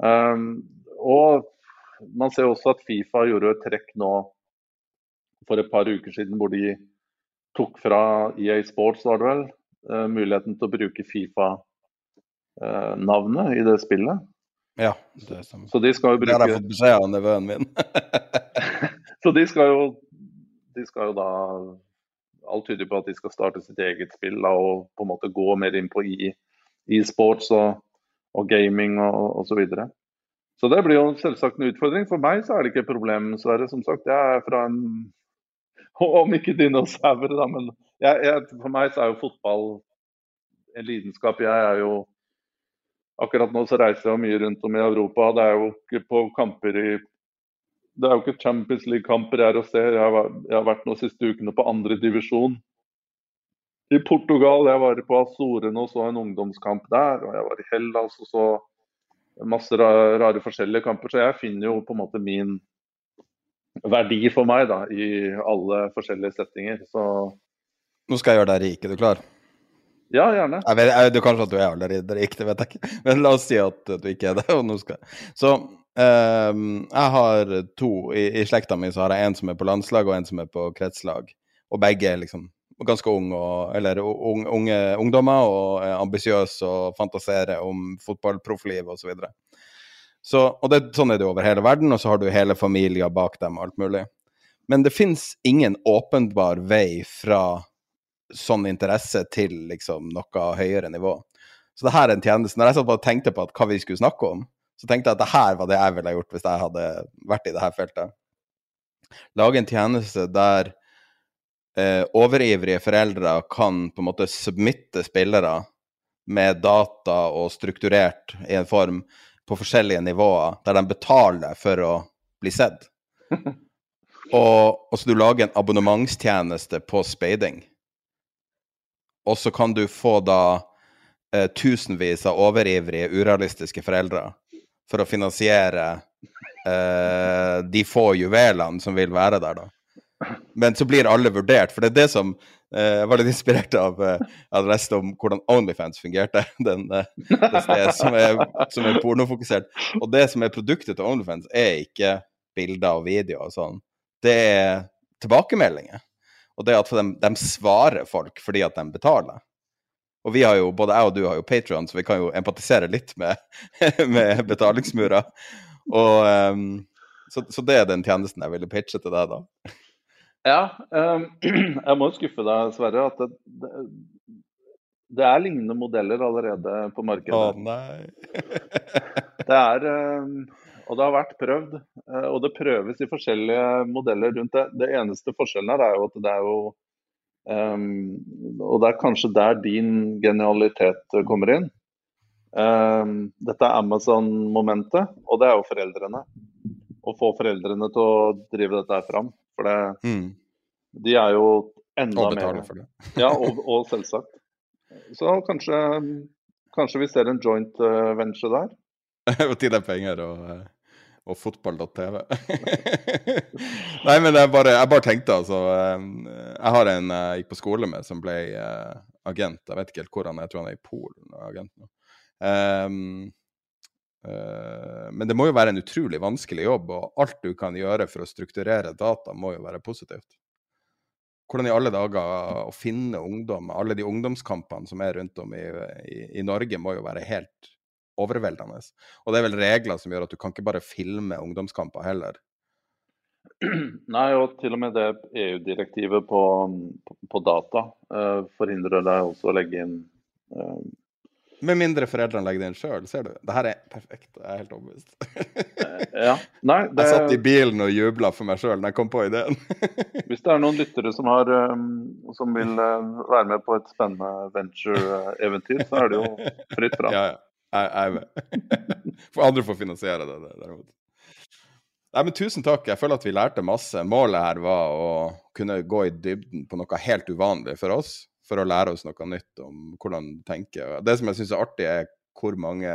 Um, og man ser også at Fifa gjorde et trekk nå for et par uker siden hvor de tok fra EA Sports var det vel, uh, muligheten til å bruke Fifa-navnet uh, i det spillet. Ja, det stemmer. Så de skal jo bruke... Det har jeg fått beskjed av nevøen min. så de skal jo de skal jo da alt tyder på at de skal starte sitt eget spill da, og på en måte gå mer inn på e-sports og, og, gaming og osv. Så, videre. så det blir jo selvsagt en utfordring. For meg så er det ikke et problem, Sverre. Som sagt, jeg er fra en Om ikke dinosaurer, da, men jeg, jeg, for meg så er jo fotball en lidenskap. Jeg er jo Akkurat nå så reiser jeg mye rundt om i Europa. Det er jo på kamper i det er jo ikke Champions League-kamper jeg er å se. Jeg har, jeg har vært nå siste ukene på andre divisjon i Portugal. Jeg var på Azorene og så en ungdomskamp der. Og jeg var i Hellas og så masse rare, forskjellige kamper. Så jeg finner jo på en måte min verdi for meg da, i alle forskjellige settinger. Så Nå skal jeg gjøre deg rik, er du klar? Ja, gjerne. Jeg vet, jeg, du Kanskje at du er allerede rik, det vet jeg ikke. Men la oss si at du ikke er det. og nå skal Så Um, jeg har to i, i, slekta mi. Så har jeg en som er på landslag, og en som er på kretslag. Og begge er liksom ganske unge, og, eller unge, unge ungdommer, og er ambisiøse og fantaserer om fotballproffliv osv. Så videre. så, og det, sånn er det over hele verden, og så har du hele familier bak dem og alt mulig. Men det fins ingen åpenbar vei fra sånn interesse til liksom noe høyere nivå. Så det her er en tjeneste. Når jeg satt og tenkte på hva vi skulle snakke om, så tenkte jeg at det her var det jeg ville gjort hvis jeg hadde vært i det her feltet. Lage en tjeneste der eh, overivrige foreldre kan på en måte submitte spillere med data og strukturert i en form på forskjellige nivåer, der de betaler for å bli sett. Og, og så du lager en abonnementstjeneste på speiding. Og så kan du få da eh, tusenvis av overivrige, urealistiske foreldre for å finansiere eh, de få juvelene som vil være der, da. Men så blir alle vurdert, for det er det som eh, Jeg var litt inspirert av eh, Jeg leste om hvordan Onlyfans fungerte, den, eh, det stedet som er, er pornofokusert. Og det som er produktet til Onlyfans, er ikke bilder og videoer og sånn. Det er tilbakemeldinger. Og det at de, de svarer folk fordi at de betaler. Og vi har jo, både jeg og du har jo Patron, så vi kan jo empatisere litt med, med betalingsmurer. Og um, Så, så, det er den tjenesten jeg ville pitche til deg, da? Ja. Um, jeg må skuffe deg, Sverre. at det, det, det, er lignende modeller allerede på markedet. Å nei. det er um, Og det har vært prøvd. Uh, og det prøves i forskjellige modeller rundt det. Det eneste forskjellen her er jo at det er jo um, Og det er kanskje der din genialitet kommer inn. Um, dette er Amazon-momentet, og det er jo foreldrene. Å få foreldrene til å drive dette her fram. For det, mm. de er jo enda og mer for det. ja, og, og, selvsagt. Så kanskje, kanskje vi ser en joint uh, venture der. Hvor tid er penger og, eh, og fotball.tv. Nei, men jeg bare, jeg bare, tenkte altså eh, Jeg har en jeg gikk på skole med som ble agent. Jeg vet ikke helt hvor han er, jeg tror han er i Polen. og agent nå. Um, uh, men det må jo være en utrolig vanskelig jobb, og alt du kan gjøre for å strukturere data, må jo være positivt. Hvordan i alle dager å finne ungdom, alle de ungdomskampene som er rundt om i, i, i Norge, må jo være helt overveldende. Og det er vel regler som gjør at du kan ikke bare filme ungdomskamper heller. Nei, og til og med det EU-direktivet på, på, på, data uh, forhindrer deg også å legge inn uh, med mindre foreldrene legger det inn sjøl, ser du. Det her er perfekt. Jeg er helt overbevist. ja. Nei, det... Jeg satt i bilen og jubla for meg sjøl når jeg kom på ideen. Hvis det er noen lyttere som, har, um, som vil uh, være med på et spennende venture-eventyr, så er det jo fritt fram. Ja, ja. Jeg, er med. For andre får finansiere det, derimot. Nei, men Tusen takk. Jeg føler at vi lærte masse. Målet her var å kunne gå i dybden på noe helt uvanlig for oss for å lære oss noe nytt om hvordan du tenker. Det som jeg syns er artig, er hvor mange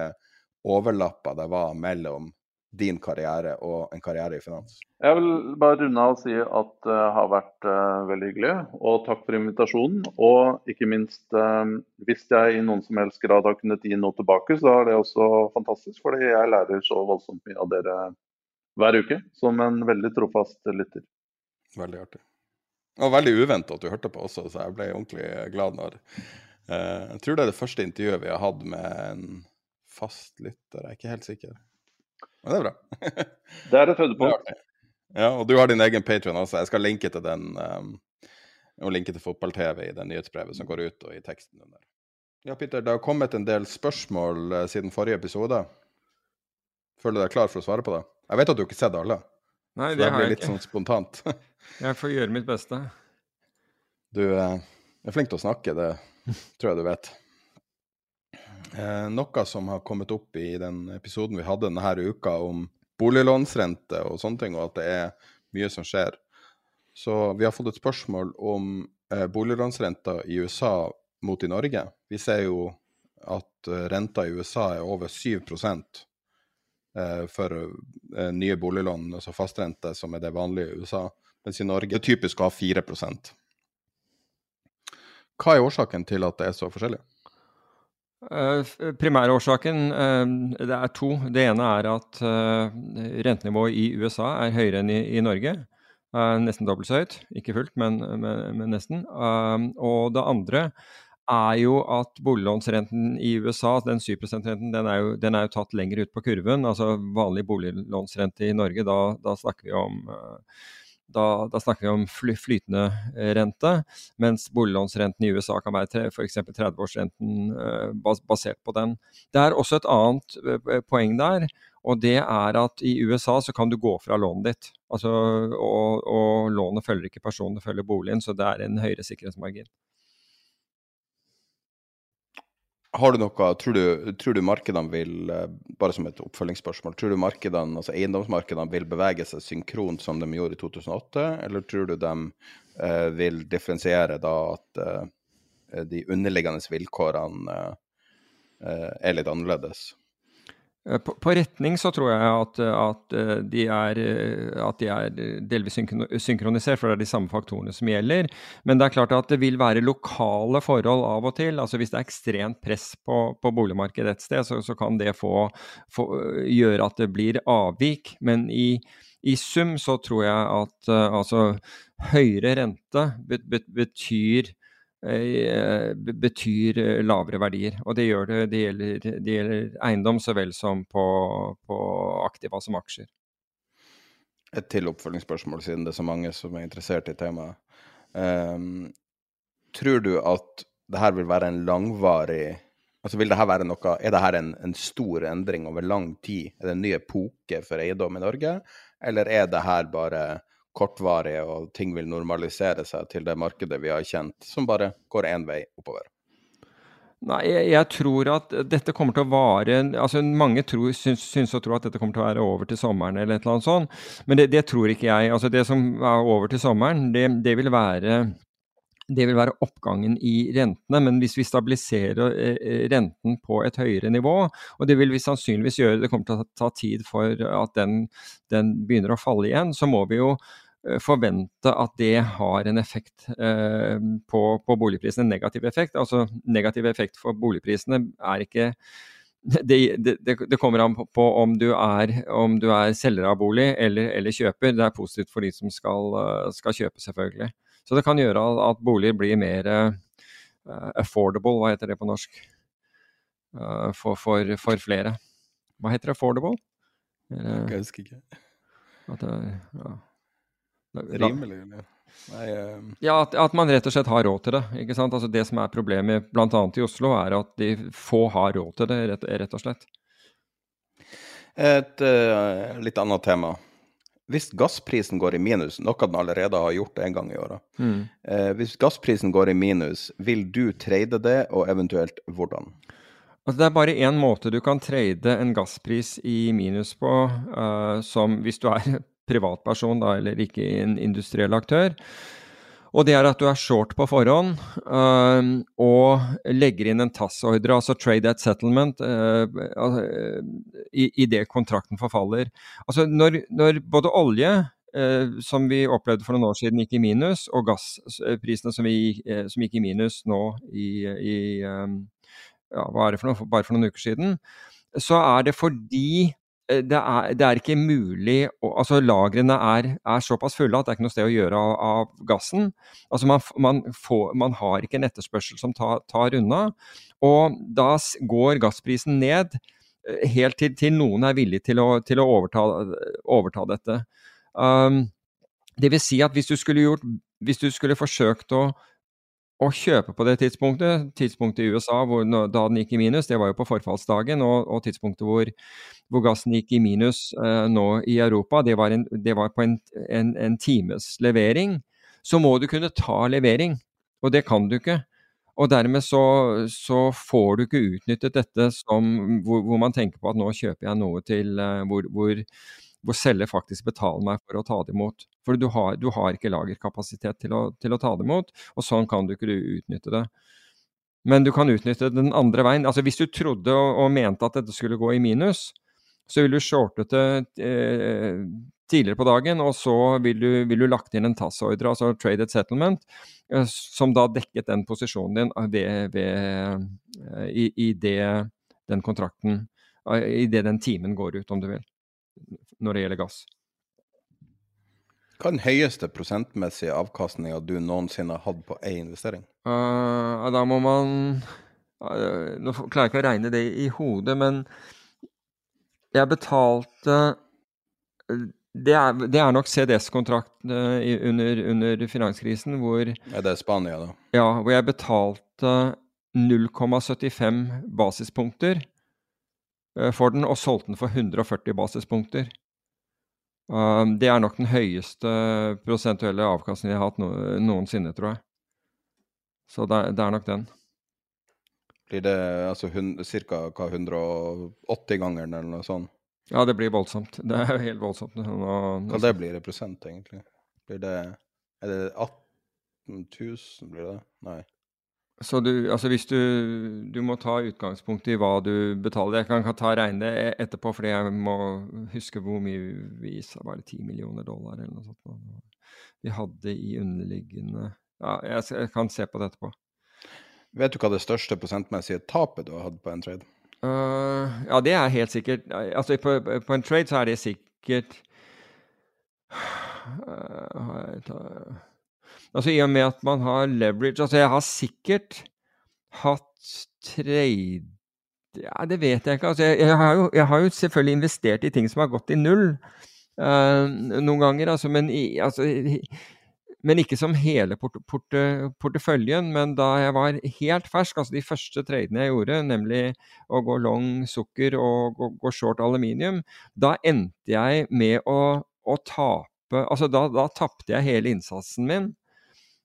overlapper det var mellom din karriere og en karriere i finans. Jeg vil bare runde av og si at det har vært uh, veldig hyggelig. Og takk for invitasjonen. Og ikke minst, uh, hvis jeg i noen som helst grad har kunnet gi noe tilbake, så er det også fantastisk. Fordi jeg lærer så voldsomt mye av dere hver uke, som en veldig trofast lytter. Veldig artig. Og veldig uventa at du hørte på også, så jeg ble ordentlig glad når Jeg tror det er det første intervjuet vi har hatt med en fast lytter, jeg er ikke helt sikker. Men det er bra. det er et høydepunkt. Ja, og du har din egen Patrion også. Jeg skal linke til den um, og linke til fotball-TV i det nyhetsbrevet som går ut, og i teksten under. Ja, Peter, det har kommet en del spørsmål uh, siden forrige episode. Føler du deg klar for å svare på det? Jeg vet at du ikke har sett alle. Nei, det, det har jeg ikke. litt sånn spontant. jeg får gjøre mitt beste. Du eh, er flink til å snakke, det tror jeg du vet. Eh, noe som har kommet opp i den episoden vi hadde denne uka om boliglånsrente og sånne ting, og at det er mye som skjer. Så vi har fått et spørsmål om eh, boliglånsrenta i USA mot i Norge. Vi ser jo at eh, renta i USA er over 7 Eh, for eh, nye boliglån, altså fastrente, som er det vanlige i USA. Mens i Norge er det typisk å ha 4% Hva er årsaken til at det er så forskjellig? Uh, Primærårsaken uh, det er to. Det ene er at rentenivået i USA er høyere enn i, Norge. nesten dobbelt så høyt. Ikke fullt, men, men, men nesten. og det andre er jo at boliglånsrenten i USA, den 7 %-renten, den, den, er jo tatt lenger ut på kurven. Altså vanlig boliglånsrente i Norge, da, da snakker vi om eh, da, da, snakker vi om flytende eh, rente, mens boliglånsrenten i USA kan være f.eks. 30-årsrenten eh, basert på den. Det er også et annet poeng der, og det er at i USA så kan du gå fra lånet ditt. Altså, og, og lånet følger ikke personen, det følger boligen, så det er en høyere sikkerhetsmargin. Har du noe, tror du, tror du, markedene vil, eh, bare som et oppfølgingsspørsmål, tror du markedene, altså eiendomsmarkedene vil bevege seg synkront som de gjorde i 2008, eller tror du de eh, vil differensiere da at eh, de underliggende vilkårene eh, er litt annerledes? Eh, på, på, retning så tror jeg at, at, eh, de er, eh, at, de er, delvis synkronisert, for det er de samme faktorene som gjelder. Men det er klart at det vil være lokale forhold av og til. altså Hvis det er ekstremt press på, på boligmarkedet et sted, så, så kan det få, få, gjøre at det blir avvik. Men i, i sum så tror jeg at altså, høyere rente Eh, betyr eh, lavere verdier. Og det gjør det. Det gjelder, det gjelder eiendom så vel som på, på aktiva som aksjer. Et til oppfølgingsspørsmål, siden det er så mange som er interessert i temaet. Um, tror du at det her vil være en langvarig Altså vil det her være noe, Er det her en, en, stor endring over lang tid? Er det en ny epoke for eiendom i Norge? Eller er det her bare kortvarig, og ting vil normalisere seg til det markedet vi har kjent, som bare går én vei oppover? Nei, jeg, jeg, tror at dette kommer til å vare altså Mange tror, syns, syns og tror at dette kommer til å være over til sommeren eller et eller annet sånt, men det, det tror ikke jeg. Altså Det som er over til sommeren, det, det, vil være det vil være oppgangen i rentene, men hvis vi stabiliserer eh, renten på et høyere nivå, og det vil vi sannsynligvis gjøre, det kommer til å ta tid for at den, den begynner å falle igjen, så må vi jo forvente at det har en effekt eh, på, på, boligprisene, en negativ effekt. Altså negativ effekt for boligprisene er ikke det, det, det kommer an på om du, er, om du er selger av bolig eller, eller, kjøper. Det er positivt for de som skal, eh, skal, kjøpe, selvfølgelig. Så det kan gjøre at boliger blir mer uh, affordable, hva heter det på norsk, uh, for, for, for, flere. Hva heter affordable? Jeg husker ikke. At det, ja. Rimelig, eller? Nei, um... Ja, at, at, man rett og slett har råd til det. ikke sant? Altså Det som er problemet bl.a. i Oslo, er at de få har råd til det, rett, rett og slett. Et uh, litt annet tema. Hvis gassprisen går i minus, noe den allerede har gjort en gang i året mm. uh, Hvis gassprisen går i minus, vil du trade det, og eventuelt hvordan? Altså, det er bare én måte du kan trade en gasspris i minus på, uh, som hvis du er privatperson da, eller ikke en industriell aktør. Og det er at du er short på forhånd uh, og legger inn en TAS-ordre, altså trade at settlement, uh, uh, i, i det kontrakten forfaller. Altså når, når både olje, som vi opplevde for noen år siden, gikk i minus, og gassprisene som, vi, som gikk i minus nå i, i ja, hva er det for noe, bare for noen uker siden, så er det fordi det er, det er, ikke mulig altså Lagrene er, er, såpass fulle at det er ikke noe sted å gjøre av, av gassen. Altså man, man, får, man, har ikke en etterspørsel som tar, tar, unna. Og da går gassprisen ned eh, helt til, til noen er villig til å, til å overta, overta, dette. Um, det vil si at hvis du skulle, gjort, hvis du skulle forsøkt å å kjøpe på det tidspunktet, tidspunktet i USA hvor, da den gikk i minus, det var jo på forfallsdagen, og, og tidspunktet hvor, hvor, gassen gikk i minus eh, nå i Europa, det var, en, det var på en, en, en, times levering, så må du kunne ta levering. Og det kan du ikke. Og dermed så, så får du ikke utnyttet dette som, hvor, hvor, man tenker på at nå kjøper jeg noe til eh, hvor, hvor selger faktisk betaler meg for å ta det imot. For du har, du har ikke lagerkapasitet til å, til å, ta det imot, og sånn kan du ikke utnytte det. Men du kan utnytte den andre veien. Altså Hvis du trodde og, og mente at dette skulle gå i minus, så ville du shortet det eh, tidligere på dagen, og så vil du, vil du lagt inn en TAS-ordre, altså traded settlement, eh, som da dekket den posisjonen din ved, ved, eh, i, i det, den kontrakten, eh, i det den timen går ut, om du vil når det gjelder gass. Hva er den høyeste prosentmessige avkastninga du noensinne har hatt på én investering? Uh, da må man uh, Nå klarer jeg ikke å regne det i hodet, men jeg betalte det er, det er, nok CDS-kontrakt uh, under, under, finanskrisen hvor Er det Spania, da? Ja, hvor jeg betalte 0,75 basispunkter for den, og solgte den for 140 basispunkter. Um, det er nok den høyeste prosentuelle avkastningen jeg har hatt noensinne, tror jeg. Så det, det, er nok den. Blir det altså ca. 180-gangeren eller noe sånt? Ja, det blir voldsomt. Det er jo helt voldsomt. Nå, nå... Hva det blir i prosent, egentlig? Blir det Er det 18 000, blir det? Nei. Så du, altså hvis du, du må ta utgangspunkt i hva du betaler. Jeg kan, kan ta regne det etterpå, fordi jeg må huske hvor mye vi sa. Var det 10 millioner dollar eller noe sånt? Vi hadde i underliggende Ja, jeg, jeg, kan se på det etterpå. Vet du hva det største prosentmessige tapet du har hatt på en trade? Uh, ja, det er helt sikkert Altså på, på, en trade så er det sikkert uh, Altså I og med at man har leverage Altså jeg har sikkert hatt trade Ja, det vet jeg ikke. Altså jeg, jeg, har jo, jeg, har jo, selvfølgelig investert i ting som har gått i null. uh, noen ganger. Altså, men, altså, men, ikke som hele port port porteføljen. Men da jeg var helt fersk, altså de første tradene jeg gjorde, nemlig å gå long sukker og gå, gå short aluminium, da endte jeg med å, å tape Altså da, da tapte jeg hele innsatsen min.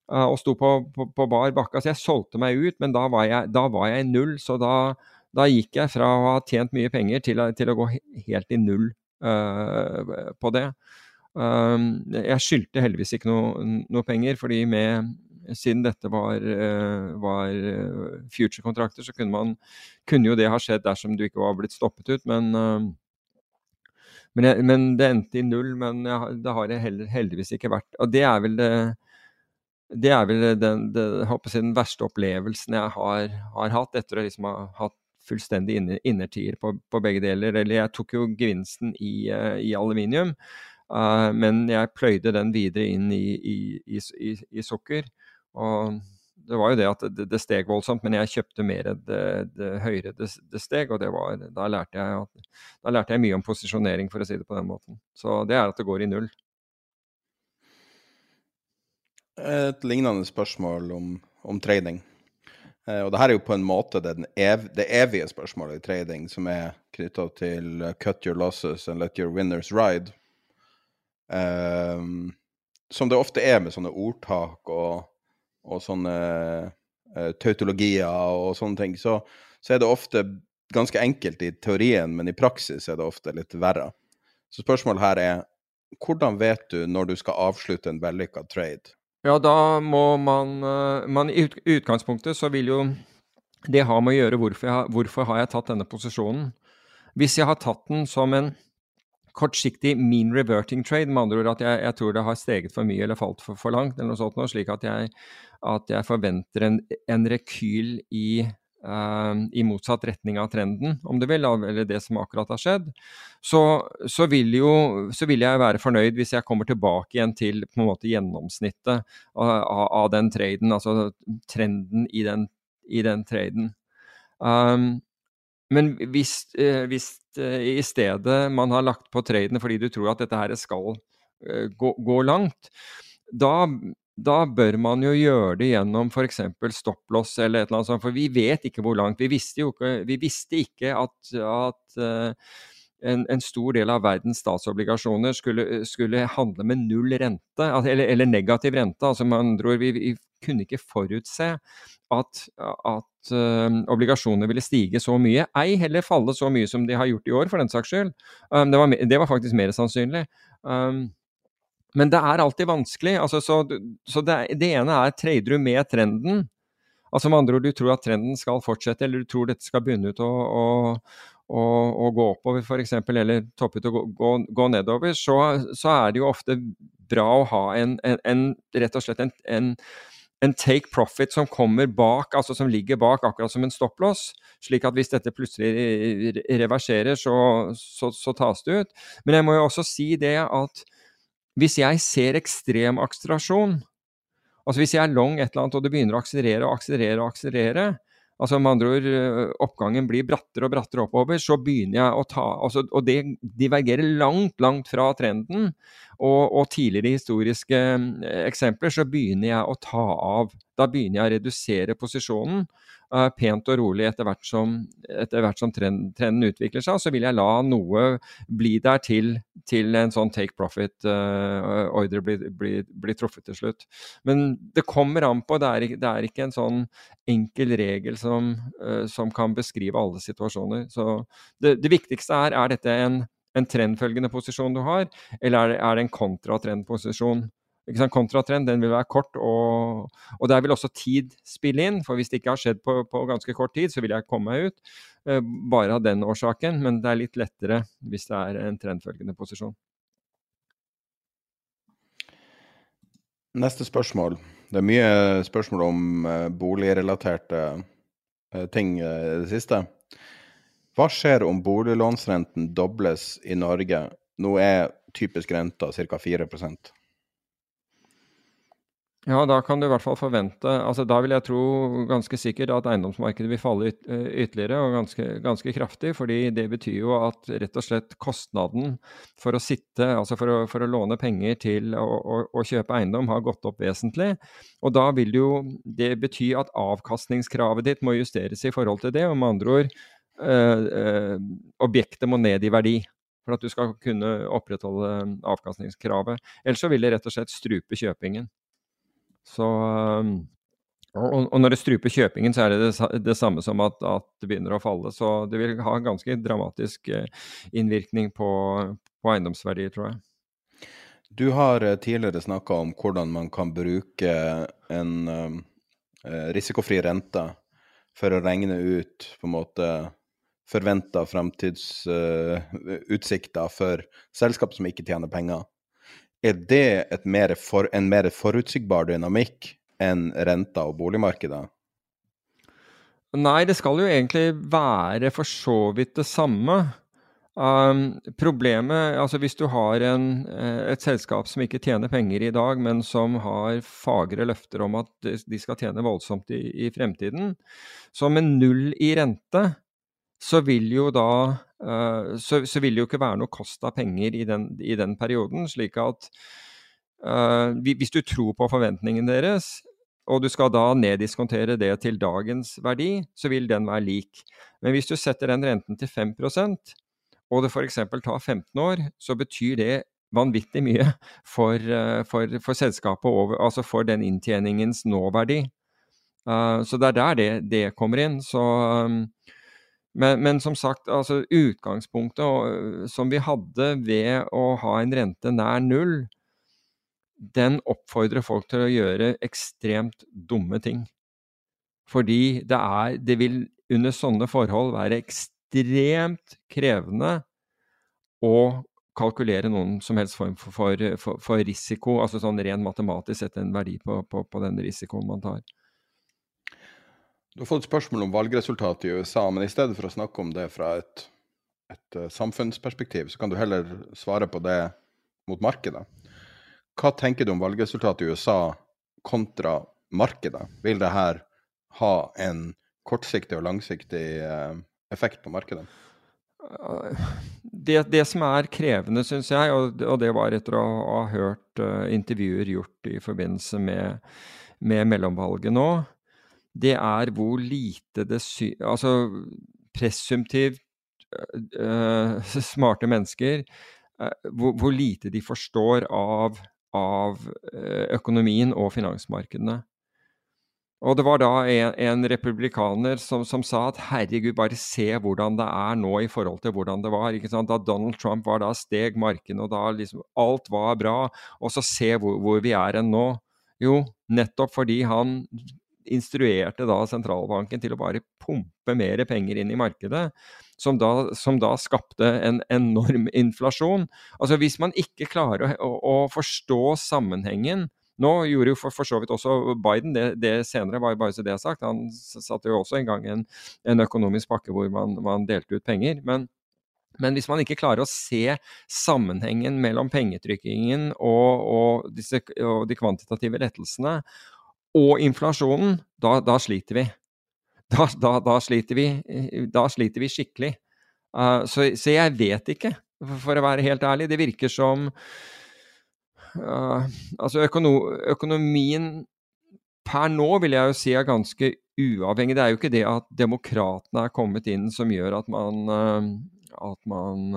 Uh, og sto på, på, på bar bakke. Så jeg solgte meg ut, men da var jeg, da var jeg null. Så da, da gikk jeg fra å ha tjent mye penger til, til å gå helt i null uh, på det. Um, jeg skyldte heldigvis ikke noe, noe, penger, fordi med, siden dette var, uh, var future-kontrakter, så kunne, man, kunne, jo det ha skjedd dersom du ikke var blitt stoppet ut. Men, men, jeg, men det endte i null. Men jeg, det har jeg heldigvis ikke vært. Og det er vel det det er vel den, jeg, den verste opplevelsen jeg har, har hatt, etter å liksom ha hatt fullstendig innertier på, på, begge deler. Eller jeg tok jo gevinsten i, uh, i aluminium, uh, men jeg pløyde den videre inn i, i, i, sukker. Og det var jo det at det, det steg voldsomt, men jeg kjøpte mer det, det høyere det, det, steg. Og var, da, lærte jeg, da lærte jeg mye om posisjonering, for å si det på den måten. Så det er at det går i null. Et lignende spørsmål om, om trading. Eh, og det her er jo på en måte det, ev det evige spørsmålet i trading, som er knytta til uh, 'cut your losses and let your winners ride'. Um, som det ofte er med sånne ordtak og, og sånne uh, tautologier og sånne ting, så, så, er det ofte ganske enkelt i teorien, men i praksis er det ofte litt verre. Så spørsmålet her er hvordan vet du når du skal avslutte en vellykka trade? Ja, da må man, eh, man I utgangspunktet så vil jo det ha med å gjøre hvorfor, jeg, hvorfor har jeg tatt denne posisjonen. Hvis jeg har tatt den som en kortsiktig mean reverting trade, med andre ord at jeg, jeg tror det har steget for mye eller falt for, for langt, eller noe sånt, slik at jeg, at jeg forventer en, en rekyl i i motsatt retning av trenden, om du vil, eller det som akkurat har skjedd, så, så, vil jo, så, vil jeg være fornøyd hvis jeg kommer tilbake igjen til på en måte gjennomsnittet av, av den traden, altså trenden i den, i den traden. Um, men hvis, uh, hvis uh, i stedet man har lagt på traden fordi du tror at dette her skal uh, gå, gå langt, da da bør man jo gjøre det gjennom f.eks. stopplås eller et eller annet sånt, for vi vet ikke hvor langt. Vi visste jo ikke, vi visste ikke at, at uh, en, en, stor del av verdens statsobligasjoner skulle, skulle handle med null rente, eller, eller negativ rente. altså med andre ord, vi, vi kunne ikke forutse at, at uh, obligasjoner ville stige så mye, ei heller falle så mye som de har gjort i år, for den saks skyld. Um, det, var, det, var, faktisk mer sannsynlig. Um, men det er alltid vanskelig. Altså, så, så det, det, ene er trader du med trenden? Altså med andre ord, du tror at trenden skal fortsette, eller du tror dette skal begynne ut å, å, å, å gå oppover f.eks., eller toppe ut og gå, gå, gå nedover, så, så, er det jo ofte bra å ha en, en, en rett og slett en, en, take profit som kommer bak, altså som ligger bak, akkurat som en stopplås. Slik at hvis dette plutselig reverserer, så, så, så tas det ut. Men jeg må jo også si det at hvis jeg ser ekstrem akselerasjon, altså hvis jeg er long et eller annet og det begynner å akselerere og akselerere og akselerere, altså med andre ord oppgangen blir brattere og brattere oppover, så begynner jeg å ta altså, Og det divergerer langt, langt fra trenden. Og, og tidligere historiske eksempler så begynner jeg å ta av. Da begynner jeg å redusere posisjonen uh, pent og rolig etter hvert som, etter hvert som trend, trenden utvikler seg. Så vil jeg la noe bli der til, til en sånn take profit-ordre uh, blir, blir, blir, truffet til slutt. Men det kommer an på. Det er, det er ikke en sånn enkel regel som, uh, som kan beskrive alle situasjoner. Så det, det viktigste er er dette en, en trendfølgende posisjon du har, eller er det, er det en kontratrendposisjon? Kontratrend den vil være kort, og, og, der vil også tid spille inn. For hvis det ikke har skjedd på, på ganske kort tid, så vil jeg komme meg ut. Uh, bare av den årsaken. Men det er litt lettere hvis det er en trendfølgende posisjon. Neste spørsmål. Det er mye spørsmål om uh, boligrelaterte uh, ting i det siste. Hva skjer om boliglånsrenten dobles i Norge? Nå er typisk renta ca. 4 Ja, da kan du i hvert fall forvente altså Da vil jeg tro ganske sikkert at eiendomsmarkedet vil falle yt eh, ytterligere, og ganske, ganske, kraftig. fordi det betyr jo at rett og slett kostnaden for å sitte, altså for å, for å låne penger til å, å, å, kjøpe eiendom, har gått opp vesentlig. Og da vil jo det bety at avkastningskravet ditt må justeres i forhold til det. Og med andre ord, øh, øh, objektet må ned i verdi for at du skal kunne opprettholde avkastningskravet. Ellers så vil det rett og slett strupe kjøpingen. Så um, og, når det struper kjøpingen, så er det det, samme som at, at, det begynner å falle. Så det vil ha en ganske dramatisk eh, innvirkning på, på eiendomsverdier, tror jeg. Du har eh, tidligere snakka om hvordan man kan bruke en um, risikofri rente for å regne ut på en måte forventa fremtidsutsikter for selskap som ikke tjener penger. Er det mer for, en mer forutsigbar dynamikk enn renta og boligmarkedet? Nei, det skal jo egentlig være for så vidt det samme. Um, problemet altså Hvis du har en, eh, et selskap som ikke tjener penger i dag, men som har fagre løfter om at de skal tjene voldsomt i, i fremtiden, så med null i rente så vil jo da så, så, vil det jo ikke være noe kost av penger i den, i den perioden. slik at uh, hvis du tror på forventningene deres, og du skal da neddiskontere det til dagens verdi, så vil den være lik. Men hvis du setter den renten til 5% og det f.eks. tar 15 år, så betyr det vanvittig mye for, uh, for, for selskapet, over, altså for den inntjeningens nåverdi. så det er der det, det kommer inn. Så um, men, men, som sagt, altså utgangspunktet øh, som vi hadde ved å ha en rente nær null, den oppfordrer folk til å gjøre ekstremt dumme ting. Fordi det, er, det vil under sånne forhold være ekstremt krevende å kalkulere noen som helst form for, for, for risiko, altså sånn ren matematisk sette en verdi på, på, på den risikoen man tar. Du har fått spørsmål om valgresultatet i USA, men i stedet for å snakke om det fra et, et uh, samfunnsperspektiv, så kan du heller svare på det mot markedet. Hva tenker du om valgresultatet i USA kontra markedet? Vil det her ha en kortsiktig og langsiktig uh, effekt på markedet? Det, det, som er krevende, syns jeg, og, og, det var etter å ha hørt uh, intervjuer gjort i forbindelse med, med mellomvalget nå, det er hvor lite det sy... Altså presumptivt uh, smarte mennesker uh, hvor, hvor, lite de forstår av, av uh, økonomien og finansmarkedene. Og det var da en, en republikaner som, som, sa at herregud, bare se hvordan det er nå i forhold til hvordan det var. Da Donald Trump var da steg marken, og da liksom alt var bra. Og så se hvor, hvor vi er enn nå. Jo, nettopp fordi han instruerte da sentralbanken til å bare pumpe mer penger inn i markedet, som da, som da skapte en enorm inflasjon. Altså Hvis man ikke klarer å, å forstå sammenhengen nå gjorde jo for, for, så vidt også Biden det, det senere, bare, bare så det er sagt. Han satte jo også en gang en, en økonomisk pakke hvor man, man delte ut penger. Men, men, hvis man ikke klarer å se sammenhengen mellom pengetrykkingen og, og, disse, og de kvantitative lettelsene, og inflasjonen, da, da sliter vi. Da, da, da, sliter vi. Da sliter vi skikkelig. Uh, så, så, jeg vet ikke, for å være helt ærlig. Det virker som uh, Altså, økono, økonomien per nå vil jeg jo si er ganske uavhengig. Det er jo ikke det at demokratene er kommet inn som gjør at man, uh, at man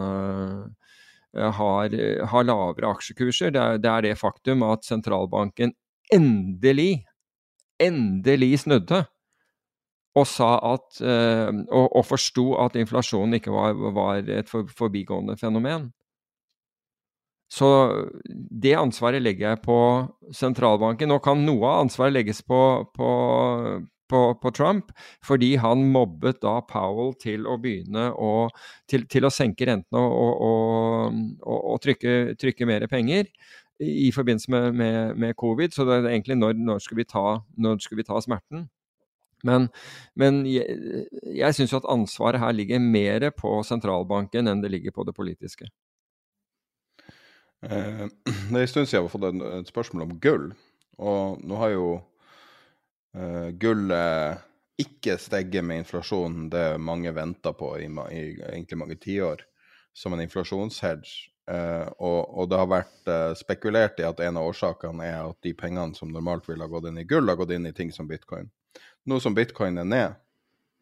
har, har, lavere aksjekurser. Det er, det er det faktum at sentralbanken endelig endelig snudde og sa at uh, og, og forsto at inflasjonen ikke var, var et for, forbigående fenomen. Så det ansvaret legger jeg på sentralbanken. Nå kan noe av ansvaret legges på, på, på, på Trump, fordi han mobbet da Powell til å begynne å, til, til å senke rentene og, og, og, og trykke, trykke, mer penger i forbindelse med, med, med, covid. Så det er egentlig når, når, skal, vi skal vi ta smerten? Men, men jeg, jeg syns jo at ansvaret her ligger mer på sentralbanken enn det ligger på det politiske. Eh, det er en stund siden jeg har fått et spørsmål om gull. Og nå har jo eh, gullet ikke steget med inflasjonen det mange venta på i, i, egentlig mange tiår, som en inflasjonshedge. Uh, og, og, det har vært uh, spekulert i at en av årsakene er at de pengene som normalt ville ha gått inn i gull, har gått inn i ting som bitcoin. Nå som bitcoin er ned,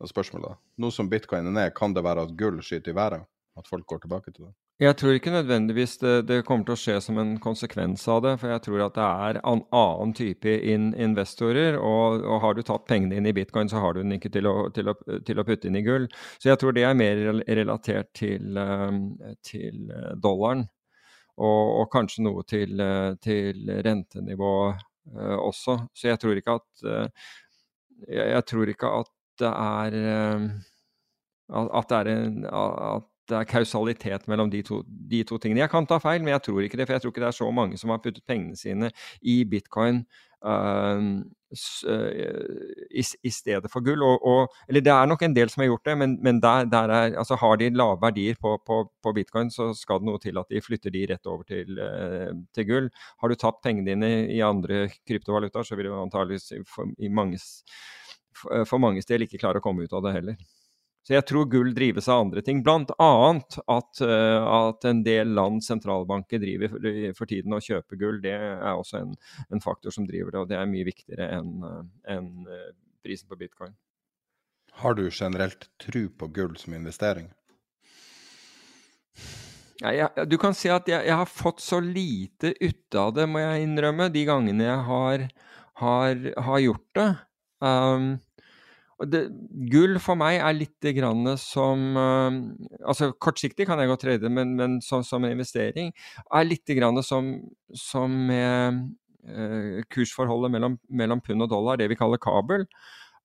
er spørsmålet nå som bitcoin er ned, kan det være at gull skyter i været? At folk går tilbake til det? Jeg tror ikke nødvendigvis det, det, kommer til å skje som en konsekvens av det. For jeg tror at det er en annen type in investorer. Og, og, har du tatt pengene inn i bitcoin, så har du den ikke til å, til, å, til å, putte inn i gull. Så jeg tror det er mer relatert til, ehm, til dollaren. Og, og, kanskje noe til, til rentenivå uh, også. Så jeg tror ikke at jeg, tror ikke at det er uh, at det er en at det er kausalitet mellom de to, de to, tingene. Jeg kan ta feil, men jeg tror ikke det. For jeg tror ikke det er så mange som har puttet pengene sine i bitcoin uh, i, i, stedet for gull. Og, og, eller det er nok en del som har gjort det, men, men der, der er, altså har de lave verdier på, på, på, bitcoin, så skal det noe til at de flytter de rett over til, uh, til gull. Har du tatt pengene dine i andre kryptovalutaer, så vil du antakeligvis for, for, for manges del ikke klare å komme ut av det heller. Så jeg tror gull drives av andre ting, bl.a. At, uh, at en del land sentralbanker driver for, tiden og kjøper gull. Det er også en, en, faktor som driver det, og det er mye viktigere enn uh, en, uh, prisen på bitcoin. Har du generelt tru på gull som investering? Ja, jeg, du kan si at jeg, jeg, har fått så lite ut av det, må jeg innrømme, de gangene jeg har, har, har gjort det. Um, det, gull for meg er litt grann som uh, altså Kortsiktig kan jeg godt trade, men, men som, som, en investering er litt grann som, som uh, kursforholdet mellom, mellom, pund og dollar, det vi kaller kabel.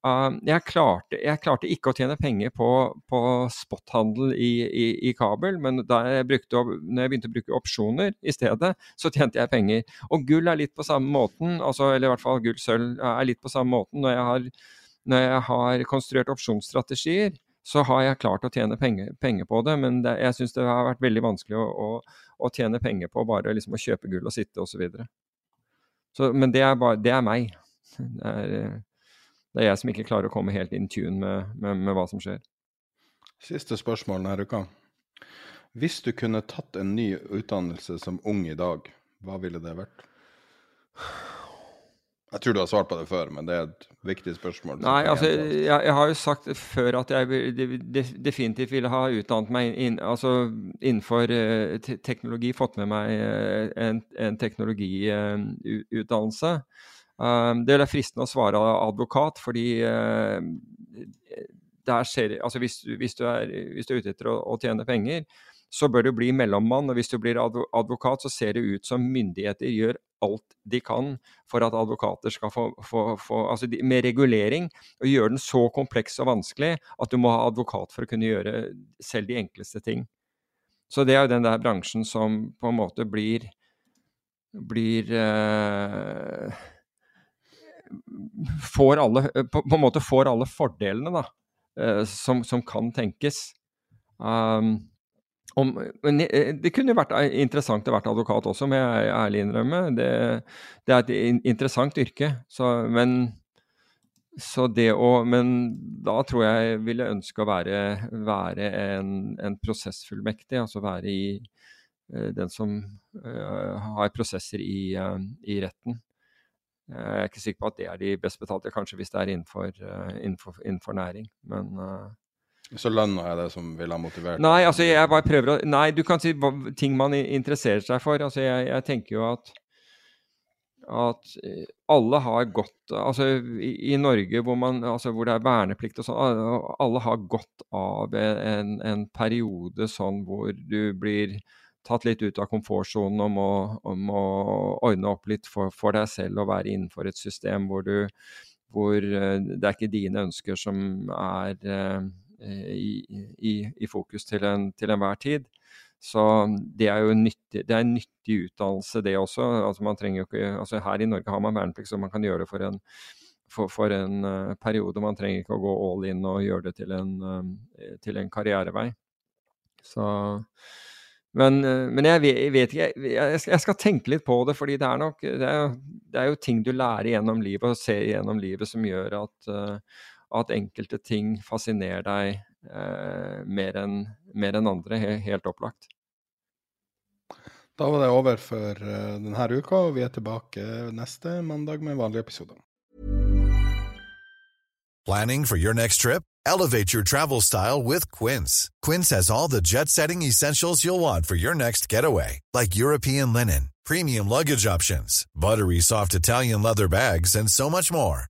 Uh, jeg, klarte, jeg, klarte, ikke å tjene penger på, på spothandel i, i, i, kabel, men da jeg brukte, når jeg begynte å bruke opsjoner i stedet, så tjente jeg penger. Og gull er litt på samme måten, altså, eller i hvert fall gull-sølv er litt på samme måten. Når jeg har når jeg har konstruert opsjonsstrategier, så har jeg klart å tjene penger, penger på det. Men det, jeg syns det har vært veldig vanskelig å, å, å tjene penger på bare liksom å kjøpe gull og sitte osv. Men det er, bare, det er meg. Det er, det er, jeg som ikke klarer å komme helt in tune med, med, med hva som skjer. Siste spørsmål denne uka. Hvis du kunne tatt en ny utdannelse som ung i dag, hva ville det vært? Jeg tror du har svart på det før, men det er et viktig spørsmål. Nei, altså, jeg, jeg, har jo sagt før at jeg definitivt ville ha utdannet meg inn, altså, innenfor uh, teknologi, fått med meg uh, en, en teknologiutdannelse. Uh, um, det er fristende å svare advokat, fordi ser, altså, hvis, hvis, du er, hvis, du er, ute etter å, å tjene penger, så bør du bli mellommann. Og hvis du blir advokat, så ser det ut som myndigheter gjør alt de kan for at advokater skal få, få, få altså de, Med regulering, og gjøre den så kompleks og vanskelig at du må ha advokat for å kunne gjøre selv de enkleste ting. Så det er jo den der bransjen som på en måte blir blir eh, får alle, på, på, en måte får alle fordelene da, eh, som, som, kan tenkes. Um, om, men eh, det kunne vært eh, interessant å være advokat også, må jeg ærlig innrømme. Det, det er et interessant yrke. Så, men, så det å, men da tror jeg ville ønske å være, være en, en, prosessfullmektig, altså være i uh, den som uh, har prosesser i, uh, i, retten. Jeg er ikke sikker på at det er de best betalte, kanskje hvis det er innenfor, innenfor, innenfor næring. Men så lønna er det som ville ha motivert? Nei, altså jeg bare prøver å Nei, du kan si ting man interesserer seg for. Altså jeg, jeg tenker jo at at eh, alle har godt Altså i, i Norge hvor, man, altså hvor, det er verneplikt og sånn, alle har godt av en, en, periode sånn hvor du blir tatt litt ut av komfortsonen om, om, å ordne opp litt for, for, deg selv og være innenfor et system hvor du hvor eh, det er ikke dine ønsker som er eh, i, i, i fokus til, en, enhver tid. Så det er jo nyttig, det er en nyttig utdannelse, det også. Altså man trenger jo ikke, altså her i Norge har man verneplikt, så man kan gjøre det for en, for, for en uh, periode. Man trenger ikke å gå all in og gjøre det til en, uh, til en karrierevei. Så Men, men jeg, vet, ikke jeg, jeg, skal tenke litt på det, fordi det er nok det er, det er, jo ting du lærer gjennom livet og ser gjennom livet som gjør at, at enkelte ting fascinerer deg eh, mer enn en andre, helt, opplagt. Da var det over for uh, denne uka, og vi er tilbake neste mandag med vanlige episoder. Planning for your next trip? Elevate your travel style with Quince. Quince has all the jet-setting essentials you'll want for your next getaway, like European linen, premium luggage options, buttery soft Italian leather bags, and so much more.